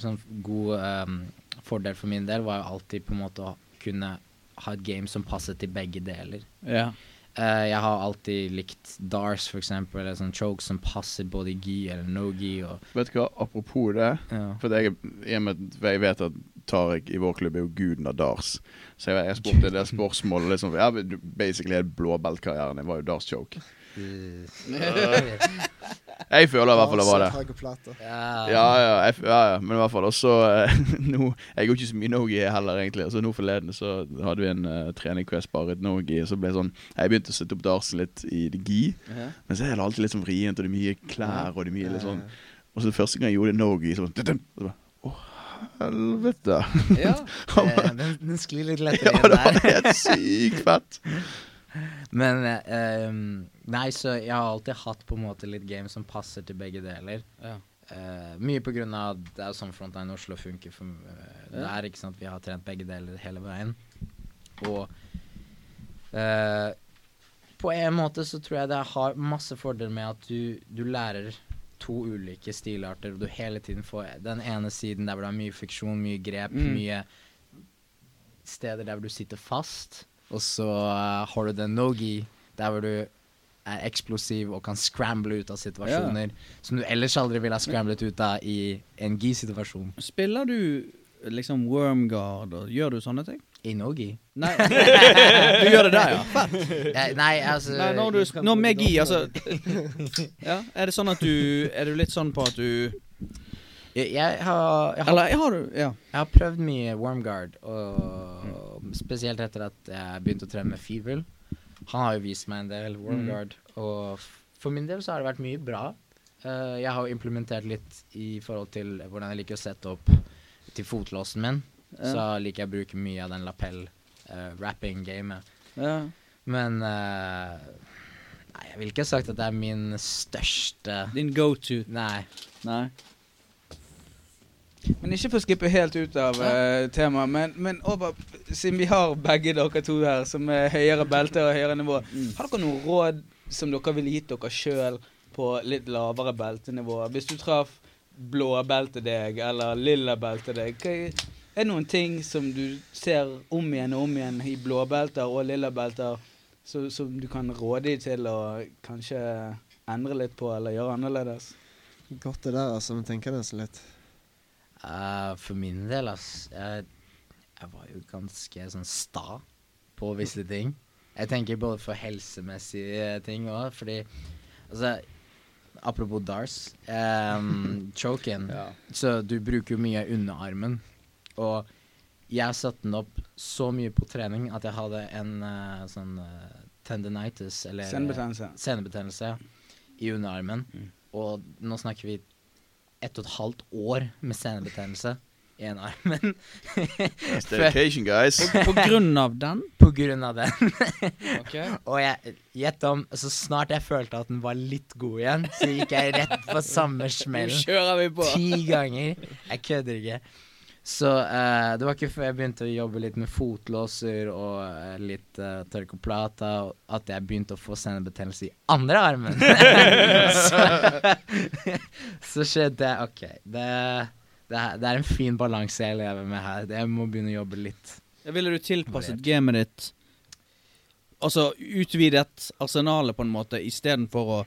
sånn god um, fordel for min del var jo alltid på en måte å kunne ha et game som passet til begge deler. Ja. Uh, jeg har alltid likt Dars, for eksempel, eller sånn choke som passer både i gi eller no gi. Vet du hva, apropos det. ja. For jeg, jeg vet at Tariq i vår klubb er jo guden av dars. Så jeg, jeg spurte det spørsmålet liksom, ja, du- Basically hele blåbeltkarrieren din var jo dars choke. Jeg føler i hvert fall det var det. Ja. Ja, ja, jeg, ja, ja, men i hvert fall også eh, nå Jeg går ikke så mye nogi heller, egentlig. Så nå forleden så hadde vi en uh, trening hvor jeg sparret nogi, og så ble det sånn Jeg begynte å sette opp darsen litt i det gi, men så er det alltid litt sånn vrient, og det er mye klær, og det er mye litt sånn Og så første gang jeg gjorde det nogi, så var så bare, Å, helvete. ja. Eh, den, den sklir litt Ja, lettere det inn var der. helt sykt fett. Men ehm, Nei, så jeg har alltid hatt på en måte litt game som passer til begge deler. Ja. Uh, mye på grunn av det er sånn Frontline Oslo funker for uh, det er, ikke sant. Vi har trent begge deler hele veien. Og uh, på en måte så tror jeg det har masse fordel med at du, du lærer to ulike stilarter, og du hele tiden får den ene siden der hvor det er mye fiksjon, mye grep, Mm. mye steder der hvor du sitter fast, og så uh, har du den no-gi der hvor du er eksplosiv og kan scramble ut av situasjoner som du ellers aldri ville ha scramblet ut av i en gi-situasjon. Spiller du liksom Wormguard og gjør du sånne ting? I no-gi? Nei, du gjør det der, ja. Fett. Eh, nei, altså Nei, når du Når med gi, altså Ja, Er det sånn at du Er du litt sånn på at du jeg, jeg, har, jeg, har, Eller har du Ja. jeg har prøvd mye Wormguard, og spesielt etter at jeg begynte å trene med Feeble. Han har jo vist meg en del Wormguard, og for min del så har det vært mye bra. Uh, jeg har jo implementert litt i forhold til hvordan jeg liker å sette opp til fotlåsen min. Så liker jeg å bruke mye av den lapel-rapping-gamet. ja. Men uh, Nei, jeg ville ikke sagt at det er min største Din go to. Nei. Nei. Men ikke for å skippe helt ut av uh, temaet, men, men over, siden vi har begge dere to her som er høyere belter og høyere nivå, har dere noen råd som dere ville gitt dere sjøl på litt lavere beltenivå? Hvis du traff blåbelte deg eller lilla belte deg, hva er, det noen ting som du ser om igjen og om igjen i blåbelter og lillabelter, som du kan råde dem til å kanskje endre litt på eller gjøre annerledes? Godt det der, altså. Men tenker det seg litt. Uh, for min del, altså. jeg, jeg var jo ganske sånn sta på visse ting. Jeg tenker både for helsemessige ting òg, fordi altså Apropos Dars. Um, choken. Så du bruker jo mye underarmen. Og jeg satte den opp så mye på trening at jeg hadde en uh, sånn uh, tendinitis, eller Senebetennelse. senebetennelse i underarmen. Og nå snakker vi ett og et halvt år med senebetennelse i ene armen. That's dedication, guys. På grunn av den? På grunn av den. okay. Og jeg gjett om Så snart jeg følte at den var litt god igjen, så gikk jeg rett på samme på. Ti ganger. Jeg kødder ikke. Så eh, det var ikke før jeg begynte å jobbe litt med fotlåser og eh, litt uh, tørkoplata, at jeg begynte å få senebetennelse i andre armen. så, så skjedde det OK. Det, det, er, det er en fin balanse jeg lever med her. Jeg må begynne å jobbe litt. Ville du tilpasset gamet ditt Altså utvidet arsenalet på en måte istedenfor å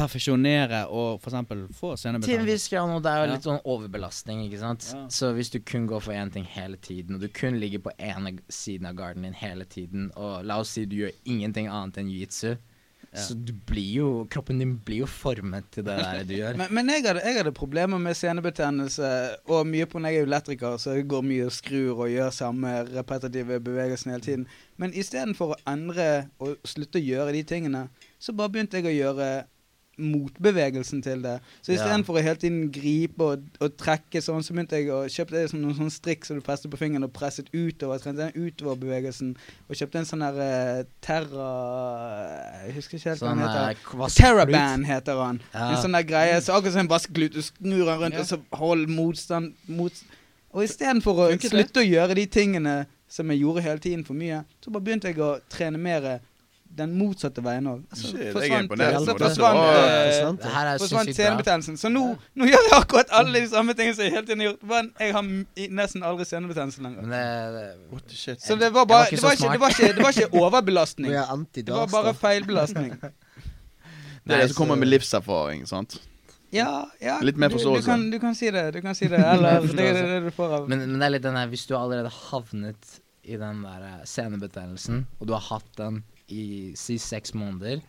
perfeksjonere og eksempel få Til en viss grad og det er jo litt sånn overbelastning, ikke sant. Ja. Så hvis du kun går for én ting hele tiden, og du kun ligger på ene siden av garden din hele tiden, og la oss si du gjør ingenting annet enn jiu-jitsu, så du blir jo Kroppen din blir jo formet til det der du gjør. Men, men jeg, hadde, jeg hadde problemer med senebetennelse, og mye på når jeg er elektriker, så jeg går mye og skrur og gjør samme repetitive bevegelsen hele tiden. Men istedenfor å endre og slutte å gjøre de tingene, så bare begynte jeg å gjøre motbevegelsen til det. Så Ja. istedenfor å hele tiden gripe og, og trekke sånn, så begynte jeg å kjøpe det som noen sånn strikk som du festet på fingeren og presset utover. Trente den utoverbevegelsen. Og kjøpte en sånn der eh, Terra Jeg husker ikke helt hva Sånn den heter. eh. Terraband heter han. Ja. En sånn der greie. Så akkurat som en vaskeklut. Du snur den rundt, Ja. og så hold motstand mot Og istedenfor å slutte å gjøre de tingene som jeg gjorde hele tiden for mye, så bare begynte jeg å trene mer den motsatte veien òg. Altså, forsvant. Dette forsvant, eh, Forsvant. Her senebetennelsen. Så nå, nå gjør jeg akkurat alle de samme tingene som jeg hele tiden har gjort. Men jeg har nesten aldri senebetennelse lenger. Men det, What shit? Så det var bare ikke Det var ikke, det var ikke, det var ikke overbelastning. Er Det var bare feilbelastning. Det er det som kommer med livserfaring, sant? Ja, ja. Litt mer du, du, forståelse. kan, du kan si det. Du kan si det. Eller det er det du får av men, men det er litt den der Hvis du allerede havnet i den der eh, senebetennelsen, og du har hatt den i sist seks måneder,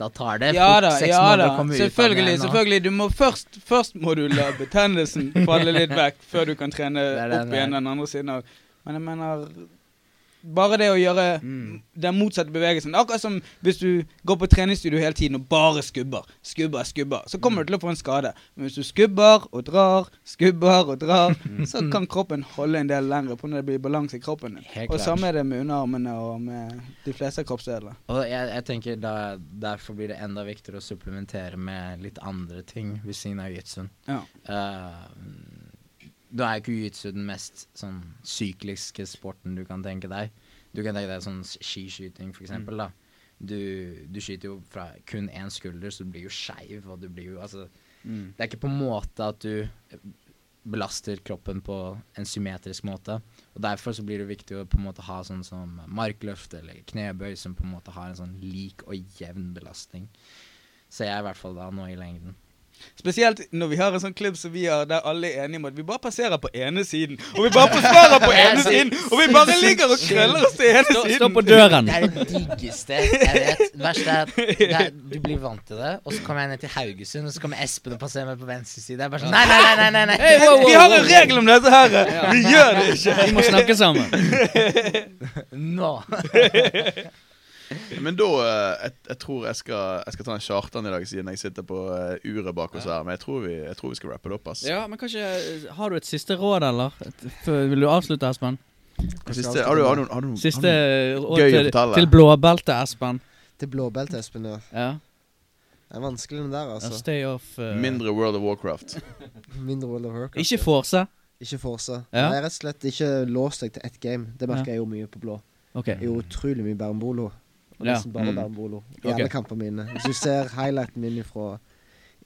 da, tar det Ja fort da, seks ja måneder da. å komme ut Selvfølgelig. selvfølgelig Du må først Først må du la betennelsen falle litt vekk før du kan trene Det det, opp igjen den andre siden av Men jeg mener Bare det å gjøre Mm. den motsatte bevegelsen. Akkurat som hvis du går på treningsstudio hele tiden og bare skubber, skubber, skubber, så kommer du til å få en skade. Men hvis du skubber og drar, skubber og drar, så kan kroppen holde en del lenger på når det blir balanse i kroppen. din. Og samme er det med underarmene og med de fleste kroppsdeler. Og jeg, jeg tenker da, Derfor blir det enda viktigere å supplementere med litt andre ting ved siden av jitsuen. Ja. Uh, da er jiu-jitsu den mest sånn sykliske sporten du kan tenke deg. Du kan tenke deg sånn skiskyting, for eksempel, da. Du, du skyter jo fra kun én skulder, så du blir jo skeiv, og du blir jo altså Mm. Det er ikke på en måte at du belaster kroppen på en symmetrisk måte. Og Derfor så blir det viktig å på en måte ha sånn som markløft eller knebøy som på en måte har en sånn lik og jevn belastning. Ser jeg i hvert fall da nå i lengden. Spesielt når vi har en sånn klubb som vi har, der alle er enige om at vi bare passerer på ene siden. Og vi bare forsvarer på ene siden! Og vi bare ligger og krøller oss til ene Stå, siden! stå på døren! Det er det diggeste jeg vet. Det verste er at det er, du blir vant til det, og så kommer jeg ned til Haugesund, og så kommer Espen og passerer meg på venstre side. Jeg bare sånn Nei, nei, nei! nei, nei, nei. Hey, wow, wow, Vi har en regel om dette her! Vi gjør det ikke! Vi må snakke sammen. Nå! Men da eh, jeg, jeg tror jeg skal, jeg skal ta en charter i dag, siden jeg sitter på eh, uret bak oss her. Men jeg tror vi, jeg tror vi skal rappe det opp, ass. Ja, men kanskje Har du et siste råd, eller? Vil du avslutte, Espen? Siste, har, du, har, du, har, du, Siste har råd til, til blåbelte, Espen. Til blåbelte, Espen. Ja. Ja. Det er vanskelig, den der, ja altså. stay off uh, mindre World of Warcraft? Mindre World of Warcraft. Ikke force. Ikke forsa. Ja. Nei, rett og slett ikke lås deg til ett game. Det merker Ja. jeg jo mye på blå. Okay. Jeg gjorde utrolig mye bærenbolo. Og Ja. nesten bare Mm. bærenbolo. I okay. alle kampene mine. Hvis du ser highlighten min fra,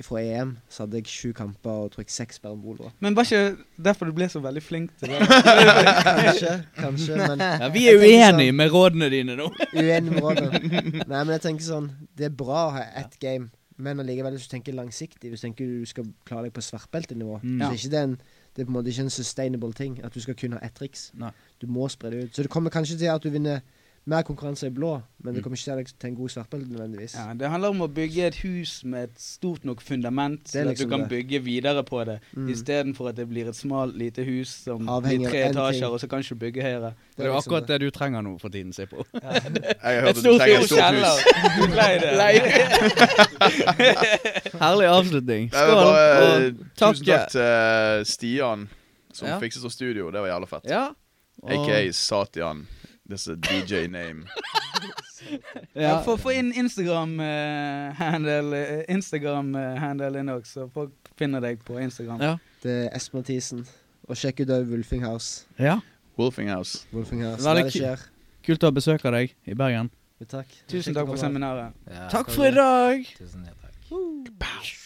fra EM, så hadde jeg sju kamper og tror jeg seks bærenboloer. Men var ikke derfor du ble så veldig flink til det? Kanskje, kanskje, men Ja, vi er uenige sånn- med rådene dine nå. uenige med rådene. Nei, men jeg tenker sånn Det er bra å ha ett game, men allikevel, hvis du tenker langsiktig, hvis du tenker du skal klare deg på svartbeltenivå, Mm. så er ikke det en det er på en måte ikke en sustainable ting at du skal kun ha ett triks. Nei. Du må spre det ut. Så det kommer kanskje til at du vinner mer konkurranse i blå, men Mm. det kommer ikke til deg til en god svartbelte nødvendigvis. Ja, det handler om å bygge et hus med et stort nok fundament, så liksom så at liksom du kan det. bygge videre på det. Mm. Istedenfor at det blir et smalt, lite hus som Avhengig blir tre etasjer, og så kan du ikke bygge høyere. Det er jo liksom akkurat det du trenger nå for tiden, se på. Jeg har Et stort trenger et hus. stort hus. Lei det. Herlig avslutning. Skål. bare, og eh, takk. Tusen takk til eh, Stian, som Ja. fikset oss studio. Det var jævla fett. Ja. Og- AKA Satian. This is DJ name. Ja, få, få inn Instagram-handle uh, Instagram uh, handle inn òg, så folk finner deg på Instagram. Ja. Det er Espen Mathisen. Og sjekk ut Wolfinghouse. Wolfing House. ja. Wolfing House. Wolfing House. Veldig Der det skjer. Kult å ha besøk av deg i Bergen. Jo, takk. Tusen takk for seminaret. Ja, Takk for i dag. Tusen takk.